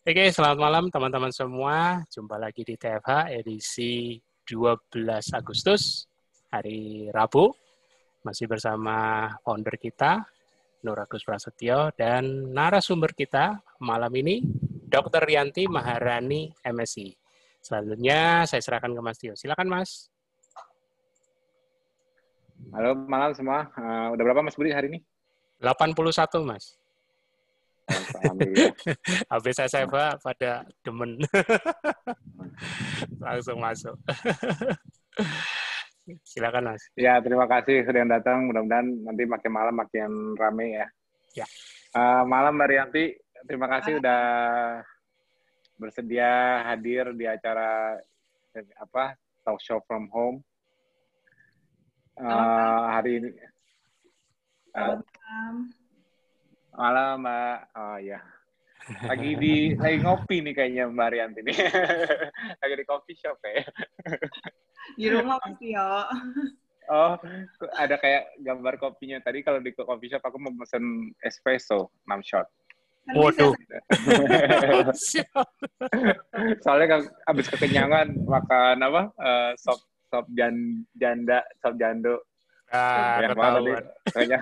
Oke, selamat malam teman-teman semua. Jumpa lagi di TFH edisi 12 Agustus, hari Rabu. Masih bersama founder kita, Nur Agus Prasetyo, dan narasumber kita malam ini, Dr. Rianti Maharani, MSI. Selanjutnya saya serahkan ke Mas Tio. Silakan Mas. Halo, malam semua. Uh, udah berapa Mas Budi hari ini? 81, Mas. Habis saya SMA pada demen. Langsung masuk. Silakan Mas. Ya, terima kasih sudah datang. Mudah-mudahan nanti makin malam makin rame ya. Ya. Uh, malam Mbak Rianti, terima kasih sudah bersedia hadir di acara apa talk show from home uh, hari ini. Uh, malam Mbak. Oh ya. Lagi di lagi ngopi nih kayaknya Mbak Rianti nih. lagi di coffee shop ya. di rumah pasti ya. Oh, ada kayak gambar kopinya. Tadi kalau di coffee shop aku mau pesen espresso 6 shot. Kan Waduh. Soalnya kan abis kekenyangan makan apa? Uh, sop sop jan, janda, sop jando. Ah, Banyak tadi. ketahuan. Kayaknya.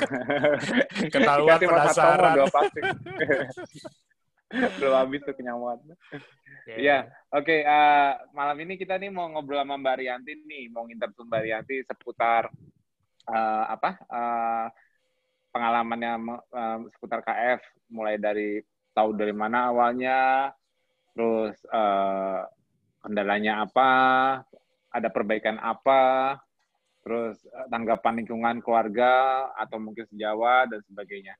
Ketahuan Dikasih penasaran. dua plastik. Belum habis tuh kenyamuan. Iya, oke. eh, malam ini kita nih mau ngobrol sama Mbak Rianti nih, mau interview Mbak Rianti seputar eh, apa? eh, pengalamannya eh, seputar KF, mulai dari tahu dari mana awalnya, terus eh, kendalanya apa, ada perbaikan apa, terus eh, tanggapan lingkungan keluarga atau mungkin sejawat dan sebagainya.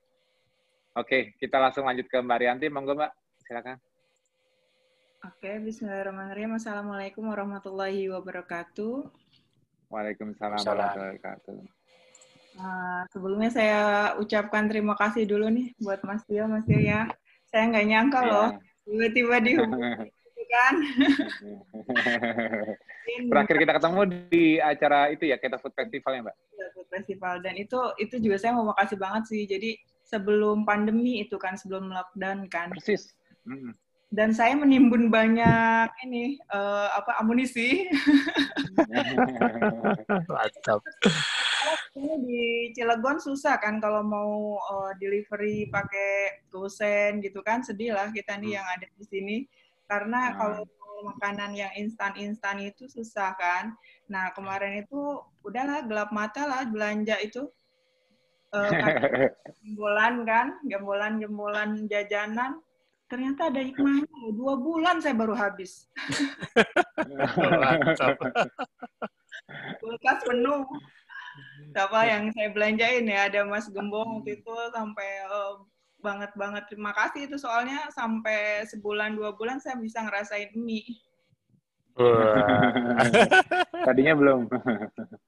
Oke, kita langsung lanjut ke Mbak Rianti, monggo Mbak, silakan. Oke, bismillahirrahmanirrahim. Assalamualaikum warahmatullahi wabarakatuh. Waalaikumsalam warahmatullahi wabarakatuh. Uh, sebelumnya saya ucapkan terima kasih dulu nih buat Mas Tio, Mas Tio ya. Saya nggak nyangka Iya. loh, tiba-tiba dihubungi kan. Terakhir kita ketemu di acara itu ya, kita Food Festival ya, Mbak? Food Festival dan itu itu juga saya mau makasih banget sih. Jadi sebelum pandemi itu kan, sebelum lockdown kan. Persis. Mm. Dan saya menimbun banyak ini eh, apa amunisi. Mantap. Ini di Cilegon susah kan kalau mau uh, delivery pakai gosen gitu kan sedih lah kita nih yang ada di sini karena Hmm. kalau makanan yang instan-instan itu susah kan. Nah kemarin itu udahlah gelap mata lah belanja itu uh, gembolan kan, gembolan-gembolan jajanan. Ternyata ada hikmahnya. Dua bulan saya baru habis. Kulkas penuh. Apa yang saya belanjain ya ada Mas Gembong waktu itu sampai eh, banget banget terima kasih itu soalnya sampai sebulan dua bulan saya bisa ngerasain mie. Wah. Tadinya belum.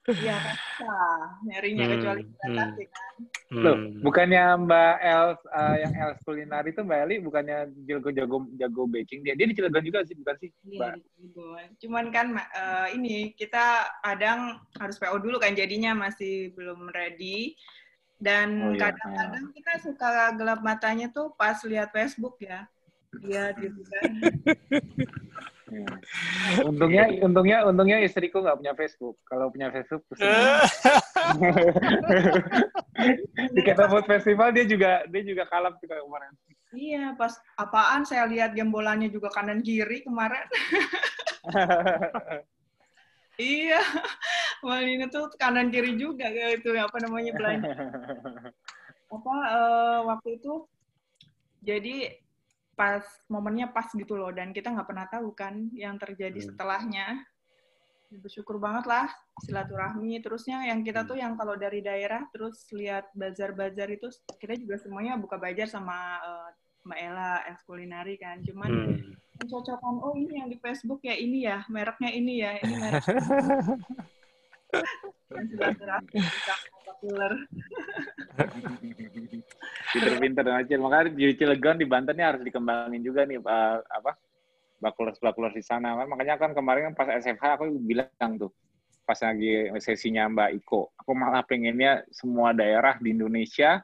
Iya kan nyarinya Hmm, kecuali hmm. kan. Loh, Hmm. bukannya Mbak Els eh, yang Els kuliner itu Mbak Eli bukannya jago jago jago baking dia. Dia di Cilegon juga sih, bukan sih? Iya. Cuman kan eh, ini kita kadang harus PO dulu kan jadinya masih belum ready. Dan Oh, iya. kadang-kadang kita suka gelap matanya tuh pas lihat Facebook ya. Lihat gitu kan. Untungnya, untungnya, untungnya istriku nggak punya Facebook. Kalau punya Facebook, di Kita Food Festival dia juga dia juga kalap kayak kemarin. Iya, pas apaan saya lihat gembolannya juga kanan kiri kemarin. iya, Malina tuh kanan kiri juga kayak itu apa namanya belanja apa eh, waktu itu. Jadi pas momennya pas gitu loh dan kita nggak pernah tahu kan yang terjadi Hmm. setelahnya. Bersyukur banget lah silaturahmi. Terusnya yang kita tuh yang kalau dari daerah terus lihat bazar-bazar itu kita juga semuanya buka bazar sama eh, Mbak Ella es kulinari kan. Cuman Hmm. Mencocokan oh ini yang di Facebook ya ini ya mereknya ini ya ini merek dan sangat populer Pinter-pinter dan acil. Makanya di Cilegon di Banten ini harus dikembangin juga nih eh, apa bakulers-bakulers di sana. Makanya kan kemarin kan pas SFH aku bilang tuh pas lagi sesinya Mbak Iko, aku malah pengennya semua daerah di Indonesia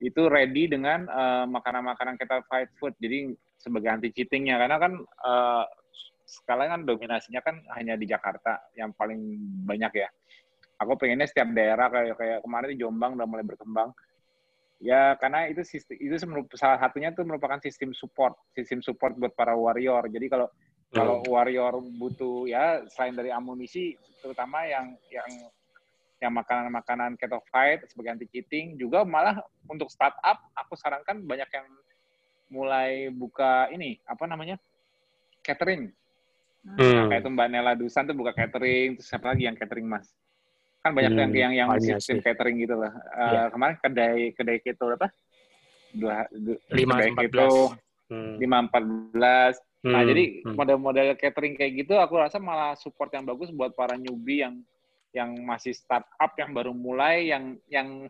itu ready dengan eh, makanan-makanan kita fight food. Jadi sebagai anti cheatingnya karena kan uh, sekarang kan dominasinya kan hanya di Jakarta yang paling banyak ya. Aku pengennya setiap daerah kayak kayak kemarin di Jombang udah mulai berkembang. Ya karena itu sistem itu salah satunya tuh merupakan sistem support, sistem support buat para warrior. Jadi kalau hmm. kalau warrior butuh ya selain dari amunisi terutama yang yang yang makanan-makanan keto fight sebagai anti cheating juga malah untuk startup aku sarankan banyak yang mulai buka ini apa namanya catering Hmm. Kayak itu Mbak Nela Dusan tuh buka catering, terus siapa lagi yang catering Mas? Kan banyak hmm, yang yang yang sistem sih. catering gitu lah. Uh, yeah. Kemarin kedai kedai keto apa? Dua, lima empat belas. Hmm. Lima empat belas. Nah hmm. jadi hmm. model-model catering kayak gitu, aku rasa malah support yang bagus buat para newbie yang yang masih startup yang baru mulai, yang yang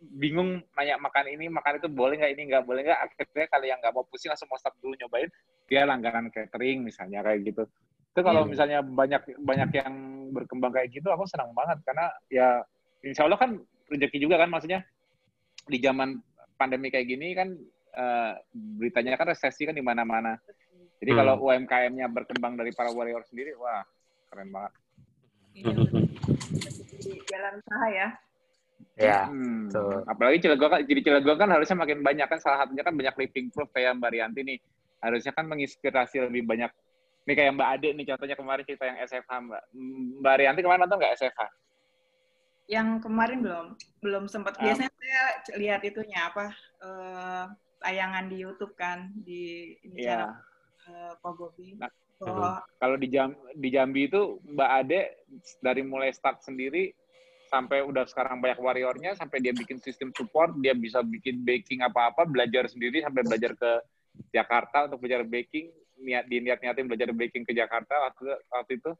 bingung nanya makan ini makan itu boleh nggak ini nggak boleh nggak. Akhirnya kalau yang nggak mau pusing langsung mau start dulu nyobain dia langganan catering misalnya kayak gitu. Itu kalau hmm. misalnya banyak banyak yang berkembang kayak gitu aku senang banget. Karena ya insya Allah kan rezeki juga kan maksudnya. Di zaman pandemi kayak gini kan uh, beritanya kan resesi kan di mana-mana. Jadi hmm. kalau UMKM-nya berkembang dari para warrior sendiri wah keren banget. Iya, jalan usaha ya Ya. Hmm. Tuh. Apalagi Cilegon kan jadi Cilegon kan harusnya makin banyak kan salah satunya kan banyak living proof kayak Mbak Rianti nih. Harusnya kan menginspirasi lebih banyak. Nih kayak Mbak Ade nih contohnya kemarin cerita yang SFH Mbak. Mbak Rianti kemarin nonton nggak SFH? Yang kemarin belum, belum sempat. Um, Biasanya saya lihat itunya apa uh, tayangan di YouTube kan di ini yeah. channel uh, Pak Bobi. Nah, oh. Kalau di Jam di Jambi itu Mbak Ade dari mulai start sendiri sampai udah sekarang banyak warriornya sampai dia bikin sistem support dia bisa bikin baking apa-apa belajar sendiri sampai belajar ke Jakarta untuk belajar baking. Niat di niat niatin belajar baking ke Jakarta waktu waktu itu.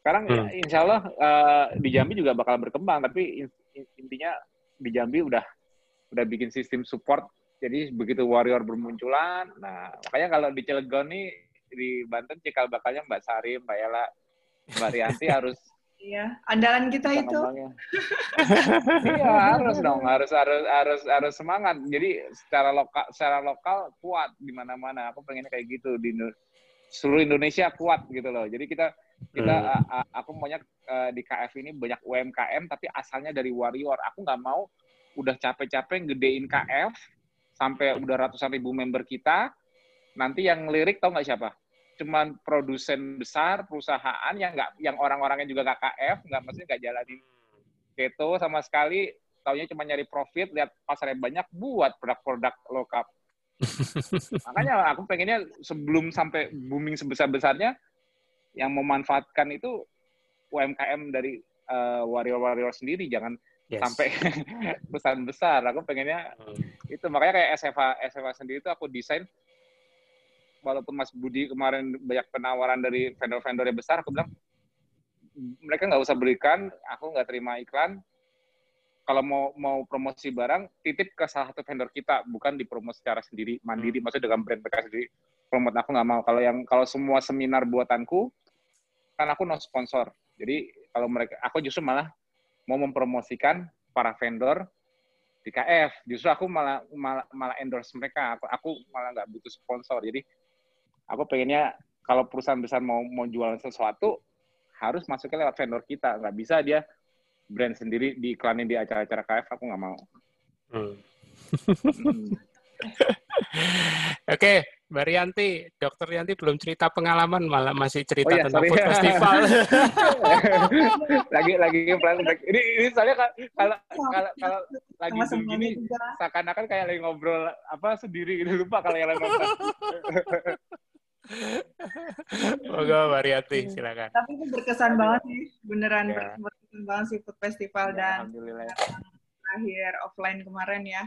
Sekarang ya, hmm. insya Allah uh, di Jambi juga bakal berkembang tapi intinya di Jambi udah udah bikin sistem support. Jadi begitu warrior bermunculan nah makanya kalau di Cilegon nih di Banten cikal bakalnya Mbak Sari Mbak Ella Mbak Rianti harus Iya, andalan kita itu. iya, harus dong, harus harus harus harus semangat. Jadi secara lokal secara lokal kuat di mana-mana. Aku pengen kayak gitu di seluruh Indonesia kuat gitu loh. Jadi kita kita hmm. aku maunya uh, di KF ini banyak UMKM tapi asalnya dari warrior. Aku nggak mau udah capek-capek gedein KF sampai udah ratusan ribu member kita. Nanti yang lirik tau nggak siapa? Cuman produsen besar perusahaan yang nggak yang orang-orangnya juga nggak KF nggak maksudnya nggak jalanin keto sama sekali taunya cuma nyari profit lihat pasarnya banyak buat produk-produk lokal makanya aku pengennya sebelum sampai booming sebesar besarnya yang memanfaatkan itu UMKM dari uh, warrior-warrior sendiri jangan yes. sampai perusahaan besar aku pengennya hmm. itu makanya kayak SFA SFA sendiri itu aku desain walaupun Mas Budi kemarin banyak penawaran dari vendor-vendor yang besar, aku bilang mereka nggak usah berikan, aku nggak terima iklan. Kalau mau mau promosi barang, titip ke salah satu vendor kita, bukan dipromosi secara sendiri, mandiri, hmm. maksudnya dengan brand mereka sendiri. Promote aku nggak mau. Kalau yang kalau semua seminar buatanku, kan aku no sponsor. Jadi kalau mereka, aku justru malah mau mempromosikan para vendor di KF. Justru aku malah malah, malah endorse mereka. Aku, aku malah nggak butuh sponsor. Jadi aku pengennya kalau perusahaan besar mau mau jualan sesuatu harus masuknya lewat vendor kita nggak bisa dia brand sendiri diiklanin di acara-acara KF aku nggak mau hmm. hmm. Oke, okay, Mbak Rianti, Dokter Rianti belum cerita pengalaman, malah masih cerita oh, iya, tentang food festival. lagi lagi flashback. Ini ini soalnya kalau kalau kalau lagi begini seakan-akan kayak lagi ngobrol apa sendiri gitu lupa kalau yang lagi Moga Mariati, iya. silakan. Tapi itu berkesan banget sih, beneran ya. berkesan banget sih food festival ya, dan terakhir offline kemarin ya.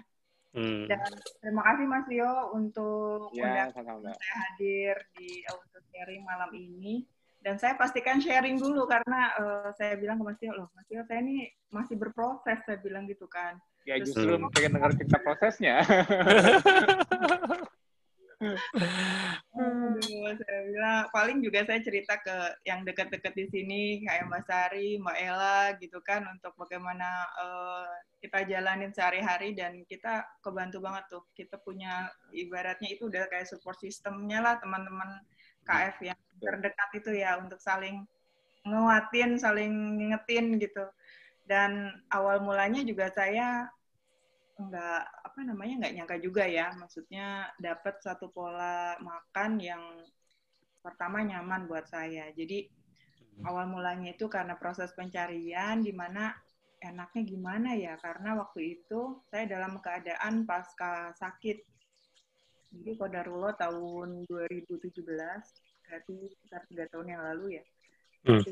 Hmm. Dan terima kasih Mas Rio untuk ya, saya hadir di auto sharing malam ini. Dan saya pastikan sharing dulu karena uh, saya bilang ke Mas Rio, loh Mas Rio saya ini masih berproses, saya bilang gitu kan. Ya justru hmm. pengen dengar cerita prosesnya. Aduh, saya bilang paling juga saya cerita ke yang dekat-dekat di sini kayak Mbak Sari, Mbak Ella gitu kan untuk bagaimana uh, kita jalanin sehari-hari dan kita kebantu banget tuh. Kita punya ibaratnya itu udah kayak support sistemnya lah teman-teman KF yang terdekat itu ya untuk saling nguatin, saling ngingetin gitu. Dan awal mulanya juga saya nggak apa namanya nggak nyangka juga ya. Maksudnya dapat satu pola makan yang pertama nyaman buat saya. Jadi hmm. awal mulanya itu karena proses pencarian di mana enaknya gimana ya? Karena waktu itu saya dalam keadaan pasca sakit. Jadi kodarulo tahun 2017 berarti sekitar tiga tahun yang lalu ya. Hmm.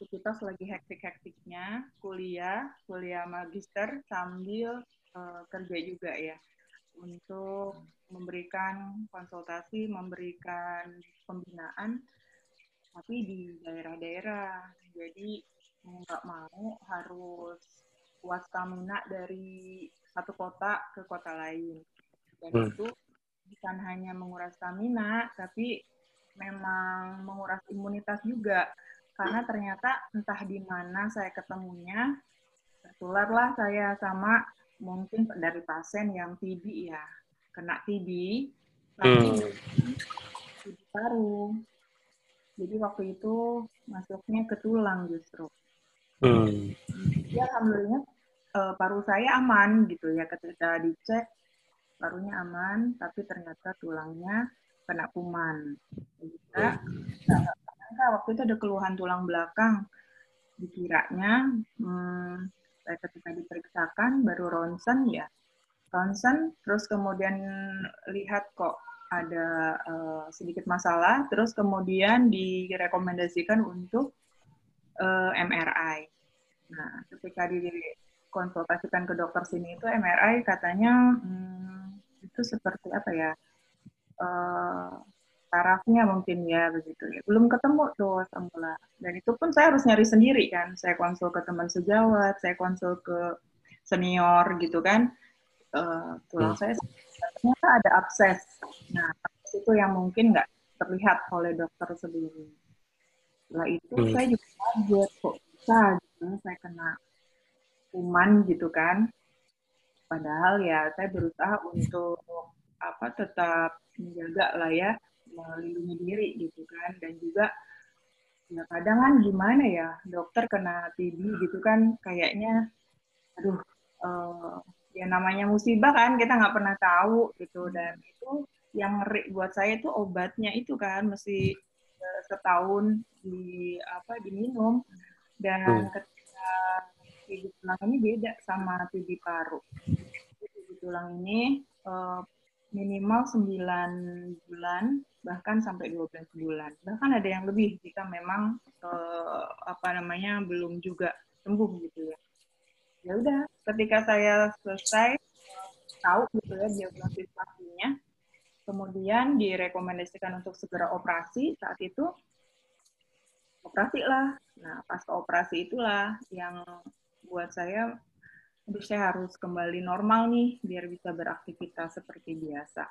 Aktivitas lagi hektik-hektiknya, kuliah, kuliah magister sambil uh, kerja juga ya, untuk memberikan konsultasi, memberikan pembinaan, tapi di daerah-daerah. Jadi nggak mau harus puas stamina dari satu kota ke kota lain. Dan hmm. itu bukan hanya menguras stamina, tapi memang menguras imunitas juga karena ternyata entah di mana saya ketemunya tertularlah saya sama mungkin dari pasien yang TB ya. Kena TB tapi hmm. TB paru jadi waktu itu masuknya ke tulang justru. Hmm. ya alhamdulillah uh, paru saya aman gitu ya. Ketika dicek parunya aman tapi ternyata tulangnya kena kuman. Juga sangka waktu itu ada keluhan tulang belakang. Dikiranya, hmm, ketika diperiksakan baru ronsen ya. Ronsen, terus kemudian lihat kok ada uh, sedikit masalah, terus kemudian direkomendasikan untuk uh, eh, MRI. Nah, ketika dikonsultasikan ke dokter sini itu MRI katanya hmm, itu seperti apa ya? Uh, tarafnya mungkin ya begitu ya. Belum ketemu tuh semula. Dan itu pun saya harus nyari sendiri kan. Saya konsul ke teman sejawat, saya konsul ke senior gitu kan. Uh, tulang hmm. saya ternyata ada abses. Nah, abses itu yang mungkin nggak terlihat oleh dokter sebelumnya. Setelah itu hmm. saya juga kaget kok bisa gitu saya kena kuman gitu kan. Padahal ya saya berusaha untuk apa tetap menjaga lah ya melindungi diri gitu kan. Dan juga ya kadang kan gimana ya dokter kena TB gitu kan kayaknya aduh uh, ya namanya musibah kan kita nggak pernah tahu gitu. Dan itu yang ngeri buat saya itu obatnya itu kan mesti uh, setahun di apa diminum. Dan hmm. ketika TB tulang ini beda sama TB paru. TB tulang ini uh, minimal 9 bulan bahkan sampai 12 bulan. Bahkan ada yang lebih jika memang uh, apa namanya belum juga sembuh gitu ya. Ya udah, ketika saya selesai tahu gitu ya diagnosis pastinya, kemudian direkomendasikan untuk segera operasi saat itu operasi lah. Nah, pas operasi itulah yang buat saya aduh saya harus kembali normal nih biar bisa beraktivitas seperti biasa.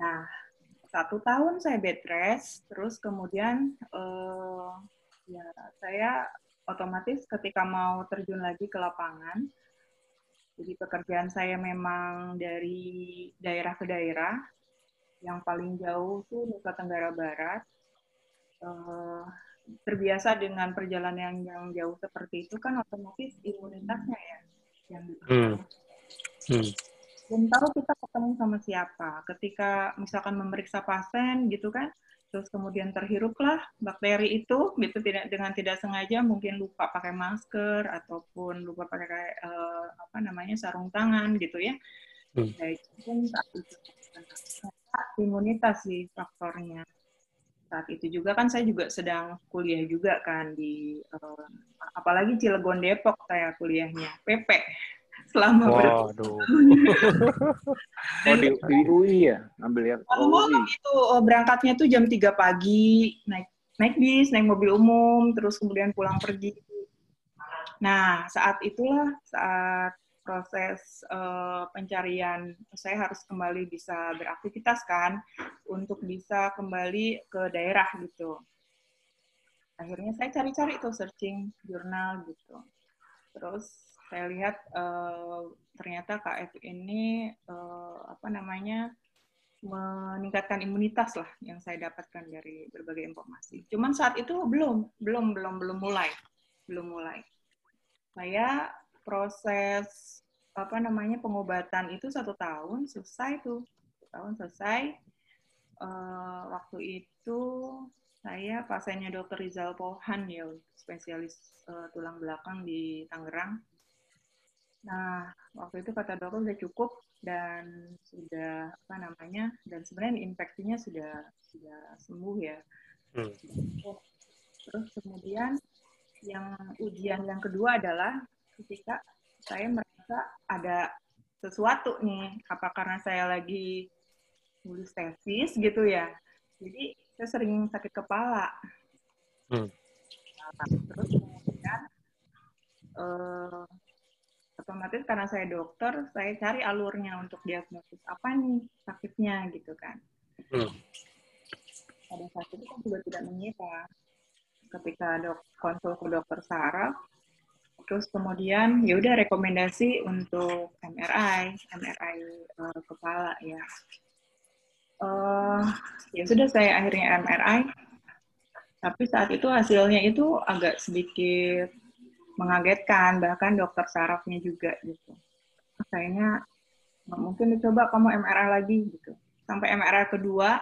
Nah, satu tahun saya bed rest, terus kemudian uh, ya saya otomatis ketika mau terjun lagi ke lapangan, jadi pekerjaan saya memang dari daerah ke daerah, yang paling jauh tuh Nusa Tenggara Barat. Uh, terbiasa dengan perjalanan yang, yang jauh seperti itu kan otomatis imunitasnya ya yang hmm. Hmm belum tahu kita ketemu sama siapa. Ketika misalkan memeriksa pasien gitu kan, terus kemudian terhiruplah bakteri itu gitu tidak dengan tidak sengaja mungkin lupa pakai masker ataupun lupa pakai uh, apa namanya sarung tangan gitu ya. Hmm. Baik, mungkin saat itu imunitas sih faktornya. Saat itu juga kan saya juga sedang kuliah juga kan di uh, apalagi Cilegon Depok saya kuliahnya PP selama Waduh. oh di, di UI ya, ambil yang oh, UI. itu oh, berangkatnya tuh jam 3 pagi, naik naik bis, naik mobil umum, terus kemudian pulang pergi. Nah, saat itulah saat proses uh, pencarian saya harus kembali bisa beraktivitas kan untuk bisa kembali ke daerah gitu. Akhirnya saya cari-cari tuh searching jurnal gitu. Terus saya lihat uh, ternyata KF ini uh, apa namanya meningkatkan imunitas lah yang saya dapatkan dari berbagai informasi. Cuman saat itu belum, belum, belum, belum mulai, belum mulai. Saya proses apa namanya pengobatan itu satu tahun selesai tuh. Satu tahun selesai. Uh, waktu itu saya pasiennya dokter Rizal Pohan ya spesialis uh, tulang belakang di Tangerang. Nah waktu itu kata dokter sudah cukup dan sudah apa namanya dan sebenarnya infeksinya sudah sudah sembuh ya. Hmm. terus kemudian yang ujian yang kedua adalah ketika saya merasa ada sesuatu nih, apa karena saya lagi nulis tesis gitu ya. Jadi saya sering sakit kepala. Hmm. Terus kemudian uh, otomatis karena saya dokter, saya cari alurnya untuk diagnosis apa nih sakitnya gitu kan. Hmm. Pada saat itu kan juga tidak mengira ketika dok konsul ke dokter saraf terus kemudian ya udah rekomendasi untuk MRI MRI uh, eh, kepala ya. Uh, ya sudah saya akhirnya MRI tapi saat itu hasilnya itu agak sedikit mengagetkan bahkan dokter sarafnya juga gitu. Kayaknya mungkin dicoba kamu MRI lagi gitu. Sampai MRI kedua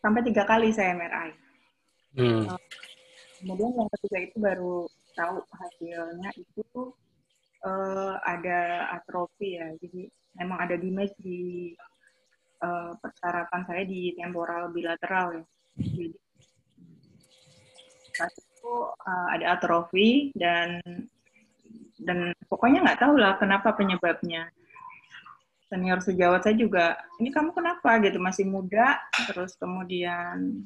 sampai tiga kali saya MRI hmm. uh, kemudian yang ketiga itu baru tahu hasilnya itu uh, ada atrofi ya. Jadi memang ada damage di uh, persarafan saya di temporal bilateral ya. Jadi saat itu uh, ada atrofi dan dan pokoknya nggak tahu lah kenapa penyebabnya senior sejawat saya juga ini kamu kenapa gitu masih muda terus kemudian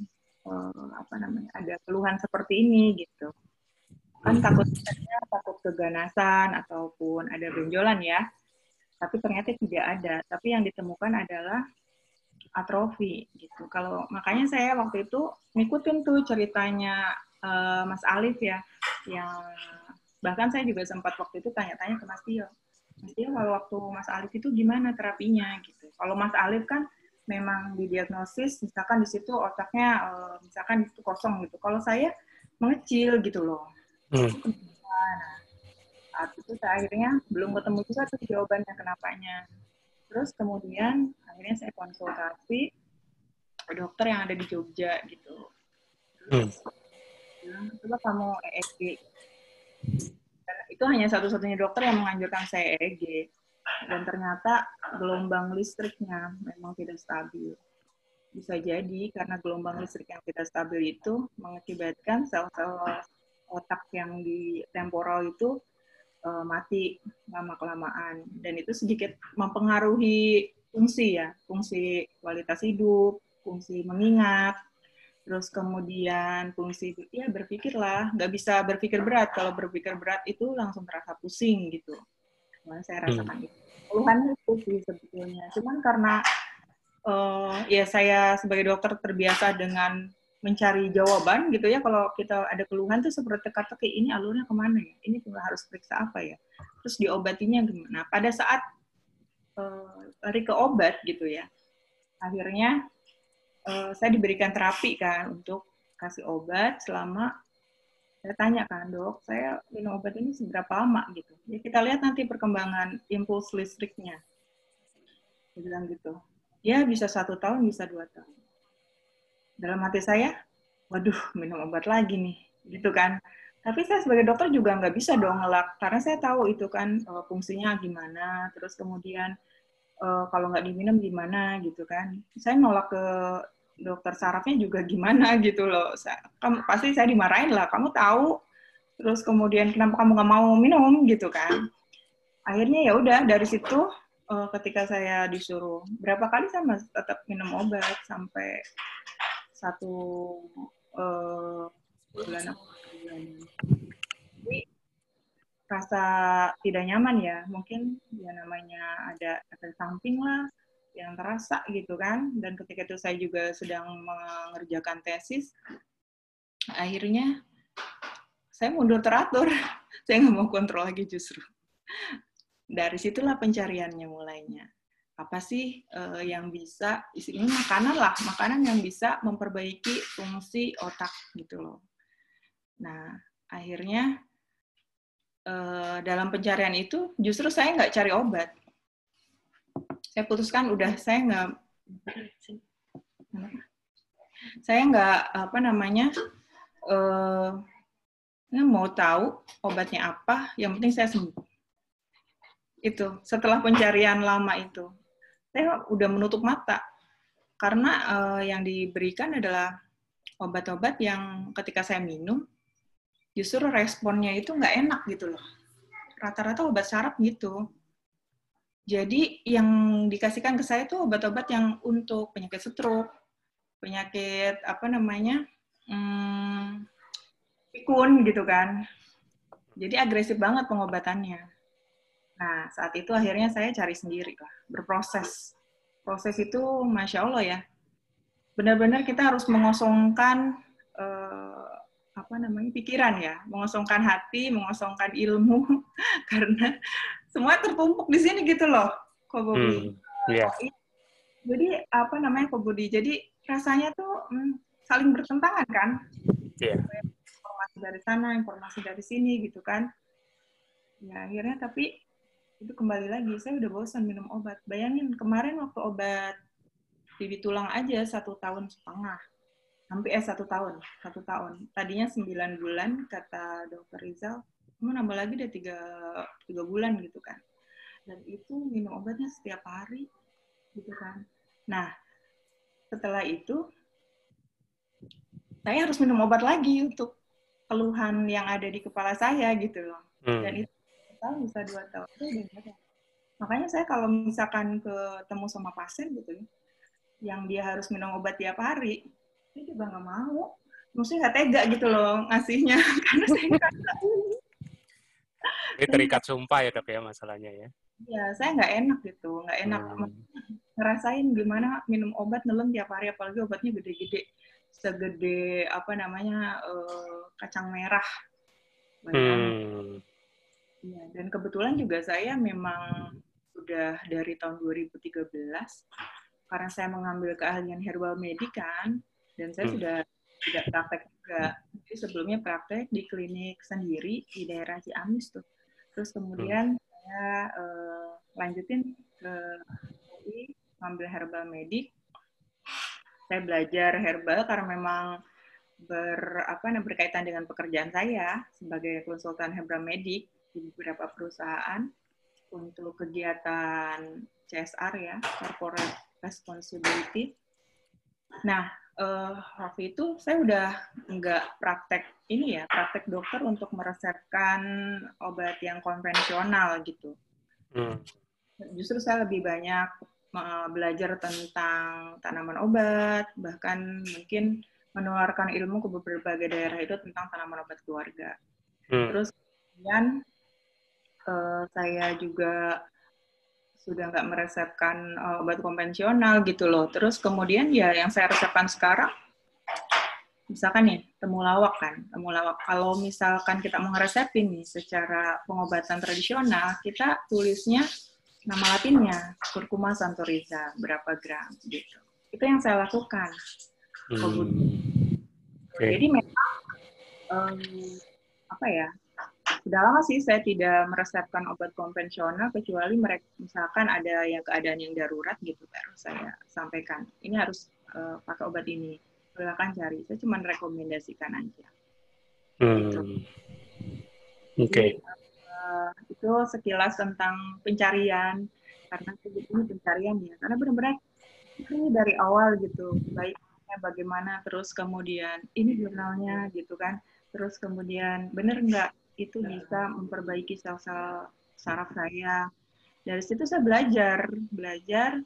apa namanya ada keluhan seperti ini gitu kan takut takut keganasan ataupun ada benjolan ya. Tapi ternyata tidak ada. Tapi yang ditemukan adalah atrofi gitu. Kalau makanya saya waktu itu ngikutin tuh ceritanya uh, Mas Alif ya yang bahkan saya juga sempat waktu itu tanya-tanya ke Mas Tio. Mas Tio kalau waktu Mas Alif itu gimana terapinya gitu. Kalau Mas Alif kan memang didiagnosis misalkan di situ otaknya uh, misalkan itu kosong gitu. Kalau saya mengecil gitu loh Hmm. Nah, saat itu saya akhirnya belum ketemu juga tuh jawabannya kenapanya. Terus kemudian akhirnya saya konsultasi dokter yang ada di Jogja gitu. Terus hmm. coba kamu EEG. Dan itu hanya satu-satunya dokter yang menganjurkan saya EEG. Dan ternyata gelombang listriknya memang tidak stabil. Bisa jadi karena gelombang listrik yang tidak stabil itu mengakibatkan sel-sel otak yang di temporal itu uh, mati lama kelamaan dan itu sedikit mempengaruhi fungsi ya fungsi kualitas hidup fungsi mengingat terus kemudian fungsi ya berpikirlah nggak bisa berpikir berat. Kalau berpikir berat itu langsung terasa pusing gitu. Nah, saya rasakan hmm. itu. Keluhannya itu sih sebetulnya. Cuman karena uh, ya saya sebagai dokter terbiasa dengan mencari jawaban gitu ya. Kalau kita ada keluhan tuh seperti teka-teki ini alurnya ke mana ya? Ini juga harus periksa apa ya? Terus diobatinya gimana? Pada saat uh, lari ke obat gitu ya akhirnya uh, saya diberikan terapi kan untuk kasih obat selama saya tanya kan dok saya minum obat ini seberapa lama? Gitu. Ya kita lihat nanti perkembangan impuls listriknya. Dia bilang gitu. Ya bisa satu tahun bisa dua tahun dalam hati saya, waduh minum obat lagi nih, gitu kan. Tapi saya sebagai dokter juga nggak bisa dong ngelak, karena saya tahu itu kan uh, fungsinya gimana, terus kemudian uh, kalau nggak diminum gimana gitu kan. Saya nolak ke dokter sarafnya juga gimana gitu loh. Saya, kamu, pasti saya dimarahin lah, kamu tahu, terus kemudian kenapa kamu nggak mau minum gitu kan. Akhirnya ya udah dari situ uh, ketika saya disuruh berapa kali saya tetap minum obat sampai satu uh, bulan apa? Rasa tidak nyaman ya. Mungkin ya namanya ada efek samping lah yang terasa gitu kan. Dan ketika itu saya juga sedang mengerjakan tesis akhirnya saya mundur teratur. Saya nggak mau kontrol lagi justru. Dari situlah pencariannya mulainya apa sih uh, yang bisa isinya makanan lah makanan yang bisa memperbaiki fungsi otak gitu loh. Nah akhirnya uh, dalam pencarian itu justru saya nggak cari obat. Saya putuskan udah saya nggak saya nggak apa namanya uh, mau tahu obatnya apa yang penting saya sembuh. Itu setelah pencarian lama itu saya udah menutup mata karena uh, yang diberikan adalah obat-obat yang ketika saya minum justru responnya itu nggak enak gitu loh rata-rata obat sarap gitu jadi yang dikasihkan ke saya itu obat-obat yang untuk penyakit stroke, penyakit apa namanya, hmm, pikun gitu kan. Jadi agresif banget pengobatannya. Nah saat itu akhirnya saya cari sendiri lah, berproses. Proses itu masya Allah ya, benar-benar kita harus mengosongkan eh, apa namanya pikiran ya, mengosongkan hati, mengosongkan ilmu karena semua tertumpuk di sini gitu loh, Ko Budi. Hmm, yeah. Jadi apa namanya Ko Budi? Jadi rasanya tuh hmm, saling bertentangan kan? Yeah. Informasi dari sana, informasi dari sini gitu kan. Ya akhirnya tapi itu kembali lagi saya udah bosan minum obat. Bayangin kemarin waktu obat bibi tulang aja satu tahun setengah. Hampir eh satu tahun satu tahun. Tadinya sembilan bulan kata dokter Rizal cuma nambah lagi udah tiga, tiga bulan gitu kan. Dan itu minum obatnya setiap hari gitu kan. Nah setelah itu saya harus minum obat lagi untuk keluhan yang ada di kepala saya gitu loh. Hmm. dan itu tahun bisa dua tahun itu udah makanya saya kalau misalkan ketemu sama pasien gitu ya yang dia harus minum obat tiap hari dia juga nggak mau maksudnya nggak tega gitu loh ngasihnya karena saya nggak ini terikat sumpah ya dok ya masalahnya ya. Iya, saya nggak enak gitu, nggak enak hmm. ngerasain gimana minum obat nelen tiap hari, apalagi obatnya gede-gede, segede apa namanya uh, kacang merah. Hmm. Ya, dan kebetulan juga saya memang sudah dari tahun 2013 karena saya mengambil keahlian herbal medik kan, dan saya hmm. sudah tidak praktek juga. Jadi sebelumnya praktek di klinik sendiri di daerah Ciamis tuh terus kemudian hmm. saya uh, lanjutin ke UI ngambil herbal medik saya belajar herbal karena memang ber apa berkaitan dengan pekerjaan saya sebagai konsultan herbal medik di beberapa perusahaan untuk kegiatan CSR ya corporate responsibility. Nah, uh, waktu itu saya udah nggak praktek ini ya, praktek dokter untuk meresepkan obat yang konvensional gitu. Hmm. Justru saya lebih banyak uh, belajar tentang tanaman obat, bahkan mungkin menularkan ilmu ke berbagai daerah itu tentang tanaman obat keluarga. Hmm. Terus kemudian uh, saya juga sudah nggak meresepkan uh, obat konvensional gitu loh. Terus kemudian ya yang saya resepkan sekarang, misalkan nih temulawak kan, temulawak. Kalau misalkan kita mau ngeresepin nih secara pengobatan tradisional, kita tulisnya nama latinnya curcuma santoriza berapa gram gitu. Itu yang saya lakukan. Hmm. Okay. Jadi memang um, apa ya sudah lama sih saya tidak meresepkan obat konvensional kecuali mereka misalkan ada yang keadaan yang darurat gitu baru saya sampaikan. Ini harus uh, pakai obat ini. Silakan cari. Saya cuma rekomendasikan aja. Hmm. gitu. oke. Okay. uh, itu sekilas tentang pencarian. Karena ini pencarian ya. Karena benar-benar ini dari awal gitu. Baiknya bagaimana terus kemudian ini jurnalnya gitu kan. Terus kemudian benar nggak itu bisa memperbaiki sel-sel saraf saya. Dari situ saya belajar, belajar,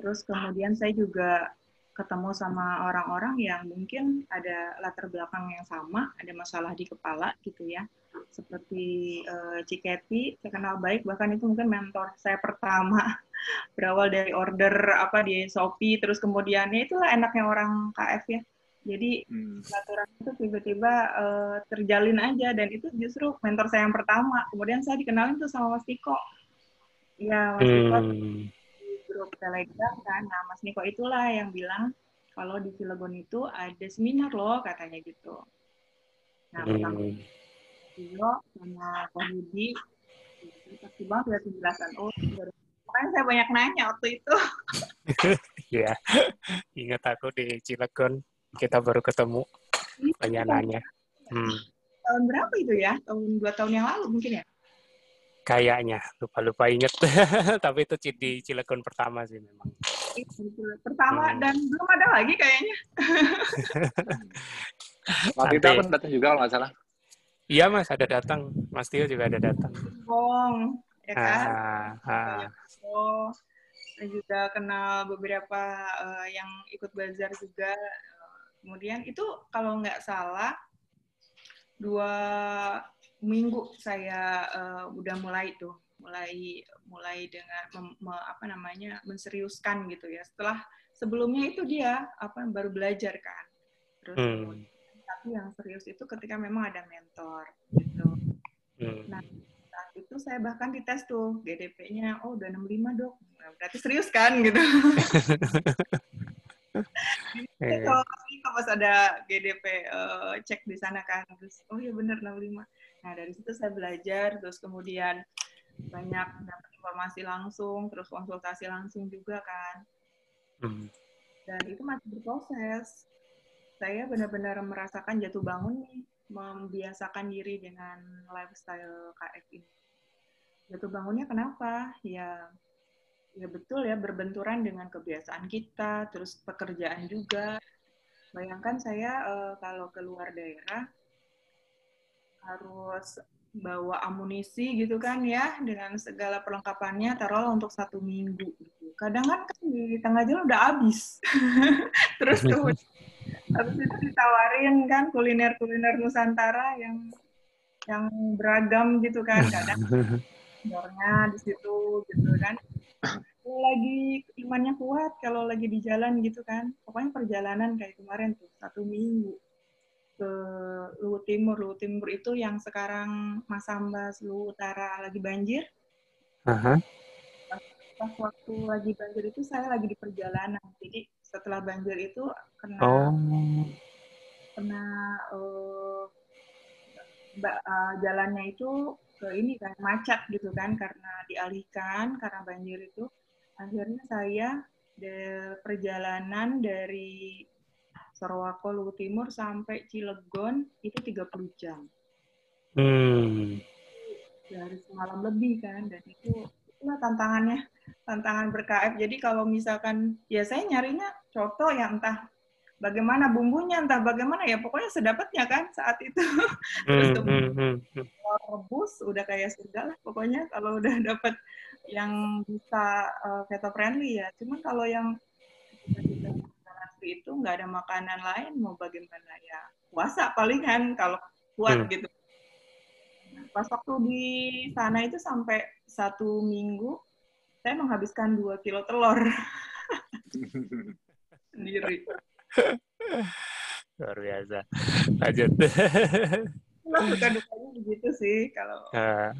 terus kemudian saya juga ketemu sama orang-orang yang mungkin ada latar belakang yang sama, ada masalah di kepala gitu ya. seperti uh, Ciketi, saya kenal baik, bahkan itu mungkin mentor saya pertama berawal dari order apa di Shopee, terus kemudiannya itulah enaknya orang KF ya. Jadi hmm. itu tiba-tiba uh, terjalin aja dan itu justru mentor saya yang pertama. Kemudian saya dikenalin tuh sama Mas Tiko. Ya, Mas hmm. di grup Telegram kan. Nah, Mas Niko itulah yang bilang kalau di Cilegon itu ada seminar loh katanya gitu. Nah, hmm. pertama Tio sama Pak Budi pasti banget ya penjelasan. Oh, makanya saya banyak nanya waktu itu. Iya, ingat aku di Cilegon kita baru ketemu iya. banyak nanya hmm. tahun berapa itu ya? Tahun dua tahun yang lalu mungkin ya? Kayaknya lupa lupa inget tapi itu di Cilegon pertama sih memang. Pertama hmm. dan belum ada lagi kayaknya. Waktu itu aku datang juga kalau nggak salah. Iya mas ada datang. Mas Tio juga ada datang. Bong ya kan? Ah, ah. oh juga kenal beberapa uh, yang ikut bazar juga Kemudian itu kalau nggak salah dua minggu saya uh, udah mulai tuh mulai mulai dengan mem, me, apa namanya menseriuskan gitu ya setelah sebelumnya itu dia apa baru belajar kan terus hmm. tapi yang serius itu ketika memang ada mentor gitu hmm. nah saat itu saya bahkan dites tuh GDP-nya oh udah 65 dok nah, berarti serius kan gitu Eh. kalau pas ada GDP uh, eh, cek di sana kan? Terus oh iya benar 65 nah dari situ saya belajar terus kemudian banyak dapat informasi langsung terus konsultasi langsung juga kan. Hmm. dan itu masih berproses. Saya benar-benar merasakan jatuh bangun nih membiasakan diri dengan lifestyle KF ini. Jatuh bangunnya kenapa? Ya ya betul ya berbenturan dengan kebiasaan kita, terus pekerjaan juga. Bayangkan saya uh, kalau keluar daerah harus bawa amunisi gitu kan ya dengan segala perlengkapannya taruhlah untuk satu minggu gitu. Kadang kan, kan di tengah jalan udah habis. terus tuh habis itu ditawarin kan kuliner-kuliner Nusantara yang yang beragam gitu kan kadang di situ gitu kan lagi imannya kuat kalau lagi di jalan gitu kan. Pokoknya perjalanan kayak kemarin tuh satu minggu ke Luwu Timur. Luwu Timur itu yang sekarang Mas Ambas Luwu Utara lagi banjir. Uh-huh. pas, pas waktu lagi banjir itu saya lagi di perjalanan. Jadi setelah banjir itu kena oh. kena uh, uh, jalannya itu ke ini kan macet gitu kan karena dialihkan karena banjir itu akhirnya saya de perjalanan dari Sorowako Luwu Timur sampai Cilegon itu 30 jam. Hmm. Dari semalam lebih kan dan itu itulah tantangannya tantangan berKF. Jadi kalau misalkan ya saya nyarinya contoh ya entah bagaimana bumbunya entah bagaimana ya pokoknya sedapatnya kan saat itu. Terus hmm, hmm, hmm, rebus udah kayak sudah lah pokoknya kalau udah dapat yang bisa uh, keto friendly ya. Cuman kalau yang itu nggak ada makanan lain mau bagaimana ya puasa palingan kalau kuat hmm. gitu. Nah, pas waktu di sana itu sampai satu minggu saya menghabiskan dua kilo telur sendiri. Luar biasa. Lanjut. Suka dukanya begitu sih kalau uh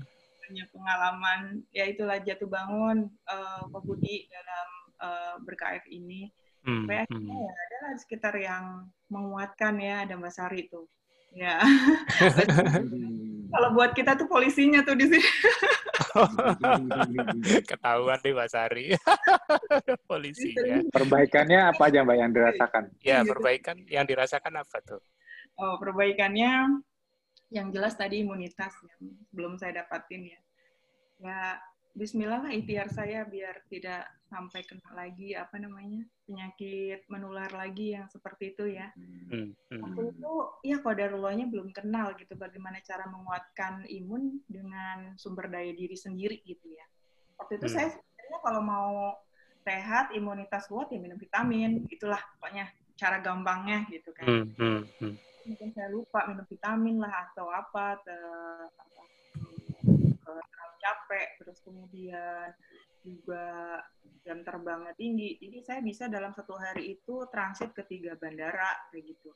punya pengalaman ya itulah jatuh bangun uh, Pak Budi dalam uh, berKF ini. Hmm, Sampai akhirnya hmm. ya ada di sekitar yang menguatkan ya ada Mbak Sari tuh. Ya. Kalau buat kita tuh polisinya tuh di sini. Ketahuan deh Mbak Sari. polisinya. Perbaikannya apa aja Mbak yang dirasakan? Ya, perbaikan yang dirasakan apa tuh? Oh, perbaikannya yang jelas tadi imunitas yang belum saya dapatin ya. Ya, Bismillah lah ikhtiar saya biar tidak sampai kena lagi apa namanya penyakit menular lagi yang seperti itu ya. Hmm. Hmm. Waktu itu ya kodarullahnya belum kenal gitu bagaimana cara menguatkan imun dengan sumber daya diri sendiri gitu ya. Waktu itu hmm. saya sebenarnya kalau mau sehat imunitas kuat ya minum vitamin itulah pokoknya cara gampangnya gitu kan. Hmm. Hmm. Hmm mungkin saya lupa minum vitamin lah atau apa, apa terlalu capek, terus kemudian juga jam terbangnya tinggi. Jadi saya bisa dalam satu hari itu transit ke tiga bandara kayak gitu.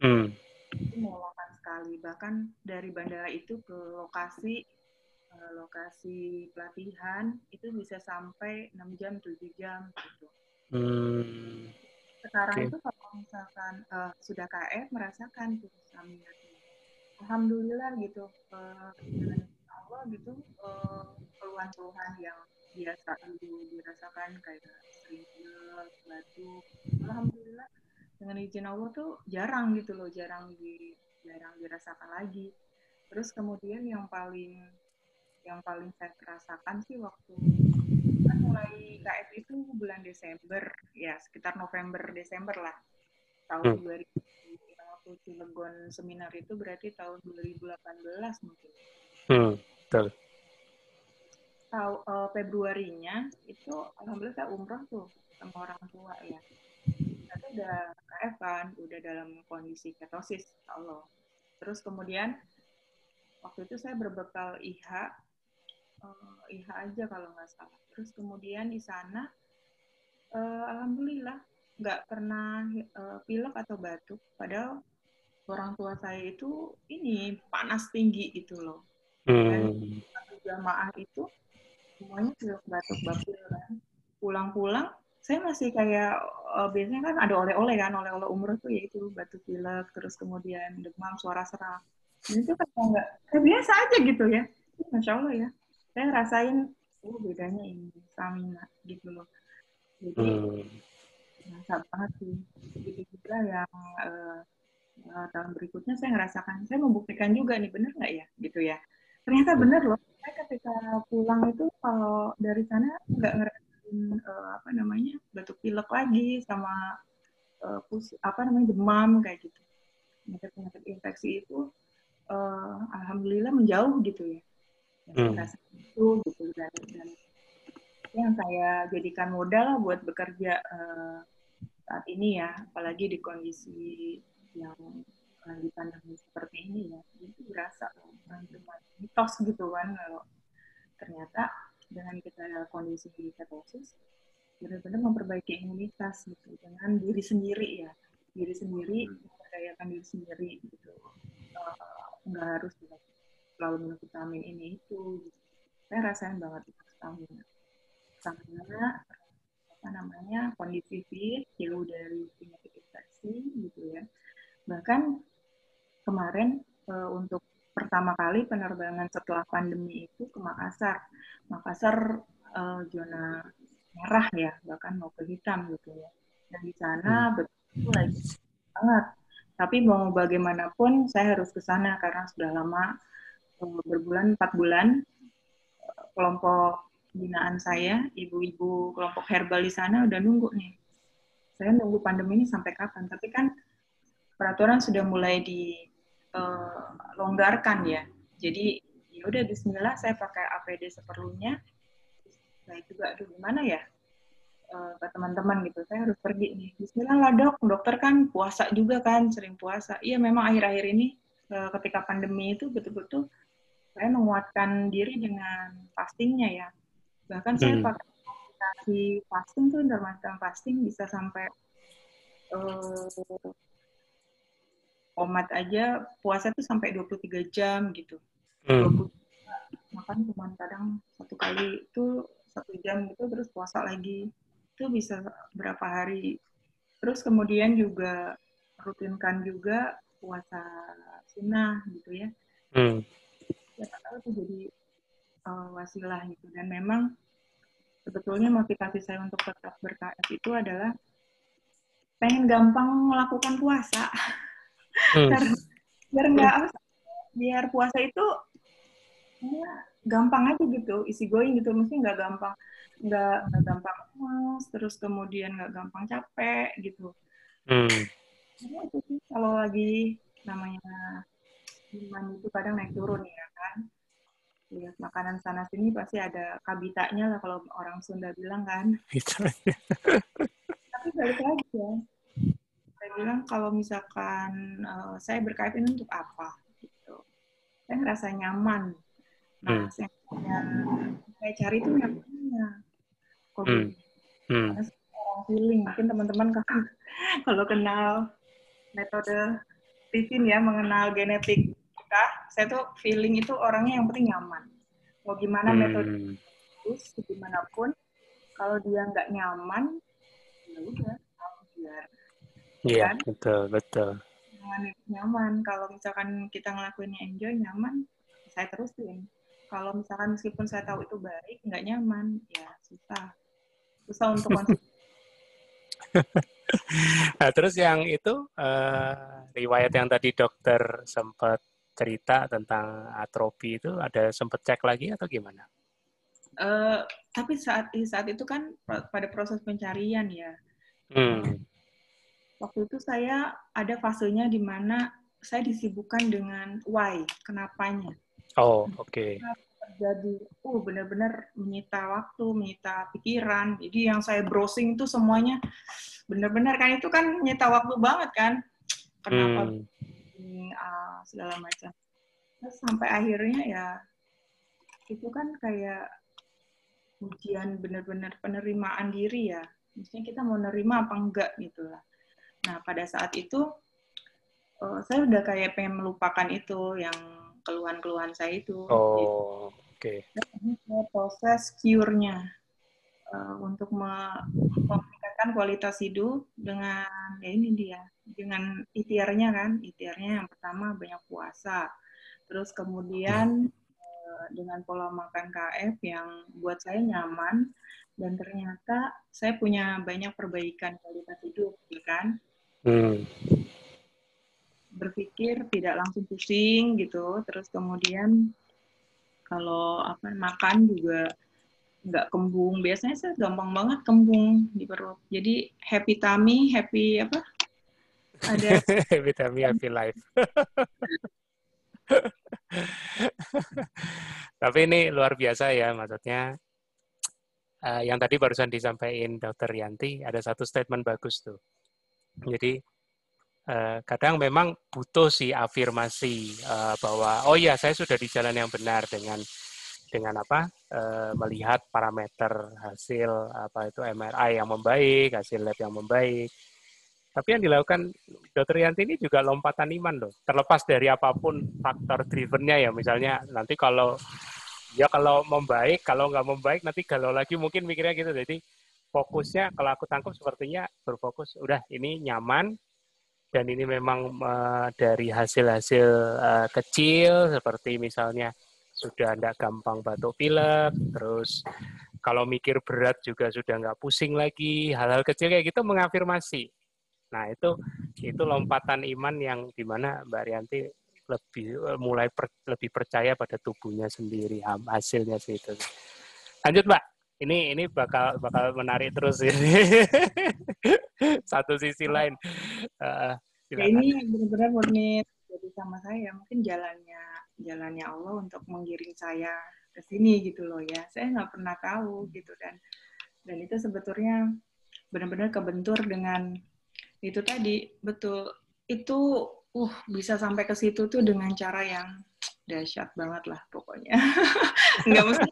Hmm. Itu melelahkan sekali. Bahkan dari bandara itu ke lokasi uh, lokasi pelatihan itu bisa sampai 6 jam, 7 jam gitu. Hmm. Sekarang okay. itu misalkan uh, sudah KF merasakan tuh stamina. Alhamdulillah gitu. Uh, Allah gitu uh, keluhan-keluhan yang biasa dulu dirasakan kayak sering batuk. Alhamdulillah dengan izin Allah tuh jarang gitu loh, jarang di jarang dirasakan lagi. Terus kemudian yang paling yang paling saya rasakan sih waktu kan mulai KF itu bulan Desember ya sekitar November Desember lah tahun hmm. 2000 waktu Cilegon seminar itu berarti tahun 2018 mungkin. Hmm, betul. Tahu uh, Februarinya itu alhamdulillah saya umroh tuh sama orang tua ya. Tapi udah KF kan, udah dalam kondisi ketosis, Allah. Terus kemudian waktu itu saya berbekal IH uh, IH aja kalau nggak salah. Terus kemudian di sana, uh, alhamdulillah nggak pernah uh, pilek atau batuk. Padahal orang tua saya itu ini panas tinggi gitu loh. Dan hmm. jamaah itu semuanya pilek batuk batuk kan. Pulang-pulang saya masih kayak uh, biasanya kan ada oleh-oleh kan oleh-oleh umroh tuh yaitu batuk pilek terus kemudian demam suara serak ini tuh kan nggak kayak biasa aja gitu ya masya allah ya saya rasain oh bedanya ini stamina gitu loh jadi hmm. Banget sih. Begitu juga yang uh, uh, tahun berikutnya saya ngerasakan saya membuktikan juga nih bener nggak ya? Gitu ya. Ternyata bener loh. Saya ketika pulang itu kalau dari sana nggak ngerasain uh, apa namanya batuk pilek lagi sama uh, apa namanya demam kayak gitu. Penyakit penyakit infeksi itu uh, alhamdulillah menjauh gitu ya. Hmm. itu gitu. Dan, dan yang saya jadikan modal buat bekerja uh, ini ya apalagi di kondisi yang lagi pandemi seperti ini ya itu berasa bukan cuma mitos gitu kan kalau ternyata dengan kita kondisi ketosis benar-benar memperbaiki imunitas gitu dengan diri sendiri ya diri sendiri hmm. memperdayakan diri sendiri gitu. Uh, nggak harus selalu minum vitamin ini itu saya rasain banget itu stamina stamina apa namanya kondisi fit jauh dari penyakit infeksi gitu ya. Bahkan kemarin e, untuk pertama kali penerbangan setelah pandemi itu ke Makassar. Makassar e, zona merah ya bahkan mau ke hitam gitu ya. Dan di sana hmm. betul lagi banget. Tapi mau bagaimanapun saya harus ke sana karena sudah lama berbulan empat bulan kelompok binaan saya ibu-ibu kelompok herbal di sana udah nunggu nih. Saya nunggu pandemi ini sampai kapan? Tapi kan peraturan sudah mulai dilonggarkan uh, ya. Jadi ya udah Bismillah saya pakai APD seperlunya. Saya juga aduh gimana ya ke teman-teman gitu saya harus pergi nih. Bismillah lah dok. Dokter kan puasa juga kan sering puasa. Iya memang akhir-akhir ini uh, ketika pandemi itu betul-betul saya menguatkan diri dengan fastingnya ya. Bahkan hmm. saya pakai aplikasi fasting tuh intermittent fasting bisa sampai uh, omat aja puasa tuh sampai 23 jam gitu. Hmm. Makan cuma kadang satu kali itu satu jam gitu terus puasa lagi. Itu bisa berapa hari. Terus kemudian juga rutinkan juga puasa sunnah gitu ya. Hmm siapa tahu itu jadi wasilah gitu dan memang sebetulnya motivasi saya untuk tetap berKF itu adalah pengen gampang melakukan puasa hmm. karena biar nggak hmm. biar puasa itu ya, gampang aja gitu isi going gitu mesti nggak gampang nggak nggak gampang mas terus kemudian nggak gampang capek gitu hmm. itu sih kalau lagi namanya iman itu kadang naik turun ya kan lihat makanan sana sini pasti ada kabitanya lah kalau orang Sunda bilang kan. Tapi balik lagi ya. Bagi bilang kalau misalkan uh, saya berKF ini untuk apa gitu. Saya ngerasa nyaman. Nah hmm. yang saya cari itu nyamannya. Kok hmm. Hmm. orang feeling. Mungkin teman-teman kalau kenal metode Tiffin ya mengenal genetik saya tuh feeling itu orangnya yang penting nyaman mau gimana hmm. metode terus gimana pun kalau dia nggak nyaman ya udah biar Iya, kan? betul, betul. Nyaman, nyaman. Kalau misalkan kita ngelakuinnya enjoy, nyaman, saya terusin. Kalau misalkan meskipun saya tahu itu baik, nggak nyaman, ya susah. Susah untuk nah, terus yang itu, uh, riwayat yang tadi dokter sempat cerita tentang atrofi itu, ada sempat cek lagi atau gimana? Uh, tapi saat saat itu kan pada proses pencarian ya. Hmm waktu itu saya ada fasenya di mana saya disibukkan dengan why, kenapanya. Oh, oke. Okay. Jadi, uh, benar-benar menyita waktu, menyita pikiran. Jadi yang saya browsing itu semuanya benar-benar kan itu kan menyita waktu banget kan. Kenapa hmm. Ini uh, segala macam. Terus sampai akhirnya ya itu kan kayak ujian benar-benar penerimaan diri ya. Maksudnya kita mau nerima apa enggak gitu lah. Nah, pada saat itu uh, saya udah kayak pengen melupakan itu yang keluhan-keluhan saya itu. Oh, oke. Okay. proses cure-nya uh, untuk meningkatkan kualitas hidup dengan ya ini dia dengan ikhtiarnya kan, ikhtiarnya yang pertama banyak puasa, terus kemudian uh, dengan pola makan KF yang buat saya nyaman dan ternyata saya punya banyak perbaikan kualitas hidup, ya kan? Hmm. Berpikir tidak langsung pusing gitu, terus kemudian kalau apa makan juga nggak kembung. Biasanya saya gampang banget kembung di perut. Jadi happy tummy, happy apa? Ada tummy, happy life. Tapi ini luar biasa ya, maksudnya uh, yang tadi barusan disampaikan Dokter Yanti ada satu statement bagus tuh. Jadi eh, kadang memang butuh sih afirmasi eh, bahwa oh ya saya sudah di jalan yang benar dengan dengan apa eh, melihat parameter hasil apa itu MRI yang membaik, hasil lab yang membaik. Tapi yang dilakukan Dokter Yanti ini juga lompatan iman loh. Terlepas dari apa pun faktor drivennya ya, misalnya nanti kalau ya kalau membaik, kalau nggak membaik nanti kalau lagi. Mungkin mikirnya gitu. Jadi fokusnya kalau aku tangkap sepertinya berfokus udah ini nyaman. Dan ini memang uh, dari hasil-hasil uh, kecil seperti misalnya sudah tidak gampang batuk pilek terus kalau mikir berat juga sudah nggak pusing lagi. Hal-hal kecil kayak gitu mengafirmasi nah itu itu lompatan iman yang di mana Mbak Rianti lebih eh, mulai per, lebih percaya pada tubuhnya sendiri hasilnya sih itu. Lanjut Mbak. Ini ini bakal bakal menarik terus ini. Satu sisi lain. Uh, ya, ini benar-benar murni jadi sama saya mungkin jalannya jalannya Allah untuk menggiring saya ke sini gitu loh ya. Saya nggak pernah tahu gitu dan dan itu sebetulnya benar-benar kebentur dengan itu tadi betul itu uh bisa sampai ke situ tuh dengan cara yang dahsyat banget lah pokoknya. nggak mesti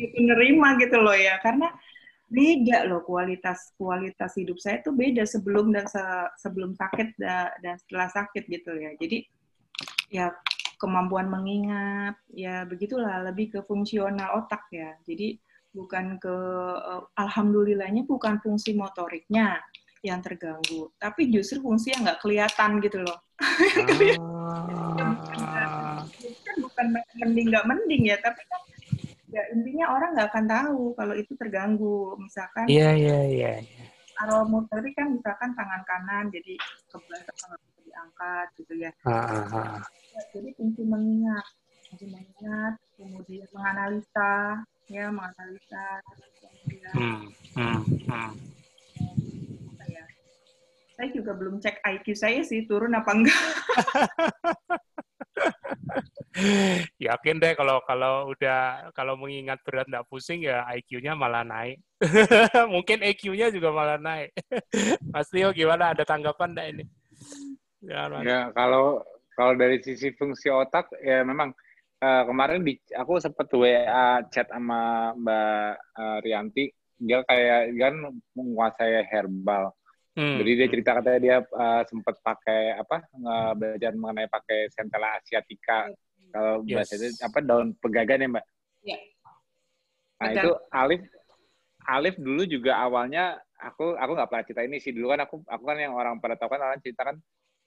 itu nerima gitu loh ya, karena beda loh kualitas kualitas hidup saya tuh beda sebelum dan se, sebelum sakit da, dan setelah sakit gitu ya. Jadi ya kemampuan mengingat ya begitulah lebih ke fungsional otak ya. Jadi bukan ke uh, alhamdulillahnya bukan fungsi motoriknya yang terganggu, tapi justru fungsi yang nggak kelihatan gitu loh. Ah. kan bukan mending nggak mending ya, tapi kan ya intinya orang nggak akan tahu kalau itu terganggu. Misalkan. Iya iya iya. iya. Kalau motorik kan misalkan tangan kanan jadi kebelah diangkat gitu ya. Ah, ah, ah. ya. Jadi fungsi mengingat, fungsi mengingat, kemudian menganalisa, ya menganalisa, kemudian. Hmm, hmm, hmm saya juga belum cek IQ saya sih turun apa enggak. Yakin deh kalau kalau udah kalau mengingat berat nggak pusing ya IQ-nya malah naik. Mungkin EQ-nya juga malah naik. Mas Tio gimana? Ada tanggapan enggak ini? Ya, ya kalau kalau dari sisi fungsi otak ya memang uh, kemarin di aku sempat WA chat sama Mbak uh, Rianti dia kayak kan menguasai herbal Hmm. Jadi dia cerita katanya dia uh, sempat pakai apa belajar mengenai pakai centella asiatica. Kalau yes. bahasa itu apa daun pegagan ya mbak? Iya. Nah itu Alif Alif dulu juga awalnya aku aku nggak pernah cerita ini sih dulu kan aku aku kan yang orang pada tahu kan orang cerita kan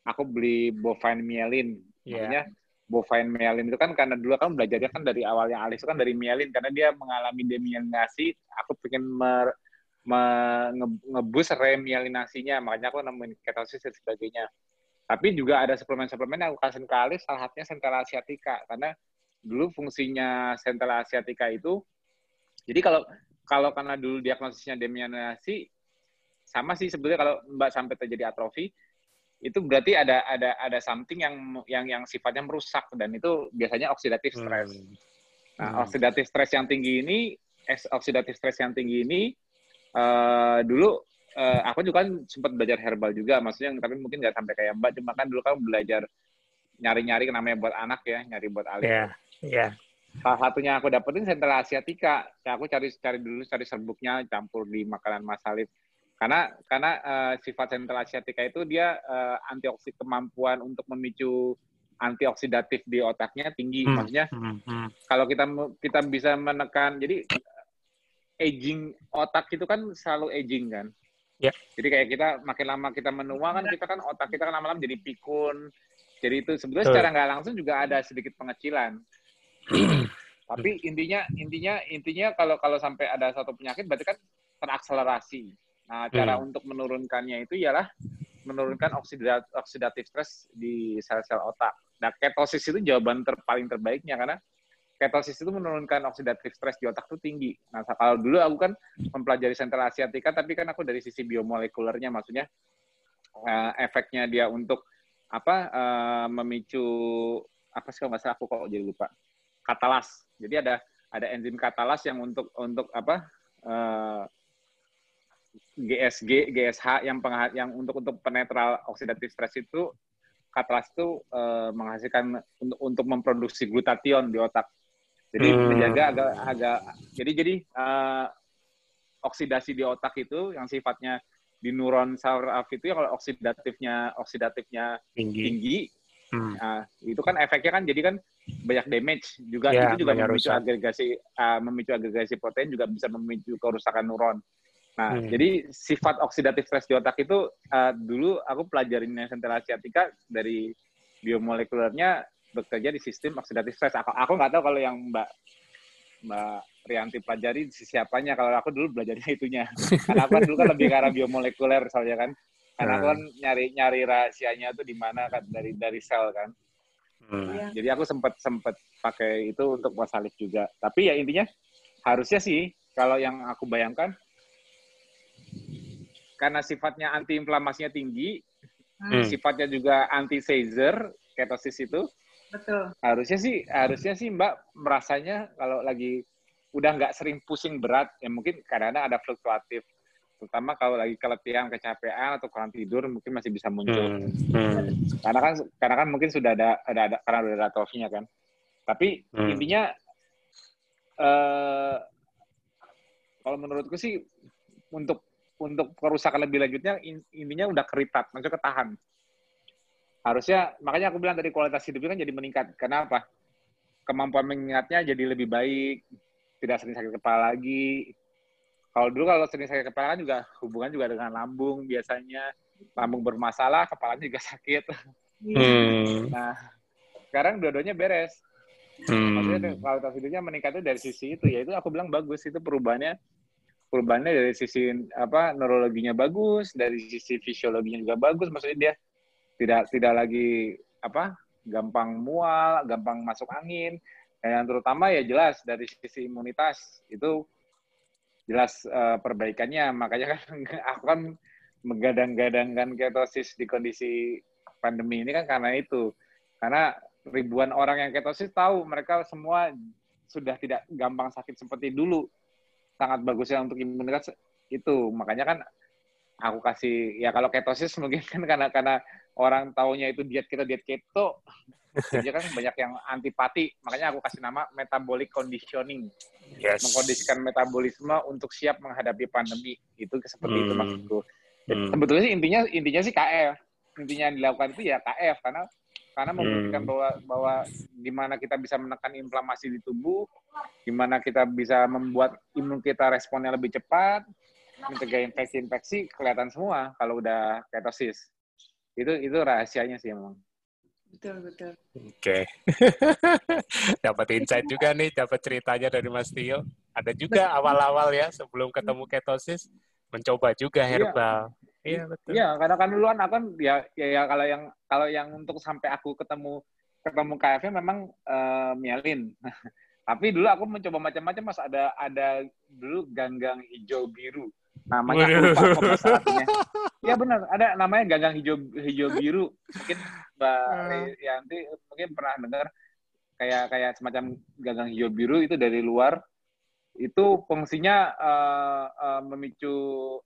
aku beli bovine myelin. Yeah. Maksudnya bovine myelin itu kan karena dulu kan belajarnya kan dari awalnya Alif itu kan dari myelin karena dia mengalami demyelinasi. Aku pengen mer ngebus remyelinasinya, makanya aku nemuin ketosis dan sebagainya. Tapi juga ada suplemen-suplemen yang aku kasih ke Alif, salah satunya Centella asiatica, karena dulu fungsinya Centella asiatica itu, jadi kalau kalau karena dulu diagnosisnya demyelinasi, sama sih sebetulnya kalau Mbak sampai terjadi atrofi, itu berarti ada ada ada something yang yang yang sifatnya merusak dan itu biasanya oksidatif stress. Hmm. Nah, hmm. oksidatif stress yang tinggi ini, oksidatif stress yang tinggi ini uh, dulu uh, aku juga kan sempat belajar herbal juga, maksudnya tapi mungkin nggak sampai kayak Mbak, cuma kan dulu kan belajar nyari-nyari namanya buat anak ya, nyari buat. Iya, yeah, iya. Yeah. Salah satunya aku dapetin Central Asiatica. Ya, aku cari cari dulu cari serbuknya campur di makanan Mas Alif. Karena karena uh, sifat Central Asiatica itu dia uh, antioksidan kemampuan untuk memicu antioksidatif di otaknya tinggi. Hmm. Maksudnya hmm. Hmm. kalau kita kita bisa menekan jadi aging otak itu kan selalu aging kan. Ya. Jadi kayak kita makin lama kita menua kan kita kan otak kita kan lama-lama jadi pikun. Jadi itu sebetulnya secara nggak langsung juga ada sedikit pengecilan. Tapi intinya intinya intinya kalau kalau sampai ada satu penyakit berarti kan terakselerasi. Nah, cara hmm. untuk menurunkannya itu ialah menurunkan oksidat, oksidatif stres di sel-sel otak. Nah, ketosis itu jawaban ter, paling terbaiknya karena ketosis itu menurunkan oksidatif stres di otak itu tinggi. Nah, kalau dulu aku kan mempelajari sentral asiatika, tapi kan aku dari sisi biomolekulernya, maksudnya uh, efeknya dia untuk apa uh, memicu apa sih kalau nggak salah aku kok jadi lupa katalas. Jadi ada ada enzim katalas yang untuk untuk apa uh, eh, GSG, GSH yang penghat yang untuk untuk penetral oksidatif stres itu katalas itu uh, menghasilkan untuk untuk memproduksi glutation di otak. Jadi hmm. menjaga agak agak jadi jadi uh, oksidasi di otak itu yang sifatnya di neuron saraf itu ya kalau oksidatifnya oksidatifnya tinggi, tinggi hmm. nah, itu kan efeknya kan jadi kan banyak damage juga ya, itu juga memicu rusak. agregasi uh, memicu agregasi protein juga bisa memicu kerusakan neuron. Nah, hmm. jadi sifat oksidatif stres di otak itu uh, dulu aku pelajarin sentral asiatica dari biomolekulernya bekerja di sistem oksidatif stres. Aku aku nggak tahu kalau yang Mbak Mbak Rianti pelajari sisi apanya. Kalau aku dulu belajarnya itunya. Karena aku kan dulu kan lebih ke arah biomolekuler soalnya kan. Karena aku kan hmm. nyari nyari rahasianya tuh di mana kan dari dari sel kan. Hmm. Nah, jadi aku sempat sempat pakai itu untuk wasalif juga. Tapi ya intinya harusnya sih kalau yang aku bayangkan karena sifatnya antiinflamasinya tinggi, hmm. sifatnya juga anti seizure ketosis itu, Betul. Harusnya sih, harusnya sih Mbak merasanya kalau lagi udah nggak sering pusing berat, ya mungkin kadang-kadang ada fluktuatif. Terutama kalau lagi keletihan, kecapean atau kurang tidur mungkin masih bisa muncul. Hmm. Hmm. Karena kan, karena kan mungkin sudah ada, ada, ada karena udah ada atrofinya kan. Tapi hmm. intinya, uh, kalau menurutku sih untuk untuk kerusakan lebih lanjutnya intinya udah keritat, maksudnya ketahan harusnya makanya aku bilang tadi kualitas hidupnya kan jadi meningkat. Kenapa? Kemampuan mengingatnya jadi lebih baik, tidak sering sakit kepala lagi. Kalau dulu kalau sering sakit kepala kan juga hubungan juga dengan lambung biasanya. Lambung bermasalah, kepalanya juga sakit. Hmm. Nah, sekarang dua-duanya beres. Hmm. Maksudnya kualitas hidupnya meningkat itu dari sisi itu, ya itu aku bilang bagus itu perubahannya perubahannya dari sisi apa neurologinya bagus, dari sisi fisiologinya juga bagus. Maksudnya dia tidak tidak lagi apa gampang mual, gampang masuk angin. Dan yang terutama ya jelas dari sisi imunitas itu jelas uh, perbaikannya. Makanya kan aku kan menggadang-gadangkan ketosis di kondisi pandemi ini kan karena itu. Karena ribuan orang yang ketosis tahu mereka semua sudah tidak gampang sakit seperti dulu. Sangat bagusnya untuk imunitas itu. Makanya kan aku kasih ya kalau ketosis mungkin kan karena karena orang taunya itu diet kita diet keto jadi kan banyak yang antipati makanya aku kasih nama metabolic conditioning yes. mengkondisikan metabolisme untuk siap menghadapi pandemi itu seperti hmm. itu maksudku hmm. sebetulnya sih intinya intinya sih KF intinya yang dilakukan itu ya KF karena karena membuktikan hmm. bahwa bahwa gimana kita bisa menekan inflamasi di tubuh gimana kita bisa membuat imun kita responnya lebih cepat mencegah infeksi-infeksi kelihatan semua kalau udah ketosis. Itu itu rahasianya sih emang. Betul, betul. Oke. Okay. dapat insight juga nih, dapat ceritanya dari Mas Tio. Ada juga awal-awal ya sebelum ketemu ketosis mencoba juga iya. herbal. Iya, betul. Iya, karena kan duluan aku kan ya, ya, ya kalau yang kalau yang untuk sampai aku ketemu ketemu KF memang uh, mialin. Tapi dulu aku mencoba macam-macam Mas ada ada dulu ganggang hijau biru namanya aku lupa saatnya. Iya benar, ada namanya gagang hijau hijau biru. Mungkin Mbak uh. Yanti mungkin pernah dengar kayak kayak semacam gagang hijau biru itu dari luar itu fungsinya uh, uh, memicu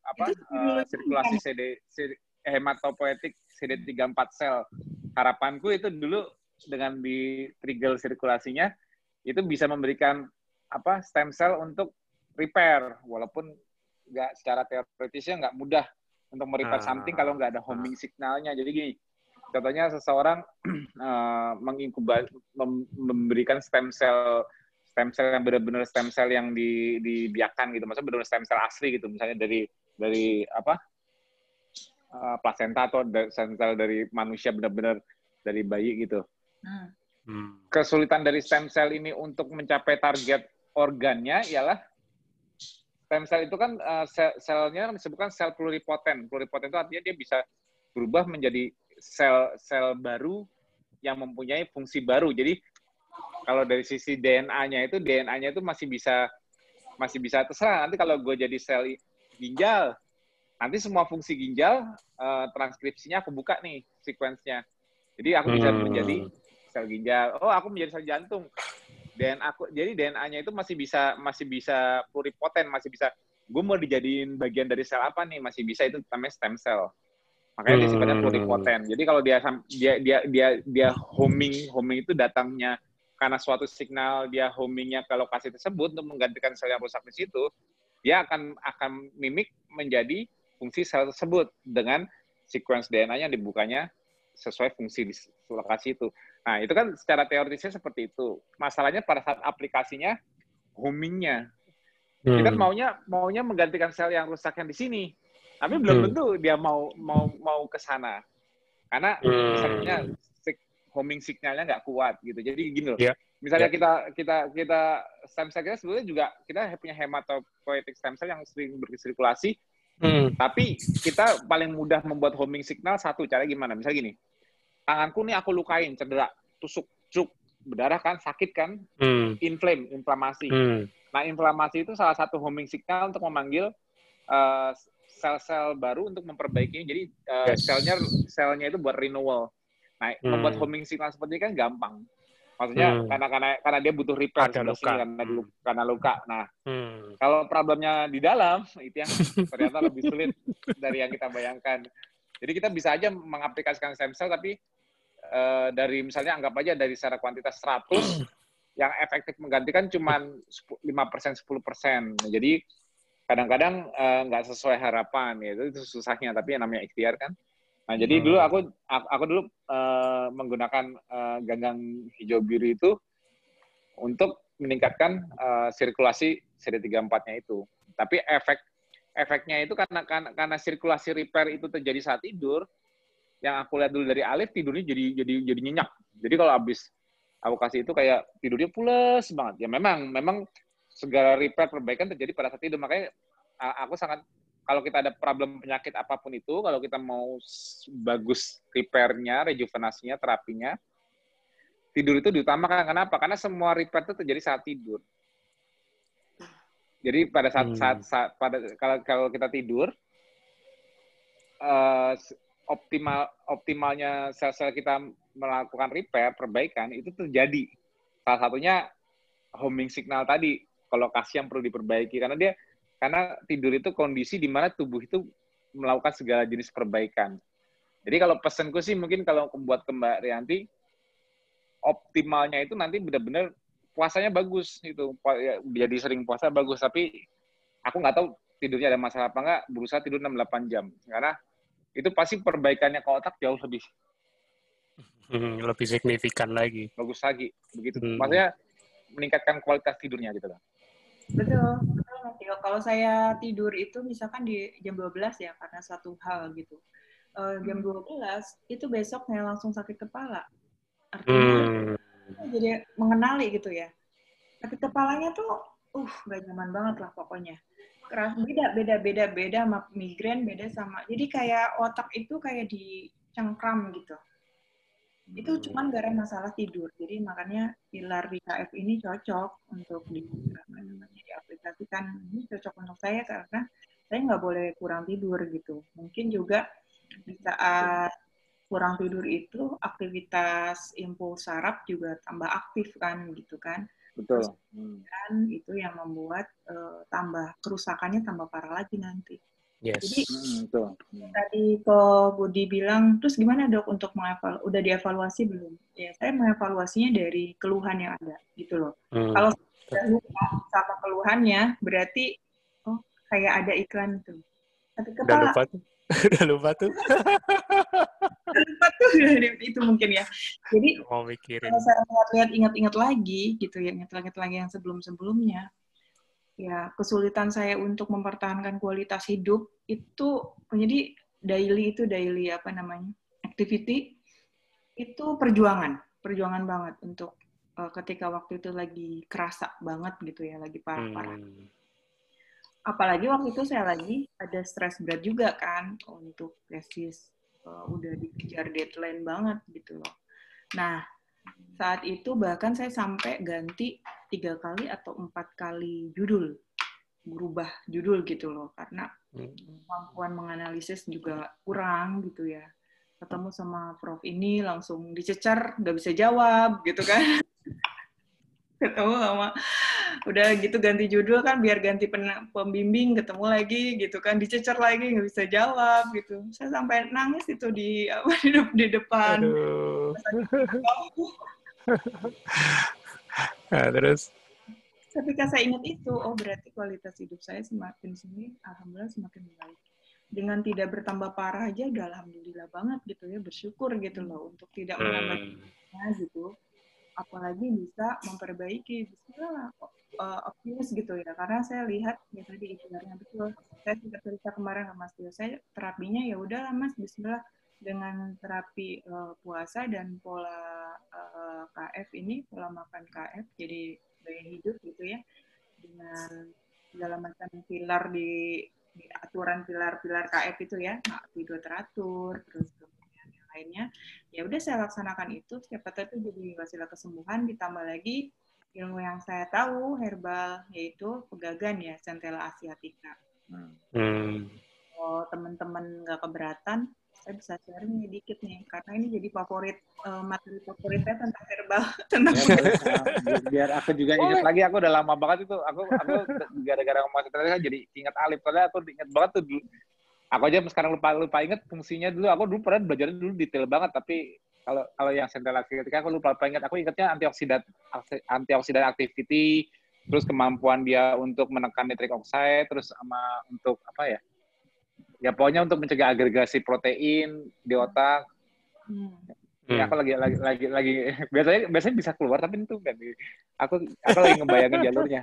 apa uh, sirkulasi CD, CD hematopoietik CD34 sel. Harapanku itu dulu dengan di trigger sirkulasinya itu bisa memberikan apa stem cell untuk repair walaupun nggak secara teoritisnya nggak mudah untuk merepair ah. something kalau nggak ada homing signalnya. Jadi gini, contohnya seseorang uh, menginkubasi mem memberikan stem cell stem cell yang benar-benar stem cell yang di, dibiakan gitu, maksudnya benar-benar stem cell asli gitu, misalnya dari dari apa uh, placenta atau stem cell dari manusia benar-benar dari bayi gitu. Hmm. Hmm. Kesulitan dari stem cell ini untuk mencapai target organnya ialah stem cell itu kan uh, sel selnya kan disebutkan sel pluripoten. Pluripoten itu artinya dia bisa berubah menjadi sel-sel baru yang mempunyai fungsi baru. Jadi kalau dari sisi DNA-nya itu DNA-nya itu masih bisa masih bisa terserah. Nanti kalau gue jadi sel ginjal, nanti semua fungsi ginjal uh, transkripsinya aku buka nih sequence-nya. Jadi aku bisa hmm. menjadi sel ginjal. Oh, aku menjadi sel jantung. DNA aku jadi DNA-nya itu masih bisa masih bisa pluripoten, masih bisa gue mau dijadiin bagian dari sel apa nih masih bisa itu namanya stem cell. Makanya dia sifatnya hmm. pluripoten. Jadi kalau dia dia dia dia dia homing homing itu datangnya karena suatu signal dia homingnya ke lokasi tersebut untuk menggantikan sel yang rusak di situ, dia akan akan mimik menjadi fungsi sel tersebut dengan sequence DNA yang dibukanya sesuai fungsi di lokasi itu. Nah, itu kan secara teoritisnya seperti itu. Masalahnya pada saat aplikasinya, homingnya. Hmm. Kita maunya maunya menggantikan sel yang rusak yang di sini. Tapi belum hmm. tentu dia mau mau mau ke sana. Karena hmm. misalnya homing signalnya nggak kuat gitu. Jadi gini loh. Yeah. Misalnya yeah. kita kita kita stem cell kita sebetulnya juga kita punya hematopoietic stem cell yang sering bersirkulasi. Hmm. Tapi kita paling mudah membuat homing signal satu cara gimana? Misalnya gini tanganku nih aku lukain, cedera, tusuk, cuk, berdarah kan, sakit kan, hmm. inflame, inflamasi. Hmm. Nah, inflamasi itu salah satu homing signal untuk memanggil uh, sel-sel baru untuk memperbaikinya. Jadi uh, yes. selnya selnya itu buat renewal. Nah, hmm. membuat homing signal seperti ini kan gampang. Maksudnya hmm. karena karena karena dia butuh repair Ada luka. Sini, karena hmm. karena luka. Nah, hmm. kalau problemnya di dalam itu yang ternyata lebih sulit dari yang kita bayangkan. Jadi kita bisa aja mengaplikasikan stem cell tapi uh, dari misalnya anggap aja dari secara kuantitas 100 yang efektif menggantikan cuma 5% 10%. Jadi kadang-kadang uh, nggak sesuai harapan ya itu, susahnya tapi yang namanya ikhtiar kan. Nah, jadi hmm. dulu aku aku dulu uh, menggunakan uh, ganggang hijau biru itu untuk meningkatkan uh, sirkulasi CD34-nya itu. Tapi efek efeknya itu karena, karena karena sirkulasi repair itu terjadi saat tidur, yang aku lihat dulu dari Alif tidurnya jadi jadi jadi nyenyak. Jadi kalau habis aku kasih itu kayak tidurnya pulas banget. Ya memang memang segala repair perbaikan terjadi pada saat tidur. Makanya aku sangat kalau kita ada problem penyakit apa pun itu, kalau kita mau bagus repairnya, rejuvenasinya, terapinya, tidur itu diutamakan. Kenapa? Karena semua repair itu terjadi saat tidur. Jadi pada saat, hmm. saat, saat pada kalau kalau kita tidur, uh, optimal optimalnya sel-sel kita melakukan repair, perbaikan itu terjadi. Salah satunya homing signal tadi, kolokasi yang perlu diperbaiki karena dia karena tidur itu kondisi di mana tubuh itu melakukan segala jenis perbaikan. Jadi kalau pesanku sih mungkin kalau buat ke Mbak Rianti, optimalnya itu nanti benar-benar puasanya bagus itu ya, jadi sering puasa bagus tapi aku nggak tahu tidurnya ada masalah apa nggak berusaha tidur 6-8 jam karena itu pasti perbaikannya ke otak jauh lebih hmm, lebih signifikan lagi bagus lagi begitu hmm. maksudnya meningkatkan kualitas tidurnya gitu kan betul betul Mateo kalau saya tidur itu misalkan di jam 12 ya karena satu hal gitu uh, jam 12 hmm. itu besoknya langsung sakit kepala artinya hmm jadi mengenali gitu ya. Tapi kepalanya tuh, uh, gak nyaman banget lah pokoknya. Keras, beda, beda, beda, beda sama migrain, beda sama. Jadi kayak otak itu kayak dicengkram gitu. Itu cuman gara masalah tidur. Jadi makanya pilar BKF ini cocok untuk di, diaplikasikan. Ini cocok untuk saya karena saya nggak boleh kurang tidur gitu. Mungkin juga di saat kurang tidur itu aktivitas impuls saraf juga tambah aktif kan gitu kan. Betul. Dan itu yang membuat uh, tambah kerusakannya tambah parah lagi nanti. Yes. Jadi hmm, betul. tadi ke Budi bilang, terus gimana dok untuk mengevaluasi? Udah dievaluasi belum? Ya saya mengevaluasinya dari keluhan yang ada gitu loh. Hmm. Kalau lupa sama keluhannya, berarti oh kayak ada iklan tuh. Tapi kepala. Udah lupa tuh. Udah lupa tuh. lupa tuh itu mungkin ya. Jadi mau mikirin. Kalau saya lihat ingat-ingat lagi gitu ya, ingat-ingat lagi yang sebelum-sebelumnya, ya kesulitan saya untuk mempertahankan kualitas hidup itu menjadi daily itu daily apa namanya activity itu perjuangan perjuangan banget untuk uh, ketika waktu itu lagi kerasa banget gitu ya lagi parah-parah. Hmm apalagi waktu itu saya lagi ada stres berat juga kan untuk tesis uh, udah dikejar deadline banget gitu loh. Nah saat itu bahkan saya sampai ganti tiga kali atau empat kali judul berubah judul gitu loh karena hmm. kemampuan menganalisis juga kurang gitu ya ketemu sama prof ini langsung dicecar nggak bisa jawab gitu kan ketemu sama udah gitu ganti judul kan biar ganti pembimbing ketemu lagi gitu kan dicecer lagi nggak bisa jawab gitu. Saya sampai nangis itu di apa di, di depan. Nah, terus? Ketika saya ingat itu oh berarti kualitas hidup saya semakin sini alhamdulillah semakin baik. Dengan tidak bertambah parah aja udah alhamdulillah banget gitu ya bersyukur gitu loh untuk tidak menambah hmm. gitu apalagi bisa memperbaiki bisa uh, optimis gitu ya. Karena saya lihat ya tadi ikhtiarnya betul saya sudah cerita kemarin sama Mas Tio saya terapinya ya udahlah Mas Bismillah. Dengan terapi uh, puasa dan pola uh, KF ini pola makan KF jadi gaya hidup gitu ya. Dengan segala macam pilar di, di aturan pilar-pilar KF itu ya tidur teratur terus lainnya ya udah saya laksanakan itu siapa tahu itu jadi wasilah kesembuhan ditambah lagi ilmu yang saya tahu herbal yaitu pegagan ya centella asiatica hmm. kalau teman-teman nggak keberatan saya bisa sharing nih dikit nih karena ini jadi favorit uh, materi favoritnya tentang herbal tentang ya, biar aku juga ingat oh. lagi aku udah lama banget itu aku aku gara-gara ngomong kan jadi ingat alif soalnya aku ingat banget tuh dulu aku aja sekarang lupa lupa inget fungsinya dulu aku dulu pernah belajar dulu detail banget tapi kalau kalau yang sentral ketika aku lupa lupa ingat aku ingatnya antioksidan antioksidan activity terus kemampuan dia untuk menekan nitric oxide terus sama untuk apa ya ya pokoknya untuk mencegah agregasi protein di otak hmm. Ya, aku lagi lagi lagi lagi biasanya biasanya bisa keluar tapi itu kan aku aku lagi ngebayangin jalurnya.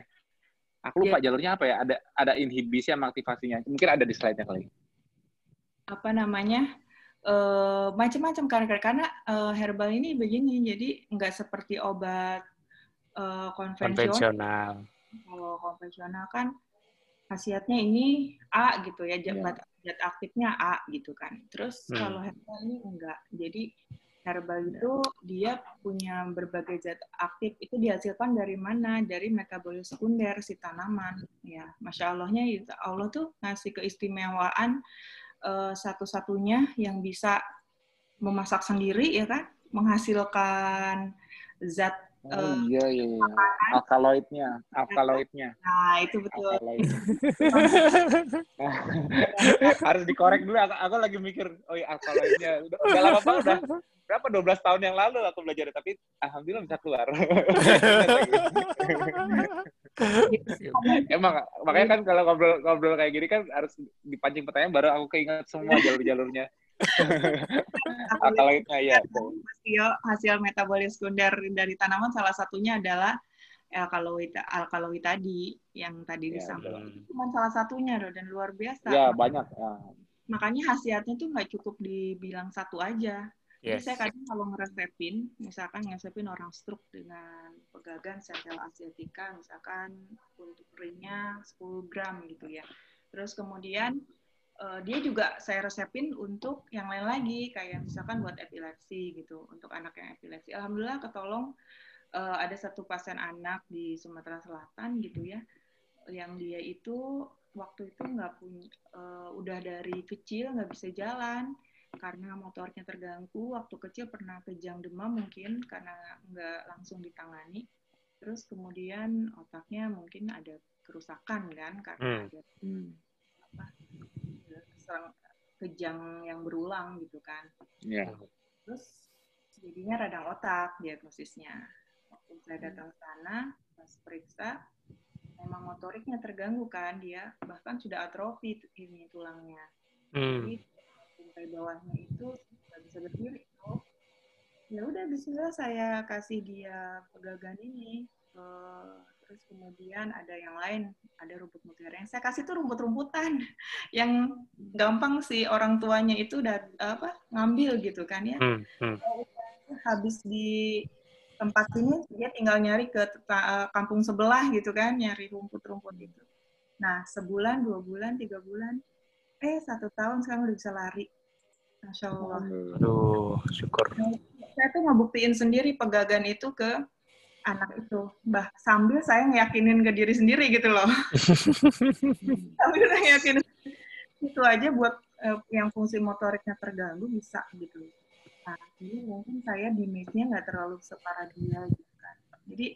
Aku lupa yeah. jalurnya apa ya? Ada ada inhibisi sama aktivasinya. Mungkin ada di slide-nya kali apa namanya uh, macam-macam karena karena uh, herbal ini begini jadi nggak seperti obat uh, konvensional. konvensional. Kalau konvensional kan khasiatnya ini A gitu ya zat yeah. zat aktifnya A gitu kan. Terus hmm. kalau herbal ini enggak. Jadi herbal itu dia punya berbagai zat aktif itu dihasilkan dari mana? Dari metabolisme sekunder si tanaman. Ya, masya Allahnya Allah tuh ngasih keistimewaan uh, satu-satunya yang bisa memasak sendiri ya kan? Menghasilkan zat Oh uh, iya iya iya. Alkaloidnya, alkaloidnya. Nah, itu betul. Harus dikorek dulu. Aku, aku lagi mikir, oh iya alkaloidnya. Udah, udah lama banget udah. Berapa 12 tahun yang lalu aku belajar tapi alhamdulillah bisa keluar. Emang makanya kan kalau ngobrol ngobrol kayak gini kan harus dipancing pertanyaan baru aku keinget semua jalur-jalurnya. Alkaloidnya ya. Hasil, hasil metabolis sekunder dari tanaman salah satunya adalah alkaloid alkaloid tadi yang tadi ya, disampaikan. Cuma salah satunya loh dan luar biasa. Ya, banyak. Ya. Makanya khasiatnya tuh nggak cukup dibilang satu aja. Yes. Jadi saya kadang kalau ngeresepin, misalkan ngeresepin orang stroke dengan pegagan sel asiatica, misalkan untuk ringnya 10 gram gitu ya. Terus kemudian uh, dia juga saya resepin untuk yang lain lagi, kayak misalkan buat epilepsi gitu, untuk anak yang epilepsi. Alhamdulillah ketolong uh, ada satu pasien anak di Sumatera Selatan gitu ya, yang dia itu waktu itu nggak punya, uh, udah dari kecil nggak bisa jalan, karena motornya terganggu waktu kecil pernah kejang demam mungkin karena nggak langsung ditangani terus kemudian otaknya mungkin ada kerusakan kan karena hmm. ada hmm, apa kejang yang berulang gitu kan. Yeah. terus jadinya radang otak diagnosisnya. Waktu saya datang ke sana pas periksa memang motoriknya terganggu kan dia bahkan sudah atrofi ini tulangnya. Hmm. jadi lantai bawahnya itu nggak bisa berdiri oh. Ya udah Bismillah saya kasih dia pegagan ini uh, terus kemudian ada yang lain ada rumput mutiara yang saya kasih tuh rumput-rumputan yang gampang sih orang tuanya itu udah apa ngambil gitu kan ya hmm, hmm. habis di tempat ini dia tinggal nyari ke kampung sebelah gitu kan nyari rumput-rumput itu nah sebulan dua bulan tiga bulan eh satu tahun sekarang udah bisa lari Masya Allah. Aduh, syukur. Saya tuh ngebuktiin sendiri pegagan itu ke anak itu. Bah, sambil saya ngeyakinin ke diri sendiri gitu loh. sambil saya ngeyakinin. Itu aja buat uh, yang fungsi motoriknya terganggu bisa gitu. Nah, jadi mungkin saya dimage-nya nggak terlalu separah dia gitu kan. Jadi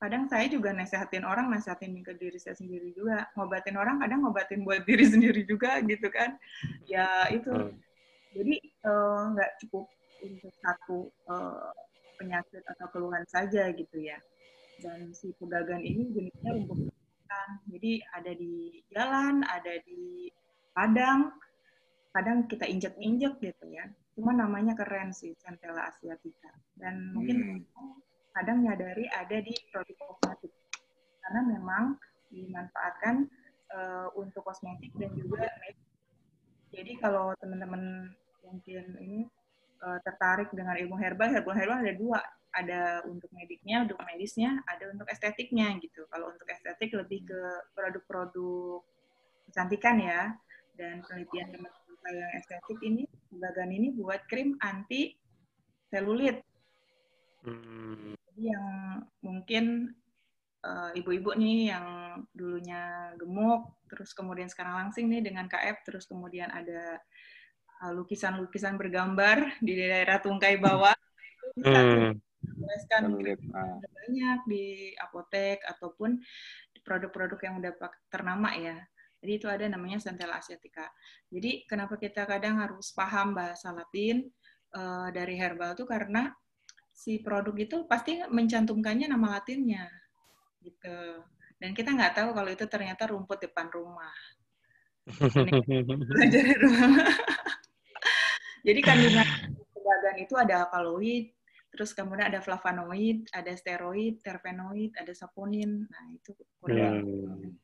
kadang saya juga nasehatin orang, nasehatin ke diri saya sendiri juga. Ngobatin orang kadang ngobatin buat diri sendiri juga gitu kan. Ya itu. Hmm jadi eh, nggak uh, cukup untuk satu uh, penyakit atau keluhan saja gitu ya. Dan si pegagan ini jenisnya rumput ikan. Jadi ada di jalan, ada di padang, kadang kita injek-injek gitu ya. Cuma namanya keren sih, Centella asiatica. Dan mungkin hmm. kadang nyadari ada di produk kosmetik. Karena memang dimanfaatkan uh, untuk kosmetik dan juga jadi kalau teman-teman mungkin ini uh, tertarik dengan ilmu herbal, herbal herbal ada dua, ada untuk mediknya, untuk medisnya, ada untuk estetiknya gitu. Kalau untuk estetik lebih ke produk-produk kecantikan ya, dan penelitian teman-teman yang estetik ini, bagan ini buat krim anti selulit. Hmm. Jadi yang mungkin uh, ibu-ibu nih yang dulunya gemuk, terus kemudian sekarang langsing nih dengan KF, terus kemudian ada Uh, lukisan-lukisan bergambar di daerah Tungkai bawah itu bisa hmm. tuliskan uh. banyak di apotek ataupun produk-produk yang udah ternama ya. Jadi itu ada namanya Centella asiatica. Jadi kenapa kita kadang harus paham bahasa Latin uh, dari herbal itu karena si produk itu pasti mencantumkannya nama Latinnya gitu. Dan kita nggak tahu kalau itu ternyata rumput depan rumah. Belajar rumah. Jadi kandungan pegagan itu ada alkaloid, terus kemudian ada flavonoid, ada steroid, terpenoid, ada saponin. Nah, itu hmm.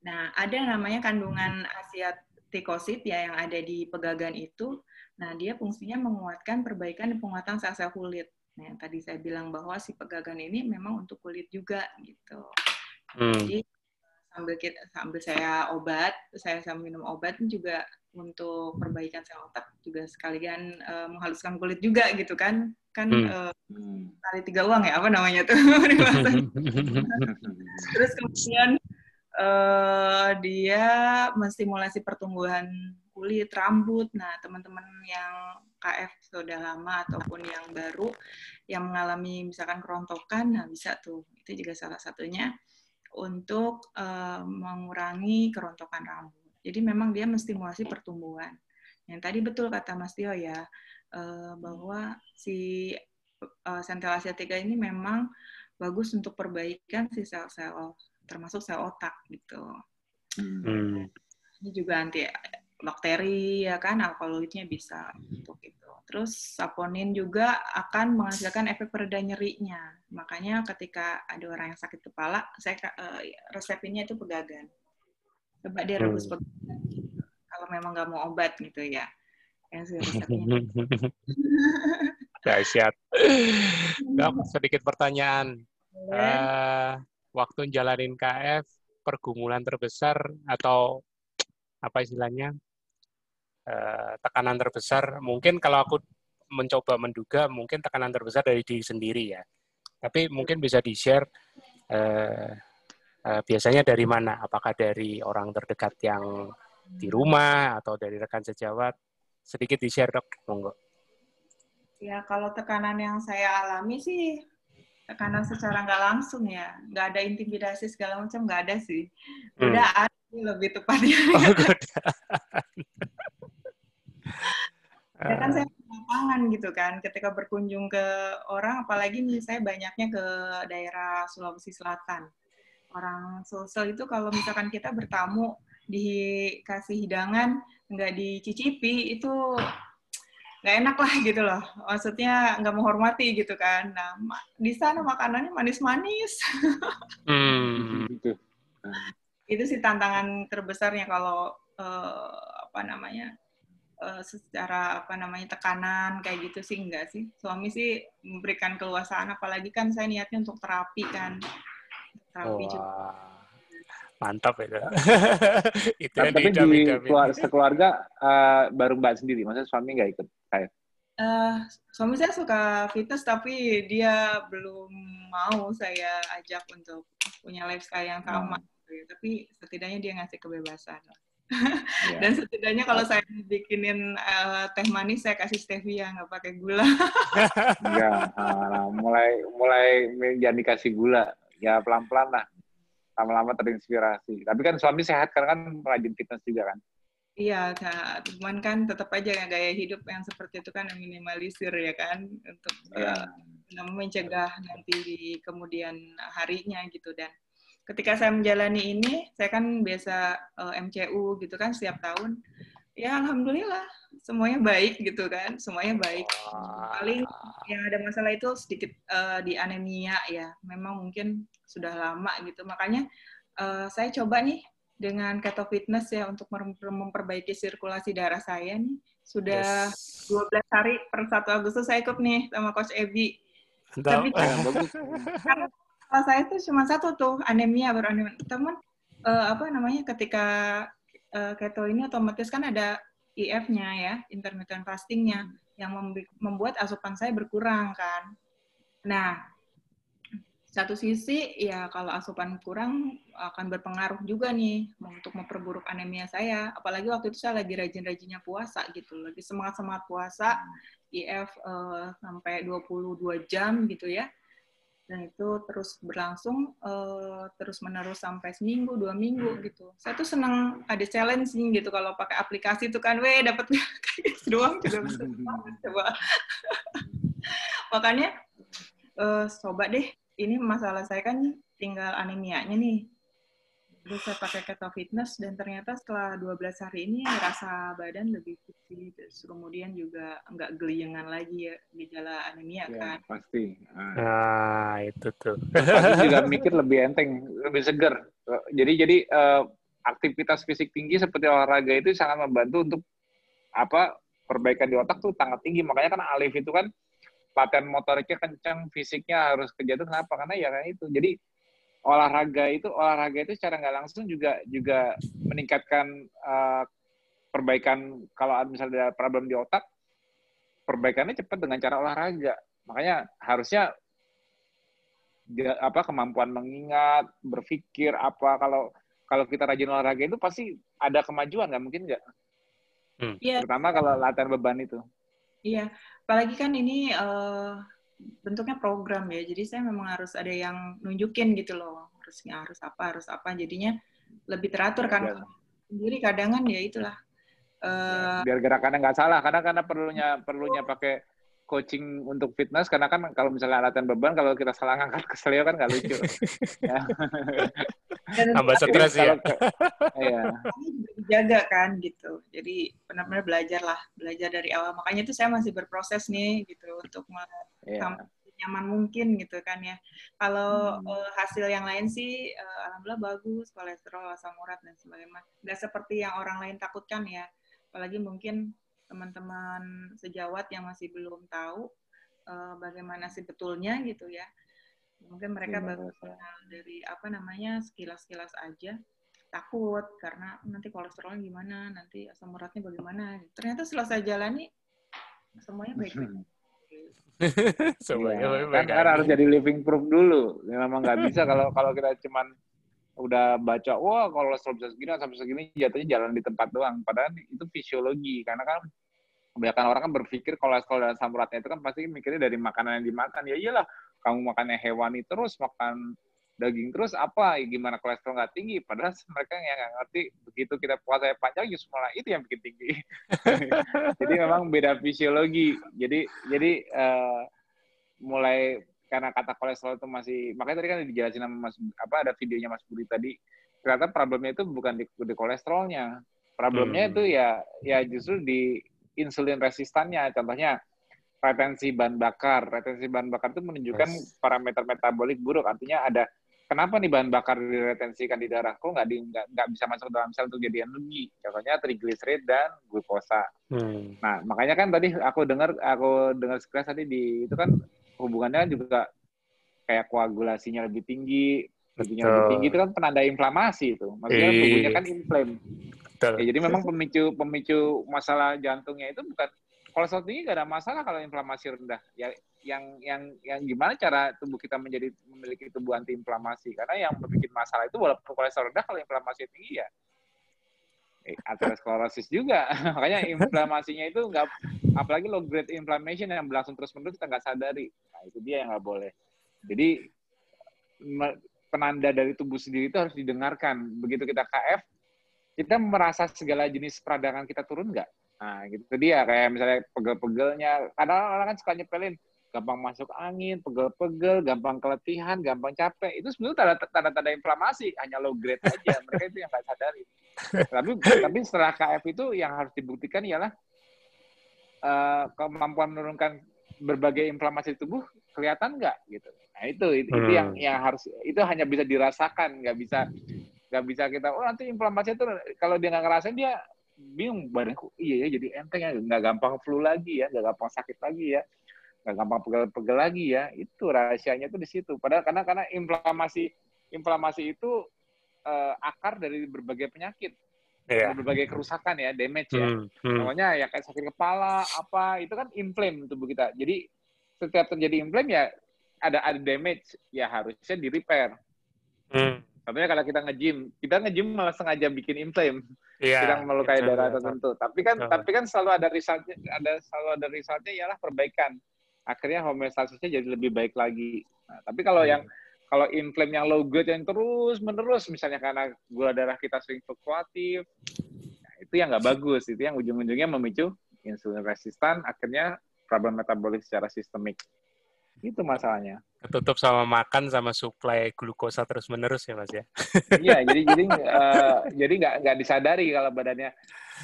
Nah, ada namanya kandungan asiatikosid ya yang ada di pegagan itu. Nah, dia fungsinya menguatkan perbaikan dan penguatan sel-sel kulit. Nah, yang tadi saya bilang bahwa si pegagan ini memang untuk kulit juga gitu. Hmm. Jadi sambil kita sambil saya obat, saya sambil minum obat juga untuk perbaikan sel otak juga sekalian uh, menghaluskan kulit juga gitu kan kan hmm. uh, kali tiga uang ya apa namanya tuh terus kemudian uh, dia menstimulasi pertumbuhan kulit, rambut. Nah, teman-teman yang KF sudah lama ataupun yang baru yang mengalami misalkan kerontokan, nah bisa tuh. Itu juga salah satunya untuk uh, mengurangi kerontokan rambut. Jadi memang dia menstimulasi pertumbuhan. Yang tadi betul kata Mas Tio ya, uh, bahwa si uh, sentel asiatica ini memang bagus untuk perbaikan si sel-sel termasuk sel otak gitu. Hmm. Ini juga anti bakteri ya kan alkaloidnya bisa untuk itu. Terus saponin juga akan menghasilkan efek pereda nyerinya. Makanya ketika ada orang yang sakit kepala, saya uh, resepnya itu pegagan. Coba dia rebus hmm. Kalau memang nggak mau obat gitu ya. Yang resepnya. Dahsyat. sedikit pertanyaan. Uh, waktu jalanin KF, pergumulan terbesar atau apa istilahnya Eh, tekanan terbesar mungkin kalau aku mencoba menduga mungkin tekanan terbesar dari diri sendiri ya. Tapi mungkin bisa di-share uh, uh, biasanya dari mana? Apakah dari orang terdekat yang di rumah atau dari rekan sejawat? Sedikit di-share dok, monggo. Ya kalau tekanan yang saya alami sih tekanan secara nggak langsung ya, nggak ada intimidasi segala macam nggak ada sih. Udah hmm. ada lebih tepatnya. Oh, ya kan saya lapangan gitu kan ketika berkunjung ke orang apalagi nih saya banyaknya ke daerah Sulawesi Selatan orang Sulsel itu kalau misalkan kita bertamu dikasih hidangan nggak dicicipi itu nggak enak lah gitu loh. Maksudnya nggak menghormati gitu kan. Nah di sana makanannya manis-manis. Hmm. Gitu. itu sih tantangan terbesarnya kalau uh, apa namanya uh, secara apa namanya tekanan kayak gitu sih enggak sih. Suami sih memberikan keluasaan apalagi kan saya niatnya untuk terapi kan terapi oh, juga mantap ya itu tapi, tapi di keluarga, sekeluarga uh, baru mbak sendiri maksudnya suami nggak ikut kayak Uh, suami saya suka fitness tapi dia belum mau saya ajak untuk punya lifestyle yang sama. Hmm. Tapi setidaknya dia ngasih kebebasan yeah. Dan setidaknya kalau saya bikinin uh, teh manis, saya kasih stevia, nggak pakai gula. Enggak, nah, mulai mulai jangan dikasih gula, ya pelan-pelan lah. Lama-lama terinspirasi. Tapi kan suami sehat karena kan rajin fitness juga kan. Iya, cuman kan tetap aja gaya hidup yang seperti itu kan yang minimalisir ya kan untuk. Iya. uh, mencegah nanti di kemudian harinya gitu dan ketika saya menjalani ini, saya kan biasa uh, eh, MCU gitu kan setiap tahun. Ya alhamdulillah semuanya baik gitu kan, semuanya baik. Paling yang ada masalah itu sedikit uh, di anemia ya. Memang mungkin sudah lama gitu. Makanya uh, saya coba nih dengan keto fitness ya untuk memperbaiki sirkulasi darah saya nih. Sudah yes. 12 hari per 1 Agustus saya ikut nih sama Coach Ebi. Tapi kan, kalau saya tuh cuma satu tuh anemia baru anemia. Teman uh, apa namanya ketika uh, keto ini otomatis kan ada IF-nya ya, intermittent fasting-nya yang membuat asupan saya berkurang kan. Nah, satu sisi ya kalau asupan kurang akan berpengaruh juga nih untuk memperburuk anemia saya. Apalagi waktu itu saya lagi rajin-rajinnya puasa gitu, lagi semangat-semangat puasa, IF uh, sampai 22 jam gitu ya dan itu terus berlangsung uh, terus menerus sampai seminggu dua minggu gitu. Saya tuh senang ada challenge gitu kalau pakai aplikasi itu kan weh dapat kayak gitu doang juga bisa coba. Makanya uh, coba deh. Ini masalah saya kan tinggal anemianya nih terus saya pakai keto fitness dan ternyata setelah 12 hari ini rasa badan lebih putih terus kemudian juga nggak geliyengan lagi ya gejala anemia ya, kan. pasti. Ah. nah itu tuh. Pasti juga mikir lebih enteng lebih segar jadi jadi uh, aktivitas fisik tinggi seperti olahraga itu sangat membantu untuk apa perbaikan di otak tuh sangat tinggi. Makanya kan Alif itu kan latihan motoriknya kencang fisiknya harus kerja kenapa? Karena ya kayak itu. Jadi olahraga itu olahraga itu secara nggak langsung juga juga meningkatkan uh, perbaikan kalau misalnya ada problem di otak perbaikannya cepat dengan cara olahraga makanya harusnya apa kemampuan mengingat berpikir apa kalau kalau kita rajin olahraga itu pasti ada kemajuan nggak mungkin nggak? Hmm. Yeah. Terutama kalau latihan beban itu. Iya, apalagi kan ini uh, bentuknya program ya, jadi saya memang harus ada yang nunjukin gitu loh, harusnya harus apa, harus apa, jadinya lebih teratur kan. Ya. Sendiri kadang kan ya itulah. Uh, Biar gerakannya nggak salah, karena karena perlunya perlunya pakai coaching untuk fitness karena kan kalau misalnya latihan beban kalau kita salah ngangkat ke seleo kan nggak lucu. ya. Tambah stres ya. Iya. Dijaga kan gitu. Jadi benar-benar belajar lah, belajar dari awal. Makanya itu saya masih berproses nih gitu untuk yeah. nyaman mungkin gitu kan ya. Kalau hmm. uh, hasil yang lain sih uh, alhamdulillah bagus, kolesterol, asam urat dan sebagainya. Nggak seperti yang orang lain takutkan ya. Apalagi mungkin teman-teman sejawat yang masih belum tahu uh, bagaimana sebetulnya gitu ya. Mungkin mereka baru kenal dari apa namanya sekilas-sekilas aja takut karena nanti kolesterolnya gimana, nanti asam uratnya bagaimana. Ternyata setelah saya jalani semuanya baik-baik. semuanya ya, baik-baik. Kan harus jadi living proof dulu. Ya, memang nggak bisa kalau kalau kita cuman udah baca wah kolesterol bisa segini sampai segini jatuhnya jalan di tempat doang padahal itu fisiologi karena kan kebanyakan orang kan berpikir kolesterol dan asam uratnya itu kan pasti mikirnya dari makanan yang dimakan. Ya iyalah, kamu makannya hewani terus, makan daging terus apa? Ya gimana kolesterol nggak tinggi? Padahal mereka yang nggak ngerti begitu kita puasa panjang justru malah itu yang bikin tinggi. Jadi memang beda fisiologi. Jadi jadi uh, mulai karena kata kolesterol itu masih makanya tadi kan dijelasin sama Mas apa ada videonya Mas Budi tadi ternyata problemnya itu bukan di, di kolesterolnya. Problemnya hmm. itu ya ya justru di insulin resistannya. Contohnya retensi bahan bakar. Retensi bahan bakar itu menunjukkan yes. parameter metabolik buruk. Artinya ada kenapa nih bahan bakar diretensikan di darah? Kok nggak, di, nggak, nggak bisa masuk dalam sel untuk jadi energi? Contohnya trigliserid dan glukosa. Hmm. Nah, makanya kan tadi aku dengar aku dengar sekilas tadi di itu kan hubungannya juga kayak koagulasinya lebih tinggi, lebihnya lebih tinggi itu kan penanda inflamasi itu. Maksudnya tubuhnya kan inflame. Ya, jadi memang pemicu pemicu masalah jantungnya itu bukan kolesterol tinggi gak ada masalah kalau inflamasi rendah. Ya yang yang yang gimana cara tubuh kita menjadi memiliki tubuh anti inflamasi? Karena yang membuat masalah itu walaupun kolesterol rendah kalau inflamasi tinggi ya eh, aterosklerosis juga. Makanya inflamasinya itu nggak apalagi low grade inflammation yang berlangsung terus menerus kita nggak sadari. Nah itu dia yang nggak boleh. Jadi penanda dari tubuh sendiri itu harus didengarkan. Begitu kita KF, kita merasa segala jenis peradangan kita turun nggak? Nah, gitu dia kayak misalnya pegel-pegelnya. Kadang orang kan suka nyepelin, gampang masuk angin, pegel-pegel, gampang keletihan, gampang capek. Itu sebenarnya tanda-tanda inflamasi, hanya low grade aja. Mereka itu yang nggak sadari. tapi tapi setelah KF itu yang harus dibuktikan ialah uh, kemampuan menurunkan berbagai inflamasi tubuh kelihatan nggak gitu. Nah itu itu, hmm. itu yang yang harus itu hanya bisa dirasakan, nggak bisa nggak bisa kita oh nanti inflamasi itu kalau dia nggak ngerasain dia bingung badanku iya ya jadi enteng ya nggak gampang flu lagi ya nggak gampang sakit lagi ya nggak gampang pegel-pegel lagi ya itu rahasianya tuh di situ padahal karena karena inflamasi inflamasi itu uh, akar dari berbagai penyakit yeah. berbagai kerusakan ya damage ya hmm, hmm. namanya ya kayak sakit kepala apa itu kan inflame tubuh kita jadi setiap terjadi inflame ya ada ada damage ya harusnya di repair hmm. Contohnya kalau kita nge-gym, kita nge-gym malah sengaja bikin inflame, yeah, sedang melukai darah tertentu. Tapi kan, yeah. tapi kan selalu ada resultnya, ada selalu ada resultnya ialah perbaikan. Akhirnya homeostasisnya jadi lebih baik lagi. Nah, tapi kalau hmm. yang kalau inflame yang low grade yang terus menerus, misalnya karena gula darah kita sering fluktuatif, nah, itu yang nggak bagus. Itu yang ujung-ujungnya memicu insulin resistan, akhirnya problem metabolik secara sistemik. Itu masalahnya. Ketutup sama makan sama suplai glukosa terus menerus ya mas ya. Iya jadi jadi uh, jadi nggak nggak disadari kalau badannya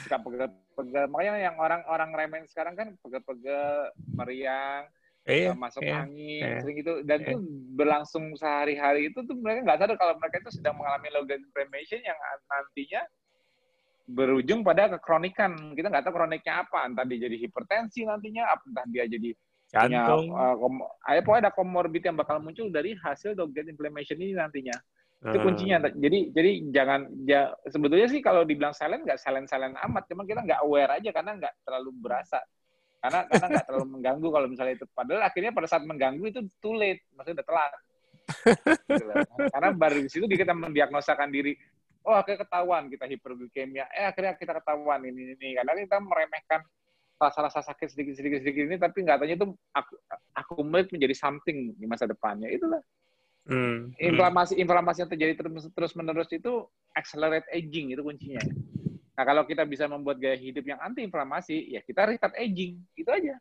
suka pegel-pegel. Makanya yang orang-orang remen sekarang kan pegel-pegel, meriang, iya, masuk iya, angin, iya, sering itu dan iya. itu berlangsung sehari-hari itu tuh mereka nggak sadar kalau mereka itu sedang mengalami low grade inflammation yang nantinya berujung pada kekronikan. Kita nggak tahu kroniknya apa, entah dia jadi hipertensi nantinya, entah dia jadi Jantung. Punya, uh, eh, pokoknya ada komorbid yang bakal muncul dari hasil dogget inflammation ini nantinya. Itu kuncinya. Hmm. Jadi jadi jangan ya sebetulnya sih kalau dibilang silent nggak silent silent amat, cuma kita nggak aware aja karena nggak terlalu berasa. Karena karena nggak terlalu mengganggu kalau misalnya itu. Padahal akhirnya pada saat mengganggu itu too late, maksudnya udah telat. gitu karena baru di situ kita mendiagnosakan diri, oh akhirnya ketahuan kita hiperglikemia, eh akhirnya kita ketahuan ini ini karena kita meremehkan rasa-rasa sakit sedikit-sedikit sedikit ini tapi nggak tanya itu aku accumulate menjadi something di masa depannya. Itulah. Hmm. inflamasi inflamasi yang terjadi terus terus menerus itu accelerate aging itu kuncinya. Nah kalau kita bisa membuat gaya hidup yang anti inflamasi ya kita retard aging. Itu aja.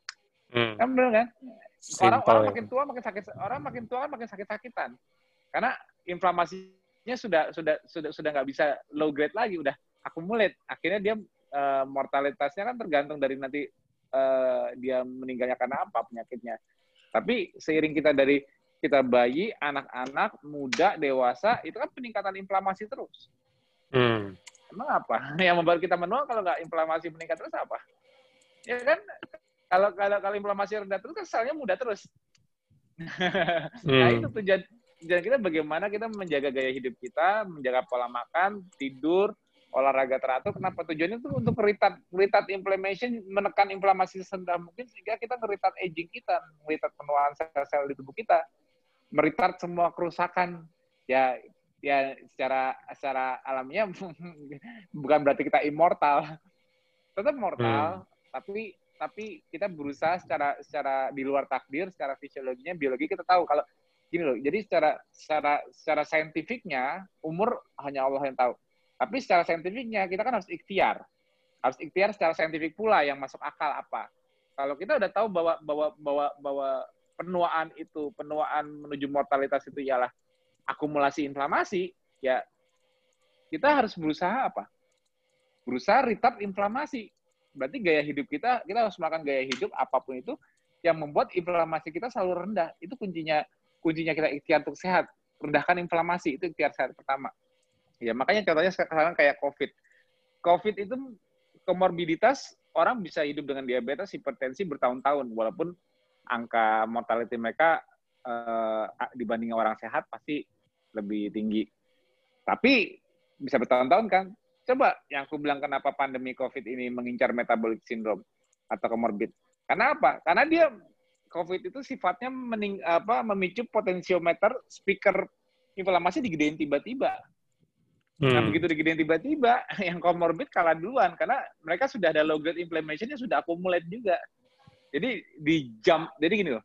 Hmm. kan benar kan? Orang orang ya. makin tua makin sakit orang makin tua kan makin sakit sakitan karena inflamasinya sudah sudah sudah sudah nggak bisa low grade lagi udah accumulate akhirnya dia uh, mortalitasnya kan tergantung dari nanti uh, dia meninggalnya karena apa penyakitnya. Tapi seiring kita dari kita bayi, anak-anak, muda, dewasa, itu kan peningkatan inflamasi terus. Hmm. Emang apa? Yang membuat kita menua kalau nggak inflamasi meningkat terus apa? Ya kan? Kalau kalau kalau inflamasi rendah terus kan selnya muda terus. Nah, hmm. nah itu tujuan tujuan kita bagaimana kita menjaga gaya hidup kita, menjaga pola makan, tidur, olahraga teratur. Kenapa tujuannya itu untuk retard, retard inflammation, menekan inflamasi serendah mungkin sehingga kita ngeritard aging kita, ngeritard penuaan sel-sel di tubuh kita, meritard semua kerusakan. Ya, ya secara secara alamiah bukan berarti kita immortal, tetap mortal, hmm. tapi tapi kita berusaha secara secara di luar takdir, secara fisiologinya, biologi kita tahu kalau gini loh. Jadi secara secara secara saintifiknya umur hanya Allah yang tahu tapi secara saintifiknya kita kan harus ikhtiar. Harus ikhtiar secara saintifik pula yang masuk akal apa. Kalau kita udah tahu bahwa bahwa bahwa bahwa penuaan itu, penuaan menuju mortalitas itu ialah akumulasi inflamasi, ya kita harus berusaha apa? Berusaha retard inflamasi. Berarti gaya hidup kita, kita harus makan gaya hidup apa pun itu yang membuat inflamasi kita selalu rendah. Itu kuncinya kuncinya kita ikhtiar untuk sehat. Rendahkan inflamasi, itu ikhtiar sehat pertama. Ya, makanya contohnya sekarang kayak COVID. COVID itu komorbiditas orang bisa hidup dengan diabetes, hipertensi bertahun-tahun, walaupun angka mortality mereka uh, dibanding orang sehat pasti lebih tinggi. Tapi bisa bertahun-tahun kan? Coba yang aku bilang kenapa pandemi COVID ini mengincar metabolic syndrome atau komorbid. Karena apa? Karena dia COVID itu sifatnya mening, apa, memicu potensiometer speaker inflamasi digedein tiba-tiba. Nah, hmm. Nah begitu digedein tiba-tiba, yang comorbid kalah duluan karena mereka sudah ada low grade inflammation yang sudah accumulate juga. Jadi di jam, jadi gini loh,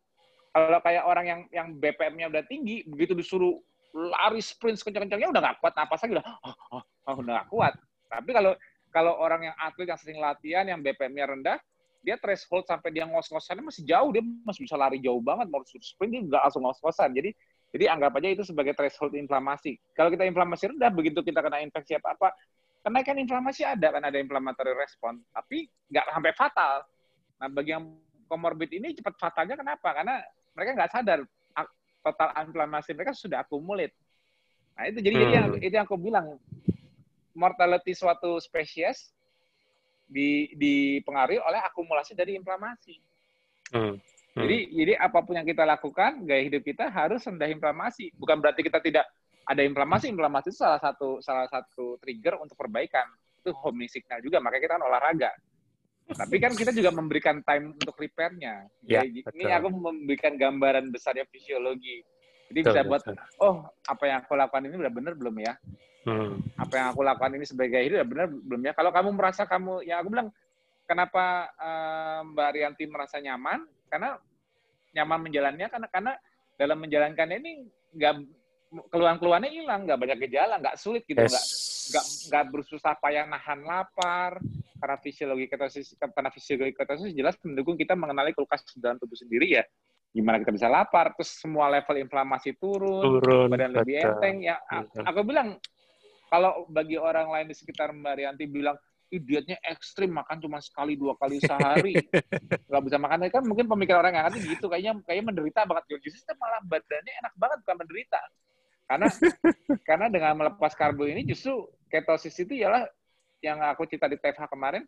kalau kayak orang yang yang BPM-nya udah tinggi, begitu disuruh lari sprint kencang-kencangnya udah nggak kuat, apa lagi udah, oh, oh, oh, udah nggak kuat. Tapi kalau kalau orang yang atlet yang sering latihan, yang BPM-nya rendah, dia threshold sampai dia ngos-ngosannya masih jauh, dia masih bisa lari jauh banget, mau sprint dia nggak langsung ngos-ngosan. Jadi jadi anggap aja itu sebagai threshold inflamasi. Kalau kita inflamasi rendah, begitu kita kena infeksi apa-apa, kenaikan inflamasi ada, kan ada inflammatory respon, tapi nggak sampai fatal. Nah, bagi yang komorbid ini cepat fatalnya kenapa? Karena mereka nggak sadar total inflamasi mereka sudah akumulate. Nah, itu jadi, hmm. jadi yang, itu yang aku bilang, mortality suatu spesies di, dipengaruhi oleh akumulasi dari inflamasi. Hmm. Hmm. Jadi jadi apa pun yang kita lakukan, gaya hidup kita harus rendah inflamasi. Bukan berarti kita tidak ada inflamasi. Inflamasi itu salah satu salah satu trigger untuk perbaikan. Itu home signal juga, makanya kita kan olahraga. Tapi kan kita juga memberikan time untuk repairnya. Ya, ini aku memberikan gambaran besarnya fisiologi. Jadi betul, bisa buat, betul. oh apa yang aku lakukan ini udah benar belum ya? Hmm. Apa yang aku lakukan ini sebagai hidup udah benar belum ya? Kalau kamu merasa kamu, ya aku bilang, kenapa uh, Mbak Rianti merasa nyaman? karena nyaman menjalannya karena karena dalam menjalankannya ini nggak keluhan-keluhannya hilang, nggak banyak gejala, nggak sulit gitu, nggak yes. nggak nggak bersusah payah nahan lapar karena fisiologi ketosis karena fisiologi ketosis jelas mendukung kita mengenali kulkas dalam tubuh sendiri ya gimana kita bisa lapar terus semua level inflamasi turun, turun badan betul. lebih enteng ya aku bilang kalau bagi orang lain di sekitar Mbak Rianti bilang dietnya ekstrim makan cuma sekali dua kali sehari. Nggak bisa makan. Kan mungkin pemikiran orang yang ngerti gitu. Kayaknya kayaknya menderita banget. Justru malah badannya enak banget bukan menderita. Karena karena dengan melepas karbo ini justru ketosis itu ialah yang aku cerita di TFH kemarin.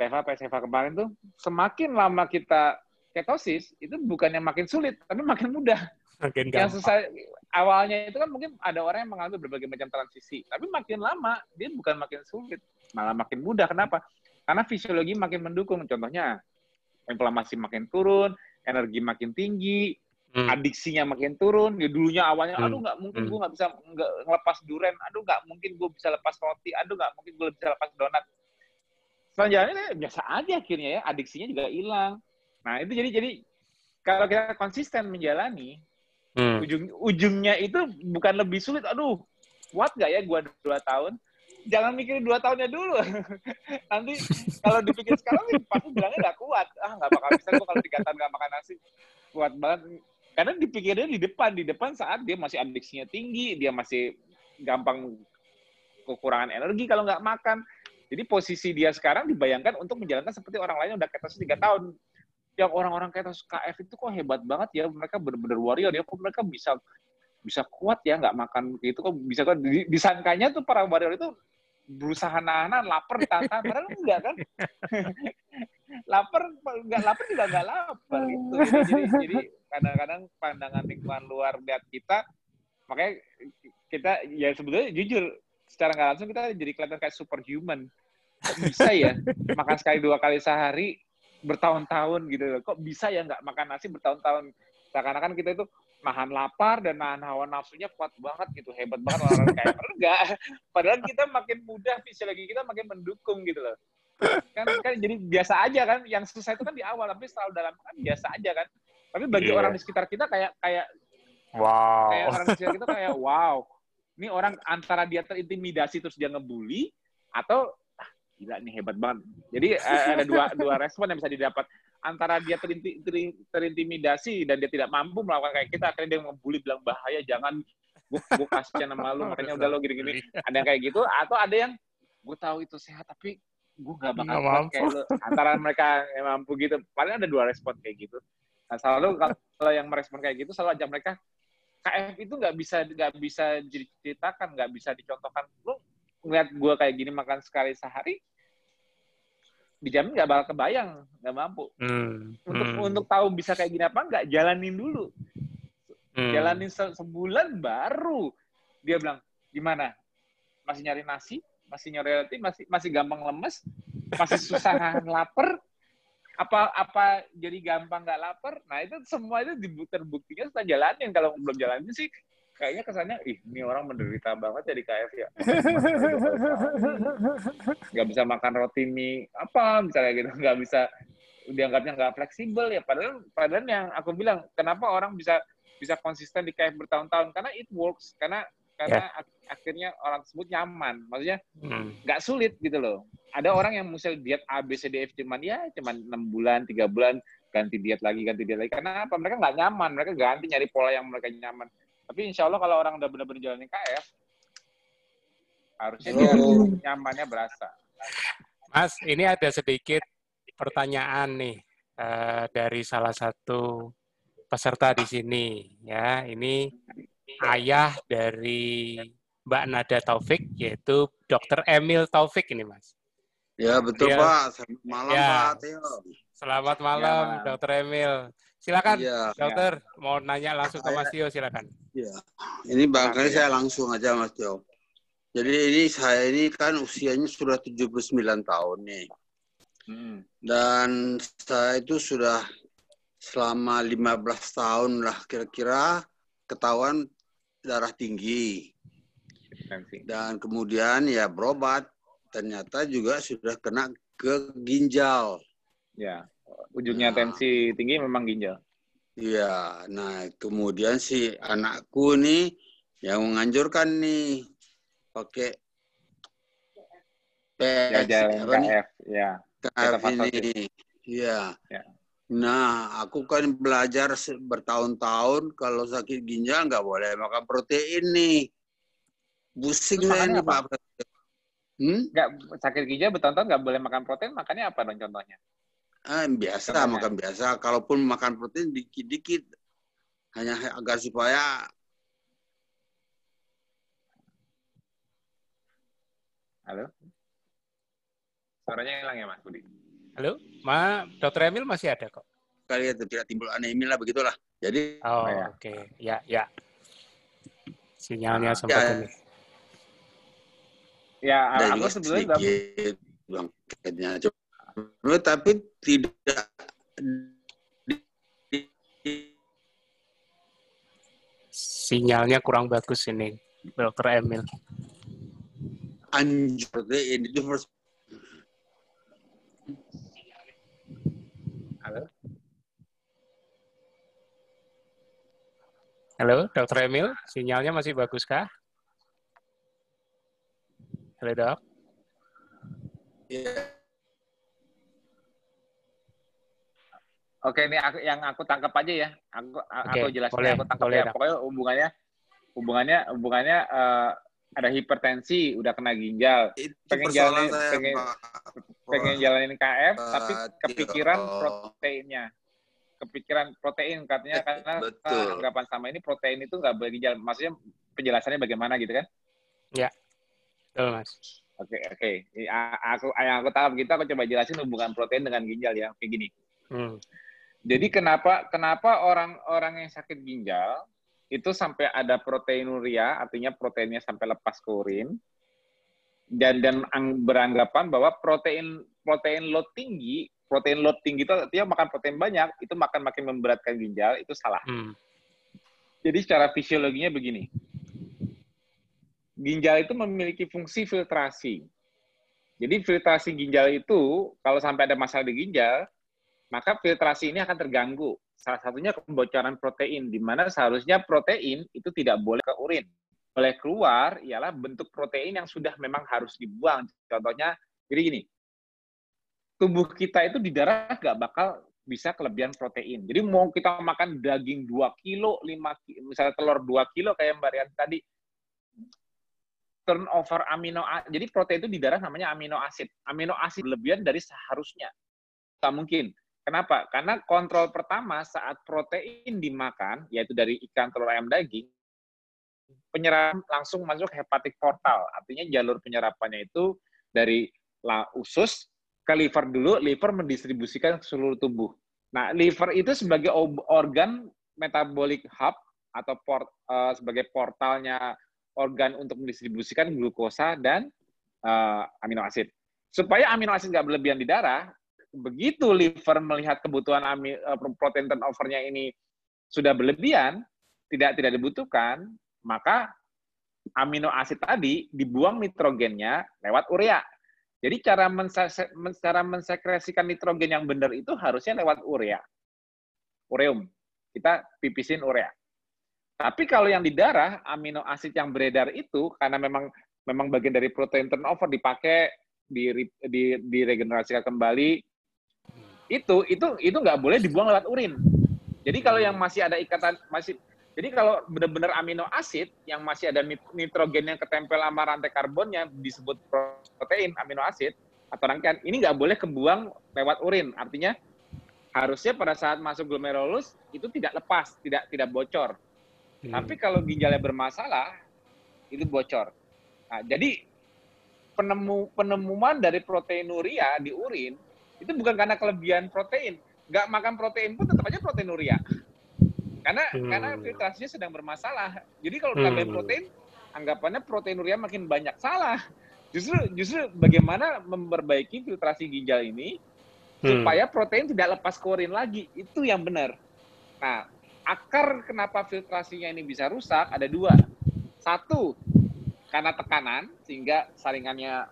TFH PSFH kemarin tuh semakin lama kita ketosis itu bukan yang makin sulit tapi makin mudah makin yang susah awalnya itu kan mungkin ada orang yang mengalami berbagai macam transisi tapi makin lama dia bukan makin sulit malah makin mudah. Kenapa? Karena fisiologi makin mendukung. Contohnya, inflamasi makin turun, energi makin tinggi, hmm. adiksinya makin turun. Ya dulunya awalnya, hmm. aduh nggak mungkin hmm. gue nggak bisa nggak ngelepas duren, aduh nggak mungkin gue bisa lepas roti, aduh nggak mungkin gue bisa lepas donat. Selanjutnya biasa aja akhirnya ya, adiksinya juga hilang. Nah itu jadi jadi kalau kita konsisten menjalani, hmm. ujung ujungnya itu bukan lebih sulit. Aduh, kuat nggak ya gue dua tahun? Jangan mikirin dua tahunnya dulu. Nanti kalau dipikir sekarang sih pasti bilangnya nggak kuat. Ah nggak bakal bisa gue kalau tiga tahun nggak makan nasi. Kuat banget karena dipikirnya di depan, di depan saat dia masih adiksinya tinggi, dia masih gampang kekurangan energi kalau nggak makan. Jadi posisi dia sekarang dibayangkan untuk menjalankan seperti orang lain udah ketos tiga tahun. Yang orang-orang ketos KF itu kok hebat banget ya, mereka benar-benar warrior ya, kok mereka bisa bisa kuat ya nggak makan gitu kok bisa kok disangkanya tuh para warrior itu berusaha nahan lapar ditahan padahal enggak kan? Lapar nggak lapar juga nggak lapar gitu. Jadi kadang-kadang pandangan lingkungan luar lihat kita makanya kita ya sebetulnya jujur secara nggak langsung kita jadi kelihatan kayak superhuman. Bisa ya? Makan sekali dua kali sehari bertahun-tahun gitu. Kok bisa ya nggak makan nasi bertahun-tahun? Seakan-akan kita itu nahan lapar dan nahan hawa nafsunya kuat banget gitu. Hebat banget orang kayak enggak. Padahal kita makin mudah fisiologi kita makin mendukung gitu loh. Kan kan jadi biasa aja kan. Yang susah itu kan di awal tapi selalu dalam kan biasa aja kan. Tapi bagi yeah. orang di sekitar kita kayak kayak wow. kayak orang di sekitar kita kayak wow ini orang antara dia terintimidasi terus dia ngebully atau gila nih hebat banget. Jadi eh, ada dua dua respon yang bisa didapat. Antara dia terinti, ter, terintimidasi dan dia tidak mampu melakukan kayak kita akhirnya dia membuli bilang bahaya jangan. Gue gue kasih nama lu makanya udah lo gini-gini. Ada yang kayak gitu atau ada yang gue tahu itu sehat tapi gue gak bakal kuat kayak lu. Antara mereka yang mampu gitu. Paling ada dua respon kayak gitu. Nah selalu kalau yang merespon kayak gitu selalu ajak mereka KF itu nggak bisa nggak bisa diceritakan nggak bisa dicontohkan. Lu ngeliat gue kayak gini makan sekali sehari dijamin nggak bakal kebayang, nggak mampu. Hmm. Untuk hmm. untuk tahu bisa kayak gini apa nggak, jalanin dulu. Hmm. Jalanin se sebulan baru dia bilang gimana? Masih nyari nasi, masih nyari roti, masih masih gampang lemes, masih susah lapar. Apa apa jadi gampang nggak lapar? Nah itu semua itu terbuktinya setelah jalanin. Kalau belum jalanin sih kayaknya kesannya ih ini orang menderita banget jadi KF ya. Nggak bisa makan roti mie apa misalnya gitu. Nggak bisa dianggapnya nggak fleksibel ya. Padahal padahal yang aku bilang kenapa orang bisa bisa konsisten di KF bertahun-tahun? Karena it works karena karena yeah. akhirnya orang tersebut nyaman. Maksudnya hmm. nggak hmm. sulit gitu loh. Ada orang yang misalnya diet A B C D F cuman ya cuman enam bulan tiga bulan ganti diet lagi ganti diet lagi. Karena apa? Mereka nggak nyaman. Mereka ganti nyari pola yang mereka nyaman tapi insya Allah kalau orang udah benar-benar jalanin KF, harusnya dia nyamannya berasa. Mas, ini ada sedikit pertanyaan nih uh, dari salah satu peserta di sini. Ya, ini ayah dari Mbak Nada Taufik, yaitu Dr. Emil Taufik ini, Mas. Ya, betul, Dia, Pak. Selamat malam, ya. Pak. Selamat malam, ya, Dr. Emil. Silakan, ya. dokter. Ya. Mau nanya langsung ke Mas Tio, silakan. Ya. Ini barangkali saya langsung aja, Mas Tio. Jadi ini saya ini kan usianya sudah 79 tahun nih. Hmm. Dan saya itu sudah selama 15 tahun lah kira-kira ketahuan darah tinggi. Dan kemudian ya berobat, ternyata juga sudah kena ke ginjal. Ya ujungnya nah, tensi tinggi memang ginjal. Iya, nah kemudian si anakku nih yang menganjurkan nih pakai PS, ya, apa KF, ya. KF ini, iya. Ya. Nah, aku kan belajar bertahun-tahun kalau sakit ginjal nggak boleh makan protein nih. Pusing lah ini Pak. Hmm? Nggak, sakit ginjal bertahun-tahun nggak boleh makan protein, makannya apa dong contohnya? Eh, biasa Contohnya. makan biasa. Kalaupun makan protein dikit-dikit, hanya agar supaya Halo? Suaranya hilang ya Mas Budi? Halo? Ma, Dokter Emil masih ada kok. Kali itu tidak timbul anemia lah begitulah. Jadi Oh, ya. oke. Okay. Ya, ya. Sinyalnya nah, sempat ya. ini. Ya, aku sebetulnya sedikit bangkitnya tapi tidak sinyalnya kurang bagus ini, Dokter Emil. Anjir, ini tuh first. Halo. Halo, Dokter Emil, sinyalnya masih bagus kah? Halo, Dok. Yeah. Oke, ini aku, yang aku tangkap aja ya. Aku okay, aku jelasin boleh, aku tangkap boleh, ya. Pokoknya hubungannya hubungannya hubungannya uh, ada hipertensi, udah kena ginjal, itu pengen jalanin pengen, pengen jalanin KF, uh, tapi kepikiran oh. proteinnya, kepikiran protein katanya karena Betul. anggapan sama ini protein itu nggak boleh ginjal. Maksudnya penjelasannya bagaimana gitu kan? Ya, betul mas. Oke okay, oke, okay. aku yang aku tahu begitu aku coba jelasin hubungan protein dengan ginjal ya, kayak gini. Hmm. Jadi kenapa kenapa orang-orang yang sakit ginjal itu sampai ada proteinuria, artinya proteinnya sampai lepas ke urin, dan dan beranggapan bahwa protein protein load tinggi, protein load tinggi itu artinya makan protein banyak, itu makan makin memberatkan ginjal, itu salah. Hmm. Jadi secara fisiologinya begini, ginjal itu memiliki fungsi filtrasi. Jadi filtrasi ginjal itu kalau sampai ada masalah di ginjal, maka filtrasi ini akan terganggu. Salah satunya kebocoran protein, di mana seharusnya protein itu tidak boleh ke urin. Boleh keluar ialah bentuk protein yang sudah memang harus dibuang. Contohnya, jadi gini, tubuh kita itu di darah nggak bakal bisa kelebihan protein. Jadi mau kita makan daging 2 kilo, 5 kilo, misalnya telur 2 kilo kayak Mbak Rian tadi, turnover amino jadi protein itu di darah namanya amino acid. Amino acid lebihan dari seharusnya. Tak mungkin. Kenapa? Karena kontrol pertama saat protein dimakan, yaitu dari ikan, telur, ayam, daging, penyerapan langsung masuk hepatik portal. Artinya jalur penyerapannya itu dari usus ke liver dulu, liver mendistribusikan ke seluruh tubuh. Nah, liver itu sebagai organ metabolic hub atau port, uh, sebagai portalnya organ untuk mendistribusikan glukosa dan uh, amino asid. Supaya amino asid nggak berlebihan di darah, begitu liver melihat kebutuhan eh, protein turnovernya ini sudah berlebihan, tidak tidak dibutuhkan, maka amino asid tadi dibuang nitrogennya lewat urea. Jadi cara, cara mensekresikan nitrogen yang benar itu harusnya lewat urea. Ureum. Kita pipisin urea. Tapi kalau yang di darah, amino asid yang beredar itu, karena memang memang bagian dari protein turnover dipakai, di, di, diregenerasikan kembali, itu itu itu nggak boleh dibuang lewat urin. Jadi kalau yang masih ada ikatan masih jadi kalau benar-benar amino asid yang masih ada nitrogen yang ketempel sama rantai karbonnya disebut protein amino asid atau rangkaian ini nggak boleh kebuang lewat urin. Artinya harusnya pada saat masuk glomerulus itu tidak lepas, tidak tidak bocor. Hmm. Tapi kalau ginjalnya bermasalah itu bocor. Nah, jadi penemu penemuan dari proteinuria di urin itu bukan karena kelebihan protein. Nggak makan protein pun tetap aja proteinuria. Karena hmm. karena filtrasinya sedang bermasalah. Jadi kalau hmm. protein, anggapannya proteinuria makin banyak. Salah. Justru justru bagaimana memperbaiki filtrasi ginjal ini hmm. supaya protein tidak lepas korin lagi. Itu yang benar. Nah, akar kenapa filtrasinya ini bisa rusak ada dua. Satu, karena tekanan sehingga saringannya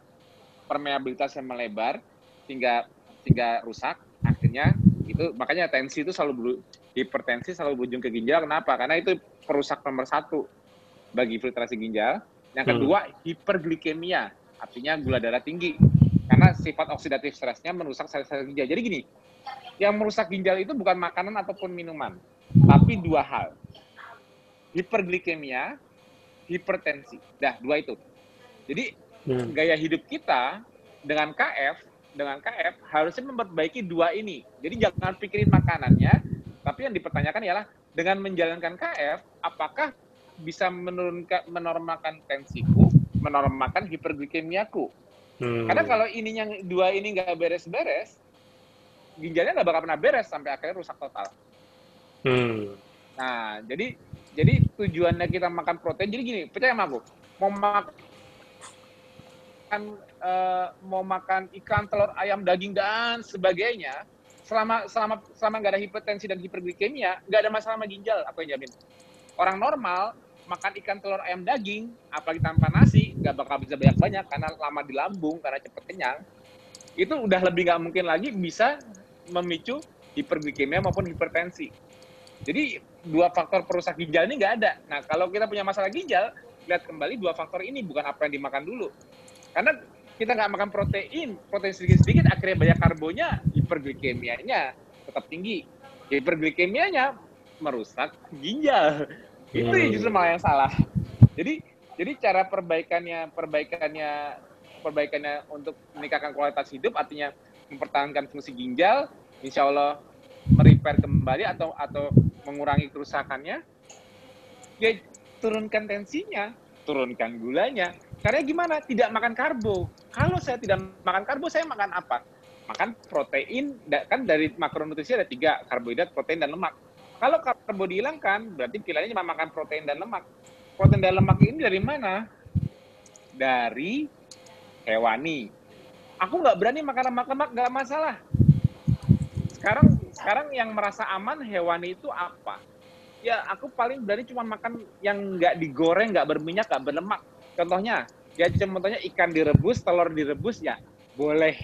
permeabilitasnya melebar sehingga sehingga rusak akhirnya itu makanya tensi itu selalu hipertensi selalu berujung ke ginjal. Kenapa? Karena itu perusak nomor satu bagi filtrasi ginjal. Yang hmm. kedua hmm. hiperglikemia artinya gula darah tinggi. Karena sifat oksidatif stresnya merusak sel-sel ginjal. Jadi gini yang merusak ginjal itu bukan makanan ataupun minuman tapi dua hal. Hiperglikemia hipertensi. Dah dua itu. Jadi hmm. gaya hidup kita dengan KF dengan KF harusnya memperbaiki dua ini. Jadi jangan pikirin makanannya, tapi yang dipertanyakan ialah dengan menjalankan KF, apakah bisa menurunkan menormalkan tensiku, menormalkan hiperglikemiaku? Hmm. Karena kalau ininya dua ini nggak beres-beres, ginjalnya nggak bakal pernah beres sampai akhirnya rusak total. Hmm. Nah, jadi jadi tujuannya kita makan protein. Jadi gini, percaya sama aku, mau makan uh, mau makan ikan, telur, ayam, daging dan sebagainya, selama selama selama nggak ada hipertensi dan hiperglikemia, nggak ada masalah sama ginjal, aku yang jamin. Orang normal makan ikan telur ayam daging, apalagi tanpa nasi, nggak bakal bisa banyak-banyak karena lama di lambung, karena cepet kenyang. Itu udah lebih nggak mungkin lagi bisa memicu hiperglikemia maupun hipertensi. Jadi dua faktor perusak ginjal ini nggak ada. Nah kalau kita punya masalah ginjal, lihat kembali dua faktor ini bukan apa yang dimakan dulu. Karena kita nggak makan protein, protein sedikit-sedikit akhirnya banyak karbonya, hiperglikemianya tetap tinggi. Hiperglikemianya merusak ginjal. Itu yang justru malah yang salah. Jadi jadi cara perbaikannya perbaikannya perbaikannya untuk meningkatkan kualitas hidup artinya mempertahankan fungsi ginjal insya Allah merepair kembali atau atau mengurangi kerusakannya ya turunkan tensinya turunkan gulanya. Karena gimana? Tidak makan karbo kalau saya tidak makan karbo saya makan apa makan protein kan dari makronutrisi ada tiga karbohidrat protein dan lemak kalau karbo dihilangkan, berarti pilihannya cuma makan protein dan lemak. Protein dan lemak ini dari mana? Dari hewani. Aku nggak berani makan lemak-lemak, nggak masalah. Sekarang sekarang yang merasa aman hewani itu apa? Ya aku paling berani cuma makan yang nggak digoreng, nggak berminyak, nggak berlemak. Contohnya, ya contohnya ikan direbus, telur direbus ya boleh.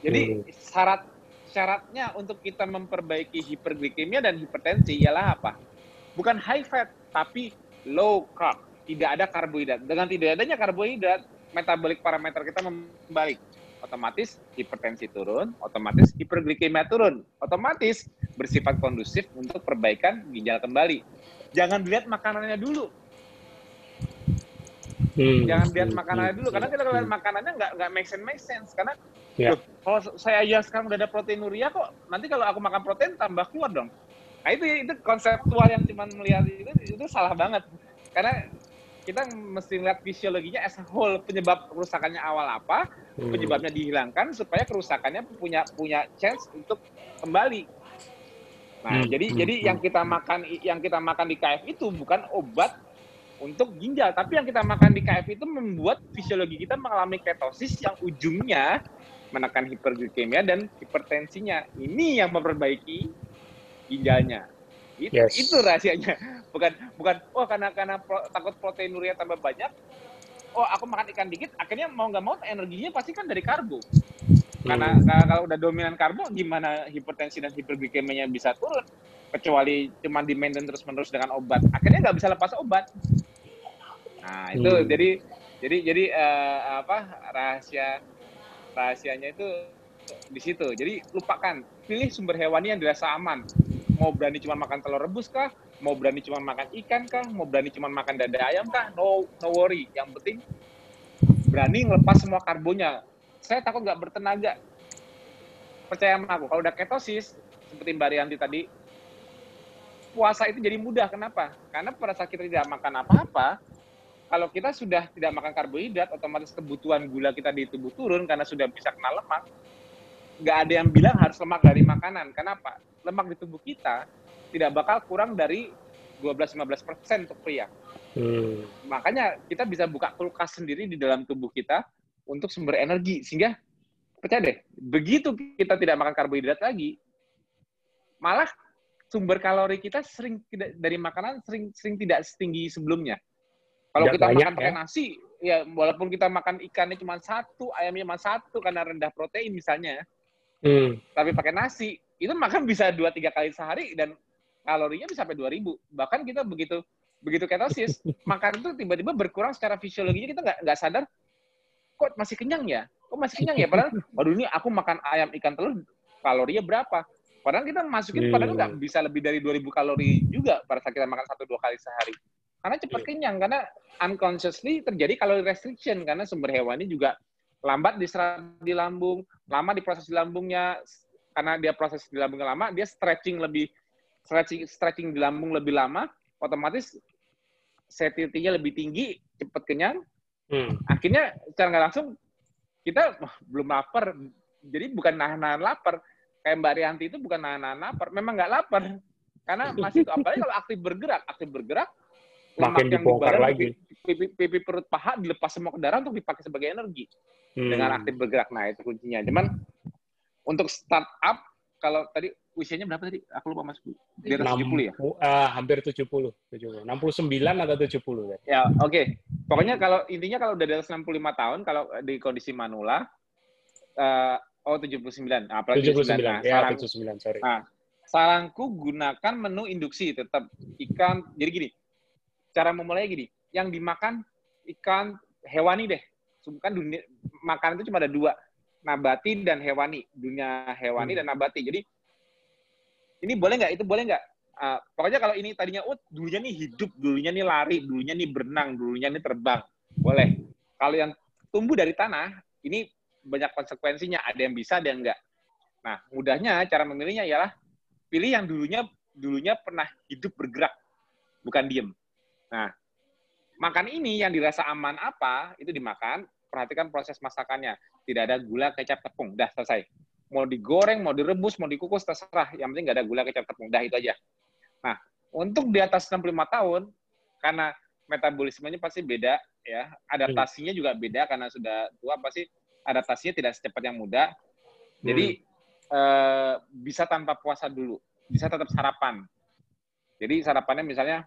Jadi syarat syaratnya untuk kita memperbaiki hiperglikemia dan hipertensi ialah apa? Bukan high fat, tapi low carb. Tidak ada karbohidrat. Dengan tidak adanya karbohidrat, metabolik parameter kita membaik. Otomatis hipertensi turun, otomatis hiperglikemia turun. Otomatis bersifat kondusif untuk perbaikan ginjal kembali. Jangan dilihat makanannya dulu. Hmm. Jangan lihat makanannya dulu, karena kita lihat makanannya nggak nggak make sense make sense. Karena Yeah. Loh, kalau saya aja sekarang udah ada proteinuria kok, nanti kalau aku makan protein tambah keluar dong. Nah itu itu konseptual yang cuma melihat itu itu salah banget. Karena kita mesti lihat fisiologinya as a whole penyebab kerusakannya awal apa, hmm. penyebabnya dihilangkan supaya kerusakannya punya punya chance untuk kembali. Nah, hmm. jadi hmm. jadi yang hmm. kita makan yang kita makan di KF itu bukan obat untuk ginjal, tapi yang kita makan di KF itu membuat fisiologi kita mengalami ketosis yang ujungnya menekan hiperglikemia dan hipertensinya. Ini yang memperbaiki ginjalnya. Itu, yes. itu rahasianya. Bukan bukan oh karena karena pro, takut proteinuria tambah banyak. Oh aku makan ikan dikit, akhirnya mau nggak mau energinya pasti kan dari karbo. Karena, hmm. karena kalau udah dominan karbo, gimana hipertensi dan hiperglikemianya bisa turun? Kecuali cuma di maintain terus menerus dengan obat. Akhirnya nggak bisa lepas obat. Nah itu hmm. jadi jadi jadi uh, apa rahasia rahasianya itu di situ. Jadi lupakan, pilih sumber hewani yang dirasa aman. Mau berani cuma makan telur rebus kah? Mau berani cuma makan ikan kah? Mau berani cuma makan dada ayam kah? No, no worry. Yang penting berani ngelepas semua karbonnya. Saya takut nggak bertenaga. Percaya sama aku, kalau udah ketosis, seperti Mbak Rianti tadi, puasa itu jadi mudah. Kenapa? Karena pada saat kita tidak makan apa-apa, kalau kita sudah tidak makan karbohidrat, otomatis kebutuhan gula kita di tubuh turun karena sudah bisa kena lemak. Nggak ada yang bilang harus lemak dari makanan. Kenapa? Lemak di tubuh kita tidak bakal kurang dari 12-15 persen untuk pria. Hmm. Makanya kita bisa buka kulkas sendiri di dalam tubuh kita untuk sumber energi. Sehingga, percaya deh, begitu kita tidak makan karbohidrat lagi, malah sumber kalori kita sering tidak dari makanan sering sering tidak setinggi sebelumnya. Kalau kita banyak, makan pakai ya? nasi, ya walaupun kita makan ikannya cuma satu, ayamnya cuma satu karena rendah protein misalnya, hmm. tapi pakai nasi, itu makan bisa dua tiga kali sehari dan kalorinya bisa sampai dua ribu. Bahkan kita begitu begitu ketosis, makan itu tiba-tiba berkurang secara fisiologinya kita nggak nggak sadar, kok masih kenyang ya? Kok masih kenyang ya? Padahal, waduh ini aku makan ayam ikan telur kalorinya berapa? Padahal kita masukin, padahal nggak hmm. bisa lebih dari 2000 kalori juga pada saat kita makan satu dua kali sehari. Karena cepat yeah. kenyang, karena unconsciously terjadi kalori restriction, karena sumber hewani juga lambat diserap di lambung, lama diproses di lambungnya, karena dia proses di lambungnya lama, dia stretching lebih, stretching, stretching di lambung lebih lama, otomatis satiety-nya lebih tinggi, cepat kenyang, hmm. akhirnya secara nggak langsung kita oh, belum lapar, jadi bukan nahan-nahan lapar, kayak Mbak Rianti itu bukan nahan-nahan lapar, memang nggak lapar, karena masih itu apalagi kalau aktif bergerak, aktif bergerak makin dibongkar di lagi. Pipi, pipi perut paha dilepas semua ke darah untuk dipakai sebagai energi hmm. dengan aktif bergerak. Nah itu kuncinya. Cuman untuk startup kalau tadi usianya berapa tadi? Aku lupa Mas. Di atas 70 ya? Uh, hampir 70. 70. 69 atau 70 ya? Ya, oke. Okay. Pokoknya kalau intinya kalau udah di atas 65 tahun, kalau di kondisi manula, uh, oh 79. Nah, apalagi 79. 79. Nah, ya, sarang, 79, sorry. Nah, saranku gunakan menu induksi tetap ikan. Jadi gini, cara memulai gini, yang dimakan ikan hewani deh. Kan dunia makanan itu cuma ada dua, nabati dan hewani. Dunia hewani hmm. dan nabati. Jadi ini boleh nggak? Itu boleh nggak? Uh, pokoknya kalau ini tadinya, oh dulunya nih hidup, dulunya nih lari, dulunya nih berenang, dulunya nih terbang, boleh. Kalau yang tumbuh dari tanah, ini banyak konsekuensinya. Ada yang bisa, ada yang enggak. Nah, mudahnya cara memilihnya ialah pilih yang dulunya dulunya pernah hidup bergerak, bukan diem. Nah, makan ini yang dirasa aman apa, itu dimakan, perhatikan proses masakannya. Tidak ada gula, kecap, tepung. Udah selesai mau digoreng, mau direbus, mau dikukus, terserah. Yang penting nggak ada gula, kecap, tepung. Dah itu aja. Nah, untuk di atas 65 tahun, karena metabolismenya pasti beda, ya adaptasinya juga beda karena sudah tua pasti adaptasinya tidak secepat yang muda. Jadi hmm. eh, bisa tanpa puasa dulu, bisa tetap sarapan. Jadi sarapannya misalnya,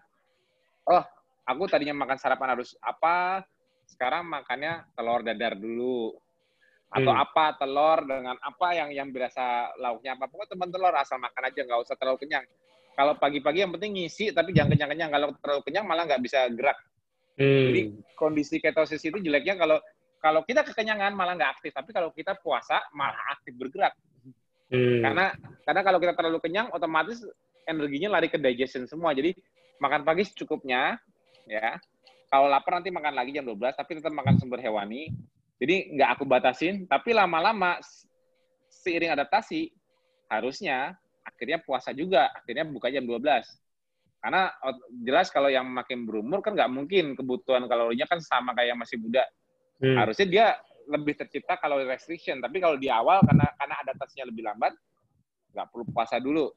oh aku tadinya makan sarapan harus apa, sekarang makannya telur dadar dulu. Atau hmm. apa telur dengan apa yang yang berasa lauknya apa. Pokoknya teman telur asal makan aja nggak usah terlalu kenyang. Kalau pagi-pagi yang penting ngisi tapi jangan kenyang-kenyang. Kalau terlalu kenyang malah nggak bisa gerak. Hmm. jadi kondisi ketosis itu jeleknya kalau kalau kita kekenyangan malah nggak aktif. Tapi kalau kita puasa malah aktif bergerak. Hmm. karena karena kalau kita terlalu kenyang otomatis energinya lari ke digestion semua. Jadi makan pagi secukupnya ya kalau lapar nanti makan lagi jam 12 tapi tetap makan sumber hewani jadi nggak aku batasin, tapi lama-lama seiring adaptasi harusnya akhirnya puasa juga, akhirnya buka jam 12. Karena jelas kalau yang makin berumur kan nggak mungkin kebutuhan kalorinya kan sama kayak yang masih muda. Hmm. Harusnya dia lebih tercipta kalori restriction. Tapi kalau di awal karena karena adaptasinya lebih lambat, nggak perlu puasa dulu.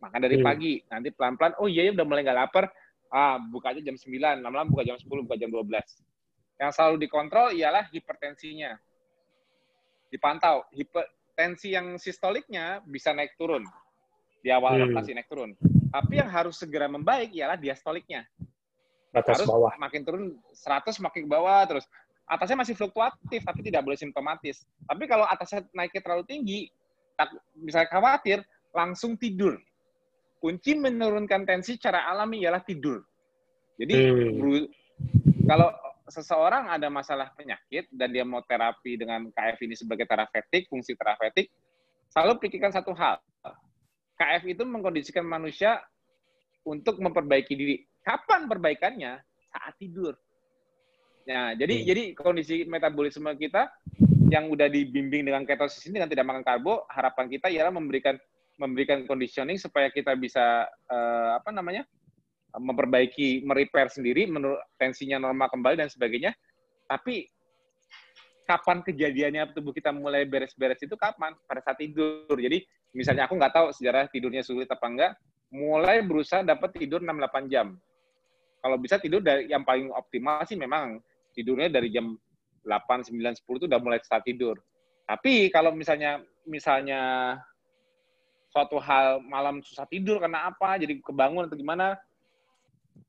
Makan dari hmm. pagi. Nanti pelan-pelan, oh iya ya udah mulai nggak lapar, ah buka aja jam 9, lama-lama buka jam 10, buka jam 12. Yang selalu dikontrol ialah hipertensinya. Dipantau. Hipertensi yang sistoliknya bisa naik turun. Di awal hmm. naik turun. Tapi yang harus segera membaik ialah diastoliknya. Atas harus bawah. makin turun 100 makin ke bawah terus. Atasnya masih fluktuatif tapi tidak boleh simptomatis. Tapi kalau atasnya naiknya terlalu tinggi, misalnya khawatir, langsung tidur. Kunci menurunkan tensi secara alami ialah tidur. Jadi hmm. kalau seseorang ada masalah penyakit dan dia mau terapi dengan KF ini sebagai terapeutik, fungsi terapeutik, selalu pikirkan satu hal. KF itu mengkondisikan manusia untuk memperbaiki diri. Kapan perbaikannya? Saat tidur. Nah, jadi hmm. jadi kondisi metabolisme kita yang udah dibimbing dengan ketosis ini dengan tidak makan karbo, harapan kita ialah memberikan memberikan conditioning supaya kita bisa uh, apa namanya? memperbaiki, merepair sendiri, menurut tensinya normal kembali dan sebagainya. Tapi kapan kejadiannya tubuh kita mulai beres-beres itu kapan? Pada saat tidur. Jadi misalnya aku nggak tahu sejarah tidurnya sulit apa enggak, mulai berusaha dapat tidur 6-8 jam. Kalau bisa tidur dari yang paling optimal sih memang tidurnya dari jam 8, 9, 10 itu udah mulai start tidur. Tapi kalau misalnya misalnya suatu hal malam susah tidur karena apa, jadi kebangun atau gimana,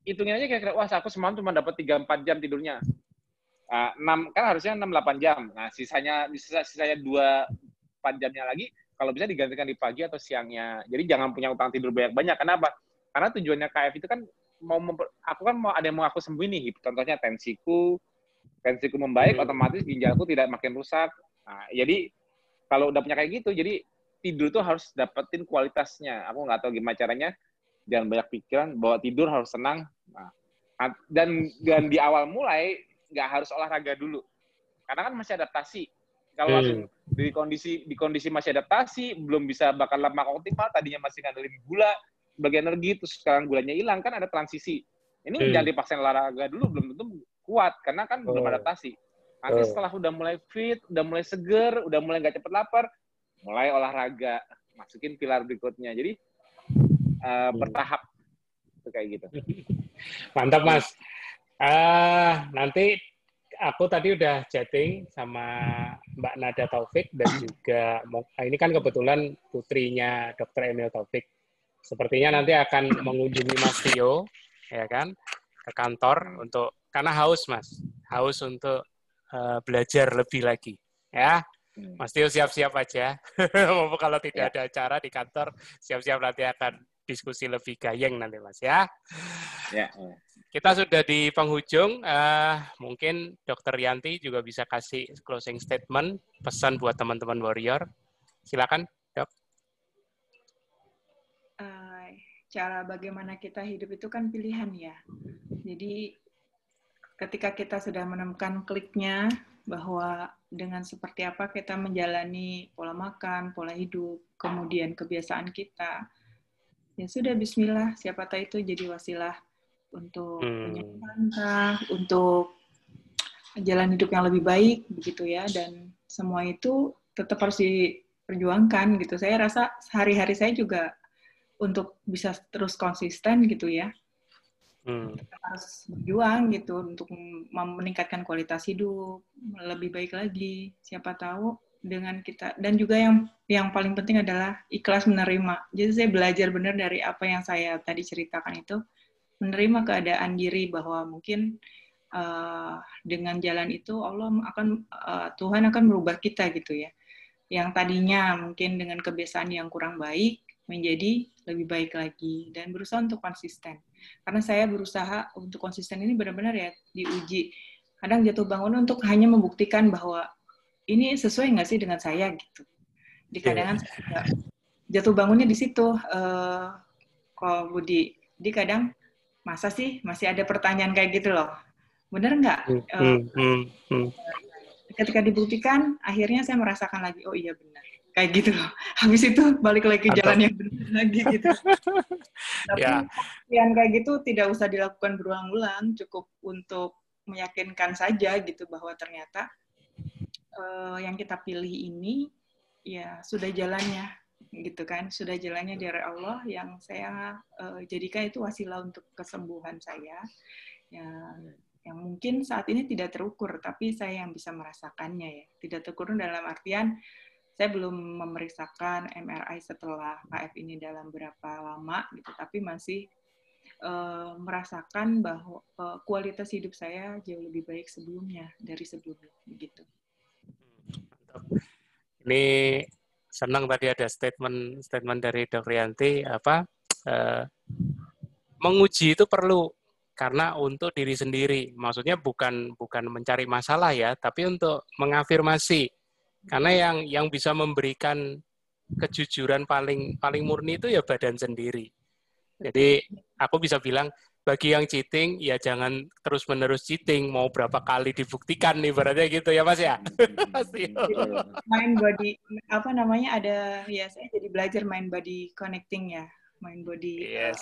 hitungin aja kira-kira, wah aku semalam cuma dapat 3-4 jam tidurnya. Uh, 6, kan harusnya 6-8 jam. Nah, sisanya sisa, sisanya 2 4 jamnya lagi, kalau bisa digantikan di pagi atau siangnya. Jadi jangan punya utang tidur banyak-banyak. Kenapa? Karena tujuannya KF itu kan mau memper, aku kan mau ada yang mau aku sembuh nih. Contohnya tensiku, tensiku membaik, hmm. otomatis ginjalku tidak makin rusak. Nah, jadi kalau udah punya kayak gitu, jadi tidur tuh harus dapetin kualitasnya. Aku nggak tahu gimana caranya jangan banyak pikiran, bawa tidur harus senang. Nah, dan dan di awal mulai nggak harus olahraga dulu, karena kan masih adaptasi. Kalau hmm. langsung di kondisi di kondisi masih adaptasi, belum bisa bakal lemak optimal, tadinya masih ngandelin gula sebagai energi, terus sekarang gulanya hilang, kan ada transisi. Ini hmm. jangan dipaksain olahraga dulu, belum tentu kuat, karena kan oh. belum adaptasi. Nanti oh. setelah udah mulai fit, udah mulai seger, udah mulai nggak cepet lapar, mulai olahraga, masukin pilar berikutnya. Jadi uh, bertahap itu kayak gitu. Mantap mas. Uh, nanti aku tadi udah chatting sama Mbak Nada Taufik dan juga ah, ini kan kebetulan putrinya Dr. Emil Taufik. Sepertinya nanti akan mengunjungi Mas Tio, ya kan, ke kantor untuk karena haus Mas, haus untuk uh, belajar lebih lagi, ya. Hmm. Mas Tio siap-siap aja. Kalau tidak ya. ada acara di kantor, siap-siap nanti akan diskusi lebih gayeng nanti Mas ya. Ya. ya. Kita sudah di penghujung, uh, mungkin Dokter Yanti juga bisa kasih closing statement, pesan buat teman-teman warrior. Silakan, dok. Uh, cara bagaimana kita hidup itu kan pilihan ya. Jadi ketika kita sudah menemukan kliknya bahwa dengan seperti apa kita menjalani pola makan, pola hidup, kemudian kebiasaan kita, ya sudah Bismillah, siapa tahu itu jadi wasilah untuk hmm. untuk jalan hidup yang lebih baik begitu ya dan semua itu tetap harus diperjuangkan gitu. Saya rasa hari-hari saya juga untuk bisa terus konsisten gitu ya. Hmm. harus berjuang gitu untuk meningkatkan kualitas hidup lebih baik lagi. Siapa tahu dengan kita dan juga yang yang paling penting adalah ikhlas menerima. Jadi saya belajar benar dari apa yang saya tadi ceritakan itu menerima keadaan diri bahwa mungkin uh, dengan jalan itu Allah akan uh, Tuhan akan merubah kita gitu ya. Yang tadinya mungkin dengan kebiasaan yang kurang baik menjadi lebih baik lagi dan berusaha untuk konsisten. Karena saya berusaha untuk konsisten ini benar-benar ya diuji. Kadang jatuh bangun untuk hanya membuktikan bahwa ini sesuai nggak sih dengan saya gitu. Di kadang yeah. jatuh bangunnya di situ. Uh, kalau Budi, di kadang masa sih masih ada pertanyaan kayak gitu loh bener nggak hmm, uh, hmm. ketika dibuktikan akhirnya saya merasakan lagi oh iya benar kayak gitu loh. Habis itu balik lagi ke jalan yang benar lagi gitu. Tapi ya. yang kayak gitu tidak usah dilakukan berulang-ulang. Cukup untuk meyakinkan saja gitu bahwa ternyata uh, yang kita pilih ini ya sudah jalannya gitu kan. Sudah jalannya dari Allah yang saya uh, jadikan itu wasilah untuk kesembuhan saya. Ya yang mungkin saat ini tidak terukur tapi saya yang bisa merasakannya ya. Tidak terukur dalam artian saya belum memeriksakan MRI setelah KF ini dalam berapa lama gitu tapi masih uh, merasakan bahwa uh, kualitas hidup saya jauh lebih baik sebelumnya dari sebelumnya begitu. Ini senang tadi ada statement statement dari Dr. Rianti apa uh, menguji itu perlu karena untuk diri sendiri maksudnya bukan bukan mencari masalah ya tapi untuk mengafirmasi karena yang yang bisa memberikan kejujuran paling paling murni itu ya badan sendiri. Jadi aku bisa bilang bagi yang cheating ya jangan terus menerus cheating. Mau berapa kali dibuktikan nih berarti gitu ya mas ya? Pasti main body apa namanya ada ya saya jadi belajar main body connecting ya main body yes.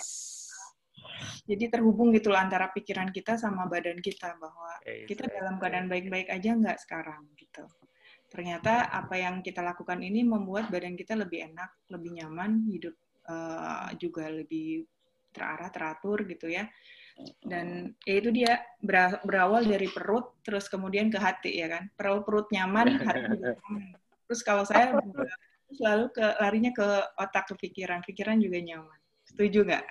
jadi terhubung gitu antara pikiran kita sama badan kita bahwa kita dalam keadaan baik-baik aja nggak sekarang gitu ternyata apa yang kita lakukan ini membuat badan kita lebih enak lebih nyaman hidup uh, juga lebih terarah teratur gitu ya. Dan ya itu dia berawal dari perut terus kemudian ke hati ya kan? Perut perut nyaman hati juga nyaman. Terus kalau saya selalu ke larinya ke otak ke pikiran. Pikiran juga nyaman. Setuju nggak?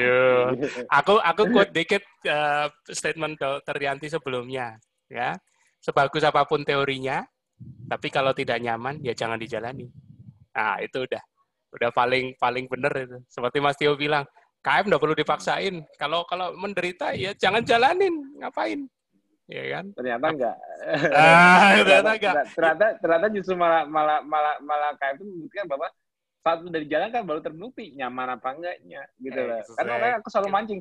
aku aku quote dikit uh, statement dokter Yanti sebelumnya ya. Sebagus apa pun teorinya tapi kalau tidak nyaman ya jangan dijalani nah itu udah udah paling paling bener itu seperti Mas Tio bilang KM nggak perlu dipaksain. Kalau kalau menderita ya jangan jalanin, ngapain? Ya kan? Ternyata enggak. Ah, ternyata enggak. Ternyata ternyata justru malah malah malah malah KM itu membuktikan bahwa saat dari jalan kan baru terbukti nyaman apa enggaknya gitu loh. Karena makanya aku selalu mancing.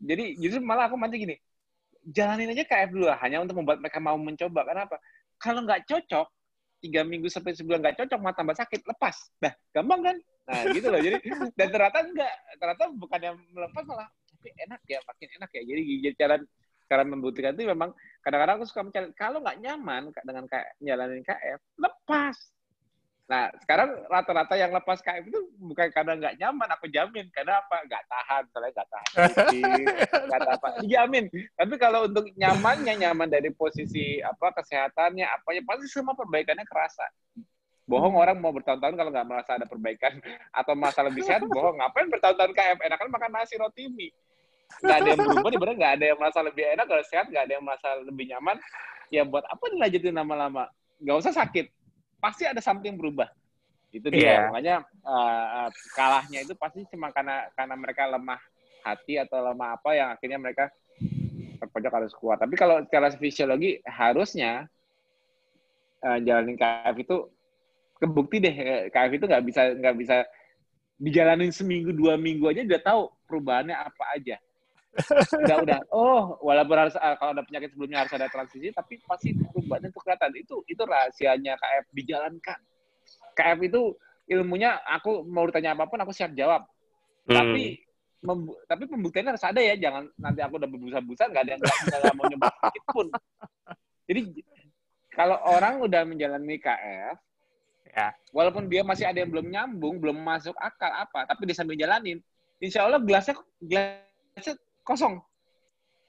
Jadi justru malah aku mancing gini. Jalanin aja KF dulu lah, hanya untuk membuat mereka mau mencoba. Kenapa? Kalau nggak cocok, tiga minggu sampai sebulan nggak cocok, mau tambah sakit, lepas. Dah, gampang kan? Nah, gitu loh. Jadi dan ternyata enggak, ternyata bukan yang melepas malah tapi enak ya, makin enak ya. Jadi cara cara membuktikan itu memang kadang-kadang aku suka mencari kalau nggak nyaman dengan kayak nyalanin KF, lepas. Nah, sekarang rata-rata yang lepas KF itu bukan karena nggak nyaman, aku jamin. Karena apa? Nggak tahan, soalnya nggak tahan. nggak apa. Dijamin. Tapi kalau untuk nyamannya, nyaman dari posisi apa kesehatannya, apa ya pasti semua perbaikannya kerasa. Bohong orang mau bertahun-tahun kalau nggak merasa ada perbaikan atau masa lebih sehat, bohong. Ngapain bertahun-tahun KF? Enakan makan nasi roti mie. Nggak ada yang berubah, bener nggak ada yang merasa lebih enak, kalau sehat nggak ada yang merasa lebih nyaman. Ya buat apa dilanjutin lama-lama? Nggak usah sakit pasti ada something berubah. Itu dia. Yeah. Makanya uh, kalahnya itu pasti cuma karena karena mereka lemah hati atau lemah apa yang akhirnya mereka terpojok harus kuat. Tapi kalau secara fisiologi harusnya uh, jalanin KF itu kebukti deh KF itu nggak bisa nggak bisa dijalanin seminggu dua minggu aja udah tahu perubahannya apa aja udah udah. Oh walaupun harus ah, kalau ada penyakit sebelumnya harus ada transisi tapi pasti perubahannya itu kelihatan. Itu itu rahasianya KF dijalankan. KF itu ilmunya aku mau ditanya apa pun aku siap jawab. Hmm. tapi membu tapi pembuktiannya harus ada ya. Jangan nanti aku udah berbusa-busa nggak ada yang nggak mau nyoba sedikit pun. Jadi kalau orang udah menjalani KF ya. walaupun dia masih ada yang belum nyambung belum masuk akal apa tapi dia sambil jalanin insya Allah gelasnya gelasnya kosong.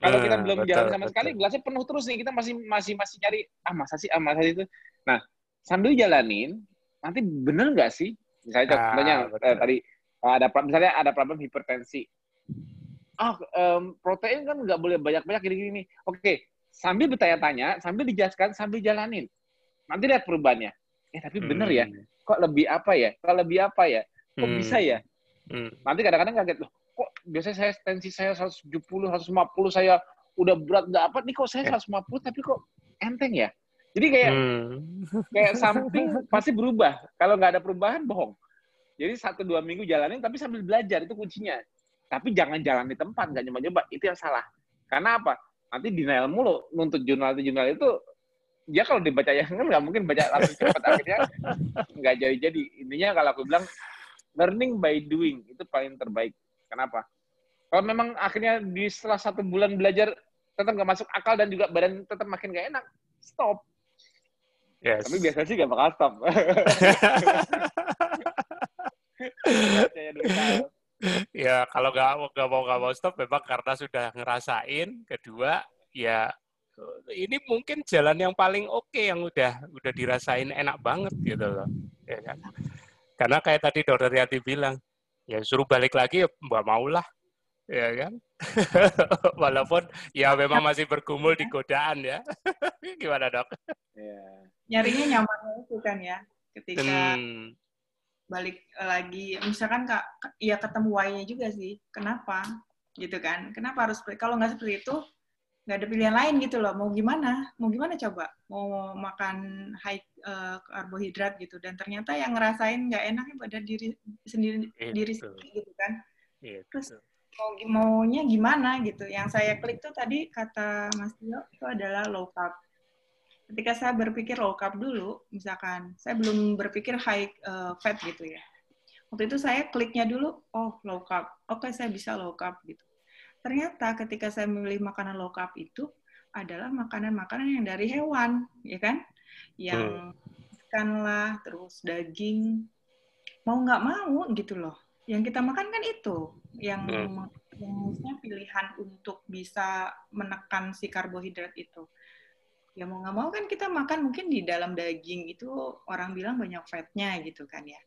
Kalau kita hmm, belum betul, jalan sama betul. sekali, gelasnya penuh terus nih. Kita masih masih masih cari ah masa sih, ah masa itu. Nah, sambil jalanin, nanti bener nggak sih? Misalnya ah, contohnya eh, tadi ada misalnya ada problem hipertensi. Ah, um, protein kan nggak boleh banyak-banyak gini-gini. Oke, sambil bertanya-tanya, sambil dijelaskan, sambil jalanin. Nanti lihat perubahannya. Eh, tapi bener ya. hmm. ya. Kok lebih apa ya? Kok lebih apa ya? Kok hmm. bisa ya? Hmm. Nanti kadang-kadang kaget loh biasanya saya tensi saya 170, 150 saya udah berat nggak apa nih kok saya 150 tapi kok enteng ya. Jadi kayak hmm. kayak samping pasti berubah. Kalau nggak ada perubahan bohong. Jadi satu dua minggu jalanin tapi sambil belajar itu kuncinya. Tapi jangan jalan di tempat, nggak nyoba-nyoba. Itu yang salah. Karena apa? Nanti denial mulu. Nuntut jurnal itu jurnal itu ya kalau dibaca yang kan nggak mungkin baca langsung cepat akhirnya nggak jadi-jadi. Intinya kalau aku bilang learning by doing itu paling terbaik. Kenapa? Kalau memang akhirnya di setelah satu bulan belajar tetap nggak masuk akal dan juga badan tetap makin nggak enak, stop. Yes. Tapi biasanya sih nggak bakal stop. ya kalau nggak nggak mau nggak mau stop memang karena sudah ngerasain. Kedua ya ini mungkin jalan yang paling oke okay, yang udah udah dirasain enak banget gitu loh. Ya kan? Karena kayak tadi Dokter Yati bilang, ya suruh balik lagi ya mbak maulah ya kan? Walaupun ya memang masih bergumul di godaan ya. Gimana dok? Ya. nyarinya nyaman itu kan ya ketika hmm. balik lagi. Misalkan kak ya ketemu why-nya juga sih kenapa? Gitu kan? Kenapa harus kalau nggak seperti itu nggak ada pilihan lain gitu loh. Mau gimana? Mau gimana coba? Mau makan high uh, karbohidrat gitu. Dan ternyata yang ngerasain nggak enaknya pada diri sendiri itu. diri sendiri gitu kan. Itu. terus mau maunya gimana gitu. Yang saya klik tuh tadi kata Mas Tio itu adalah low carb. Ketika saya berpikir low carb dulu misalkan saya belum berpikir high uh, fat gitu ya. Waktu itu saya kliknya dulu oh low carb. Oke okay, saya bisa low carb gitu ternyata ketika saya memilih makanan low carb itu adalah makanan-makanan yang dari hewan, ya kan? Yang hmm. ikan lah, terus daging, mau nggak mau gitu loh. Yang kita makan kan itu, yang hmm. yang pilihan untuk bisa menekan si karbohidrat itu. Ya mau nggak mau kan kita makan mungkin di dalam daging itu orang bilang banyak fatnya gitu kan ya.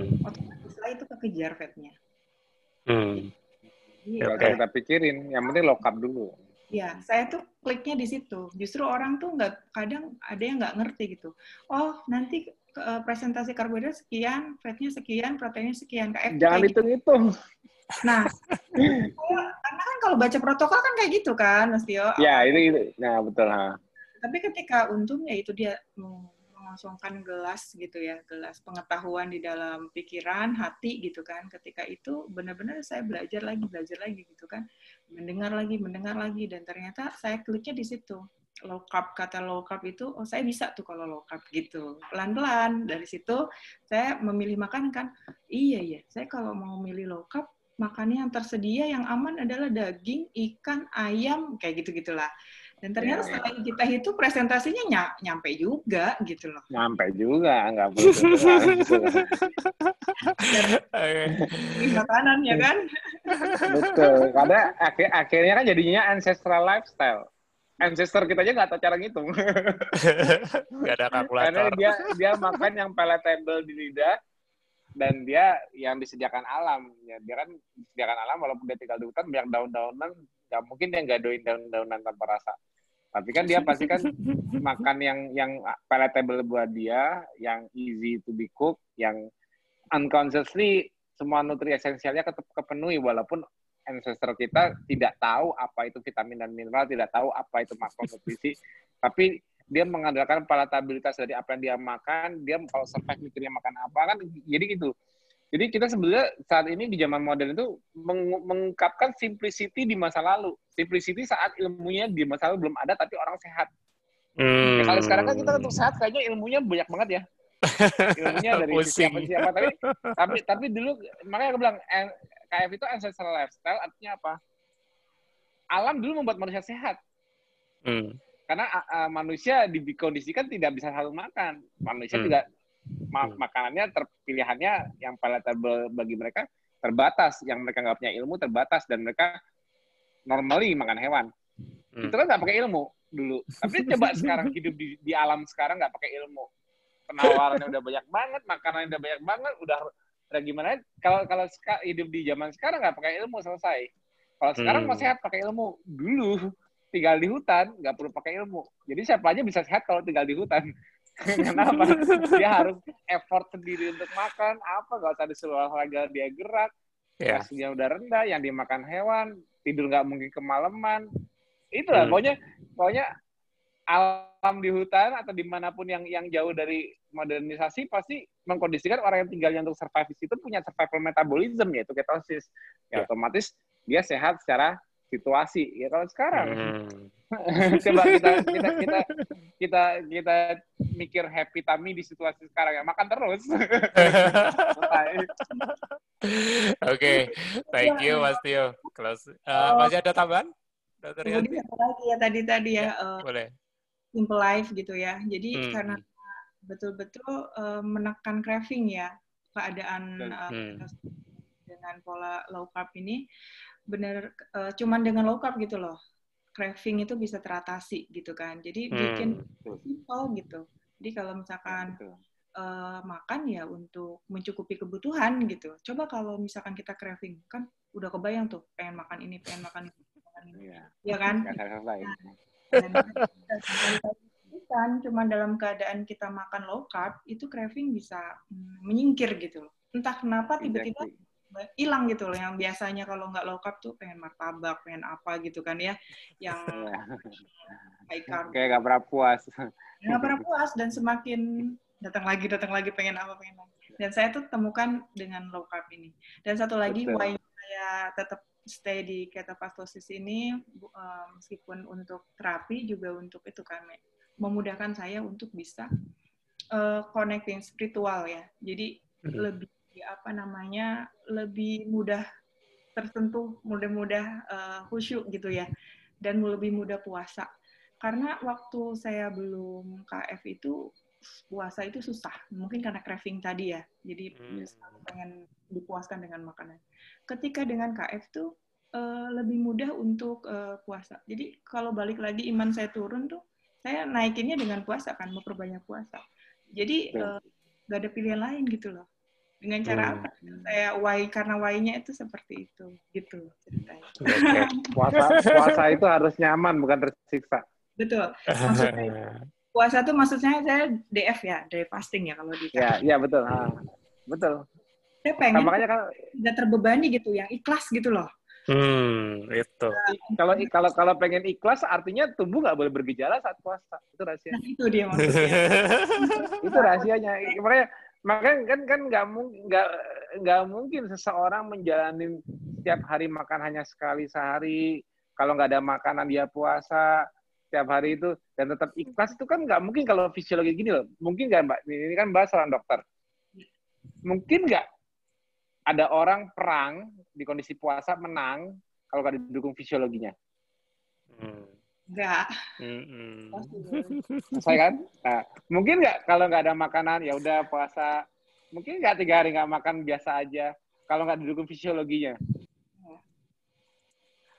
Hmm. Otomatis lah itu kekejar fatnya. Hmm. Iya. Okay. kita pikirin, yang penting lokap dulu. Iya, saya tuh kliknya di situ. Justru orang tuh nggak kadang ada yang nggak ngerti gitu. Oh, nanti uh, presentasi karbohidrat sekian, fatnya sekian, proteinnya sekian. KFC Jangan hitung-hitung. Gitu. Nah, karena kan kalau baca protokol kan kayak gitu kan, Mas Tio. Ya, itu, itu. Nah, betul. Ha. Tapi ketika untungnya itu dia hmm, mengosongkan gelas gitu ya, gelas pengetahuan di dalam pikiran, hati gitu kan. Ketika itu benar-benar saya belajar lagi, belajar lagi gitu kan. Mendengar lagi, mendengar lagi dan ternyata saya kliknya di situ. Low carb, kata low carb itu, oh saya bisa tuh kalau low carb gitu. Pelan-pelan dari situ saya memilih makan kan, iya iya, saya kalau mau milih low carb, makannya yang tersedia yang aman adalah daging, ikan, ayam, kayak gitu-gitulah Dan ternyata ya, setelah kita itu presentasinya ny nyampe juga gitu loh. Nyampe juga, nggak perlu gitu. makanan ya kan? Betul, karena akhir akhirnya kan jadinya ancestral lifestyle. Ancestor kita aja nggak tahu cara ngitung. Gak ada kalkulator. Karena dia dia makan yang palatable di lidah, dan dia yang disediakan alam ya dia kan disediakan alam walaupun dia tinggal di hutan banyak daun-daunan nggak mungkin dia nggak doin daun-daunan tanpa rasa tapi kan dia pasti kan makan yang yang palatable buat dia yang easy to be cooked yang unconsciously semua nutri esensialnya kepenuhi walaupun ancestor kita tidak tahu apa itu vitamin dan mineral tidak tahu apa itu makronutrisi tapi dia mengandalkan palatabilitas dari apa yang dia makan, dia kalau survive mikirnya makan apa kan jadi gitu. Jadi kita sebenarnya saat ini di zaman modern itu meng mengungkapkan simplicity di masa lalu. Simplicity saat ilmunya di masa lalu belum ada tapi orang sehat. Hmm. Ya, kalau sekarang kan kita untuk sehat kayaknya ilmunya banyak banget ya. ilmunya dari siapa siapa tapi tapi tapi dulu makanya aku bilang KF itu ancestral lifestyle artinya apa? Alam dulu membuat manusia sehat. Hmm karena uh, manusia dikondisikan tidak bisa selalu makan. Manusia hmm. juga ma hmm. makanannya terpilihannya yang palatable bagi mereka terbatas, yang mereka nggak punya ilmu terbatas dan mereka normally makan hewan. Hmm. Itu kan nggak pakai ilmu dulu. Tapi coba sekarang hidup di, di alam sekarang nggak pakai ilmu. Penawarannya udah banyak banget, makanannya udah banyak banget, udah udah gimana? Kalau kalau hidup di zaman sekarang nggak pakai ilmu selesai. Kalau sekarang hmm. mau sehat pakai ilmu. Dulu tinggal di hutan nggak perlu pakai ilmu. Jadi siapa aja bisa sehat kalau tinggal di hutan. Kenapa? Dia harus effort sendiri untuk makan, apa nggak usah disuruh olahraga dia gerak, yeah. udah rendah, yang dimakan hewan, tidur nggak mungkin kemalaman. Itulah hmm. pokoknya pokoknya alam di hutan atau di mana pun yang yang jauh dari modernisasi pasti mengkondisikan orang yang tinggalnya untuk survive di situ punya survival metabolism yaitu ketosis. Ya, yeah. otomatis dia sehat secara situasi ya kalau sekarang. Hmm. coba kita kita kita kita kita mikir happy tami di situasi sekarang ya. Makan terus. Oke okay. thank you Mas Tio. Close. Uh, masih ada tambahan? Dokter Yanti? lagi ya? Tadi tadi ya, ya uh, boleh. simple life gitu ya. Jadi hmm. karena betul-betul uh, menekan craving ya keadaan uh, hmm. dengan pola low carb ini bener uh, cuman dengan low carb gitu loh. Craving itu bisa teratasi gitu kan. Jadi hmm. bikin simple gitu. Jadi kalau misalkan uh, makan ya untuk mencukupi kebutuhan gitu. Coba kalau misalkan kita craving kan udah kebayang tuh pengen makan ini pengen makan ini makan ini. Ya, ya kan? Kan cuma dalam keadaan kita makan low carb itu craving bisa mm, menyingkir gitu loh. Entah kenapa tiba-tiba hilang gitu loh yang biasanya kalau nggak low carb tuh pengen martabak pengen apa gitu kan ya yang high carb. Kayak nggak pernah puas. Nggak pernah puas dan semakin datang lagi datang lagi pengen apa pengen apa. Dan saya tuh temukan dengan low carb ini. Dan satu lagi why saya tetap stay di ketofastosis ini uh, meskipun untuk terapi juga untuk itu kan memudahkan saya untuk bisa uh, connecting spiritual ya. Jadi hmm. lebih apa namanya lebih mudah tersentuh, mudah-mudah uh, khusyuk gitu ya, dan lebih mudah puasa. Karena waktu saya belum KF itu puasa itu susah, mungkin karena craving tadi ya, jadi hmm. pengen dipuaskan dengan makanan. Ketika dengan KF tuh uh, lebih mudah untuk uh, puasa. Jadi kalau balik lagi iman saya turun tuh, saya naikinnya dengan puasa kan, memperbanyak puasa. Jadi uh, gak ada pilihan lain gitu loh dengan cara hmm. apa saya why karena why-nya itu seperti itu gitu ceritanya puasa puasa itu harus nyaman bukan tersiksa betul maksudnya puasa itu maksudnya saya DF ya day fasting ya kalau di ya ya betul ha. betul saya pengen nah, makanya kalau tidak terbebani gitu yang ikhlas gitu loh Hmm, itu. Kalau kalau kalau pengen ikhlas artinya tubuh nggak boleh bergejala saat puasa. Itu rahasia. Nah, itu dia maksudnya. itu rahasianya. Makanya makanya kan kan nggak mungkin nggak nggak mungkin seseorang menjalani setiap hari makan hanya sekali sehari. Kalau nggak ada makanan dia puasa setiap hari itu dan tetap ikhlas itu kan nggak mungkin kalau fisiologi gini loh. Mungkin nggak mbak? Ini kan bahas seorang dokter. Mungkin nggak? Ada orang perang di kondisi puasa menang kalau nggak didukung fisiologinya. Hmm. Enggak. Selesai kan? Nah, mungkin nggak kalau nggak ada makanan ya udah puasa. Mungkin nggak tiga hari nggak makan biasa aja. Kalau nggak didukung fisiologinya.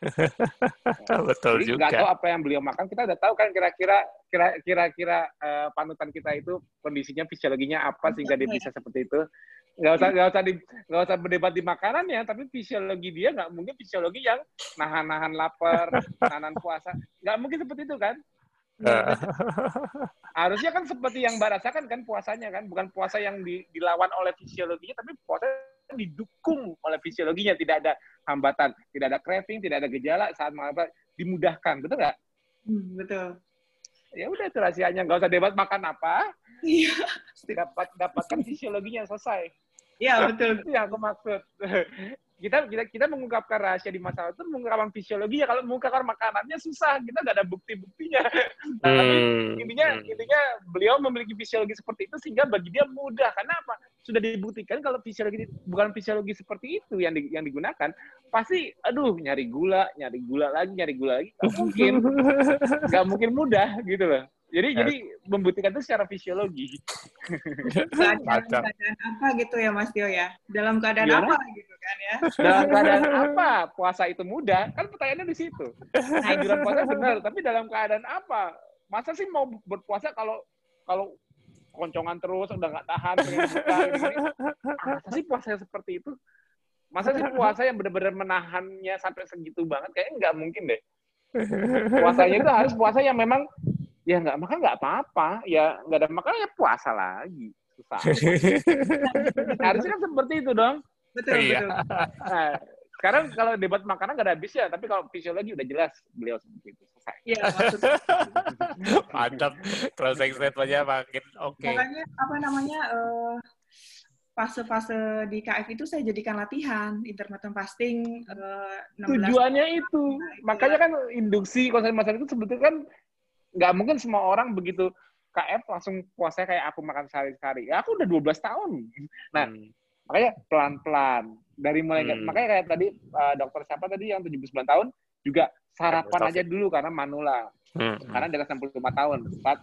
Betul Jadi, juga. Nggak tahu apa yang beliau makan, kita udah tahu kan kira-kira kira-kira uh, panutan kita itu kondisinya fisiologinya apa sehingga dia bisa seperti itu. Nggak usah nggak usah di nggak usah berdebat di makanannya, tapi fisiologi dia nggak mungkin fisiologi yang nahan-nahan lapar, nahan puasa, nggak mungkin seperti itu kan? Harusnya kan seperti yang Mbak rasakan kan puasanya kan, bukan puasa yang di, dilawan oleh fisiologinya, tapi puasa didukung oleh fisiologinya, tidak ada hambatan, tidak ada craving, tidak ada gejala saat makan dimudahkan, betul nggak? Hmm, betul. Ya udah itu rahasianya, nggak usah debat makan apa. Iya. Dapat dapatkan fisiologinya selesai. Iya betul. Itu yang aku maksud. Kita kita kita mengungkapkan rahasia di masalah itu mengungkapkan fisiologi ya. Kalau mengungkapkan makanannya susah. Kita nggak ada bukti buktinya nah, hmm. tapi intinya hmm. intinya beliau memiliki fisiologi seperti itu sehingga bagi dia mudah. Karena apa? Sudah dibuktikan kalau fisiologi bukan fisiologi seperti itu yang di, yang digunakan pasti aduh nyari gula nyari gula lagi nyari gula lagi. Nggak mungkin. Nggak mungkin mudah gitu loh jadi ya. jadi membuktikan itu secara fisiologi. Keadaan, keadaan apa gitu ya Mas Tio ya? Dalam keadaan ya. apa gitu kan ya? Dalam keadaan apa puasa itu mudah? Kan pertanyaannya di situ. Nah, dalam puasa benar, tapi dalam keadaan apa? Masa sih mau berpuasa kalau kalau koncongan terus udah nggak tahan pengen buka gini, Masa sih puasa seperti itu? Masa sih puasa yang benar-benar menahannya sampai segitu banget? Kayaknya nggak mungkin deh. Puasanya itu harus puasa yang memang ya nggak makan nggak apa-apa. Ya nggak ada makan ya puasa lagi. Susah harusnya kan seperti itu dong. Betul iya. betul. Nah, sekarang kalau debat makanan nggak ada habisnya tapi kalau fisiologi udah jelas beliau seperti itu selesai. Iya mantap. Closing statementnya makin oke. Okay. makanya apa namanya uh, fase-fase di KF itu saya jadikan latihan intermittent fasting uh, tujuannya itu. Nah, makanya kan induksi konsep masalah itu sebetulnya kan nggak mungkin semua orang begitu KF langsung puasa kayak aku makan sehari-hari. Ya, aku udah 12 tahun. Nah, hmm. makanya pelan-pelan dari mulai hmm. makanya kayak tadi uh, dokter siapa tadi yang 79 tahun juga sarapan aja dulu karena manula. Hmm. Karena dia 65 tahun. Empat,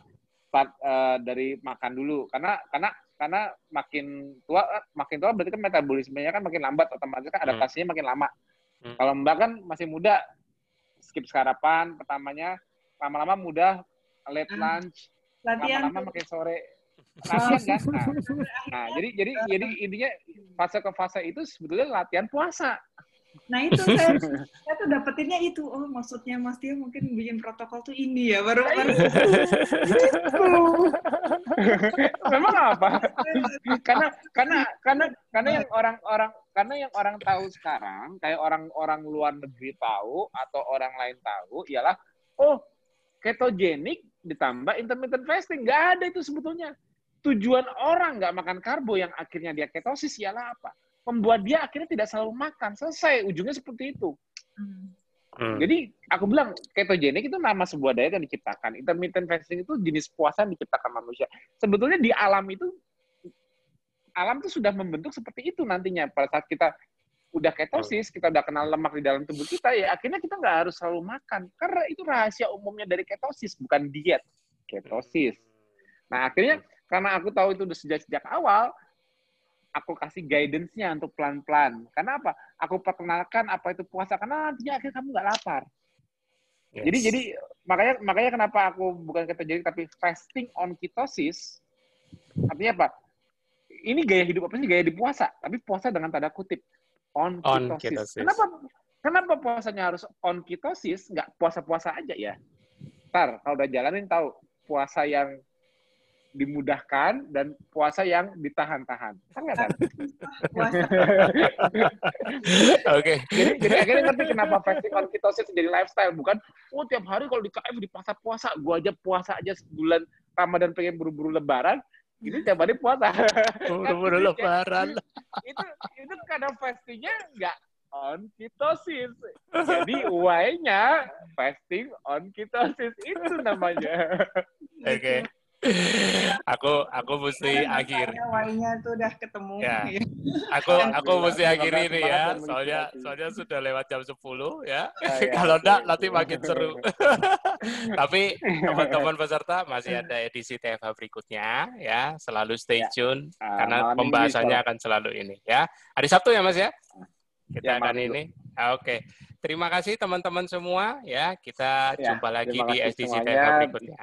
empat uh, dari makan dulu karena karena karena makin tua makin tua berarti kan metabolismenya kan makin lambat otomatis kan hmm. adaptasinya hmm. makin lama. Hmm. Kalau Mbak kan masih muda skip sarapan pertamanya lama-lama mudah late ah, lunch lama-lama makin sore. Latihan kan? Nah, nah jadi jadi jadi intinya fase ke fase itu sebetulnya latihan puasa. Nah itu saya, saya tuh dapetinnya itu. Oh maksudnya Mas Tio mungkin bikin protokol tuh ini ya baru. baru. Memang apa? karena karena karena karena yang orang-orang karena yang orang tahu sekarang kayak orang-orang luar negeri tahu atau orang lain tahu ialah oh ketogenik ditambah intermittent fasting. Nggak ada itu sebetulnya. Tujuan orang nggak makan karbo yang akhirnya dia ketosis ialah apa? Membuat dia akhirnya tidak selalu makan. Selesai. Ujungnya seperti itu. Hmm. Jadi aku bilang ketogenik itu nama sebuah diet yang diciptakan. Intermittent fasting itu jenis puasa yang diciptakan manusia. Sebetulnya di alam itu alam itu sudah membentuk seperti itu nantinya pada saat kita udah ketosis, kita udah kenal lemak di dalam tubuh kita, ya akhirnya kita nggak harus selalu makan. Karena itu rahasia umumnya dari ketosis, bukan diet. Ketosis. Nah, akhirnya karena aku tahu itu udah sejak-sejak awal, aku kasih guidance-nya untuk pelan-pelan. Karena apa? Aku perkenalkan apa itu puasa, karena nantinya akhirnya kamu nggak lapar. Yes. Jadi jadi makanya makanya kenapa aku bukan ketogenik tapi fasting on ketosis. Artinya apa? Ini gaya hidup apa sih? Gaya di puasa, tapi puasa dengan tanda kutip on, on ketosis. ketosis. Kenapa kenapa puasanya harus on ketosis? Nggak puasa-puasa aja ya? Ntar kalau udah jalanin tahu puasa yang dimudahkan dan puasa yang ditahan-tahan. Kan nggak kan? Oke. Jadi, jadi akhirnya ngerti kenapa fasting on ketosis jadi lifestyle. Bukan, oh tiap hari kalau di KF di puasa-puasa, gua aja puasa aja sebulan Ramadan pengen buru-buru lebaran, ini tiap hari puasa. Buru-buru lebaran. itu itu karena fastingnya nggak on ketosis. Jadi why-nya fasting on ketosis itu namanya. Oke. Okay. Aku aku mesti akhir. Wainya tuh udah ketemu. Ya. Aku aku mesti akhiri ini ya. Soalnya soalnya sudah lewat jam 10 ya. Oh, ya. Kalau enggak nanti makin seru. Tapi teman-teman peserta masih ada edisi TFH berikutnya ya. Selalu stay ya. tune uh, karena pembahasannya akan selalu ini ya. Hari Sabtu ya Mas ya? Kita ya, akan ini. Ah, Oke. Okay. Terima kasih teman-teman semua ya. Kita ya, jumpa lagi di edisi TFH berikutnya.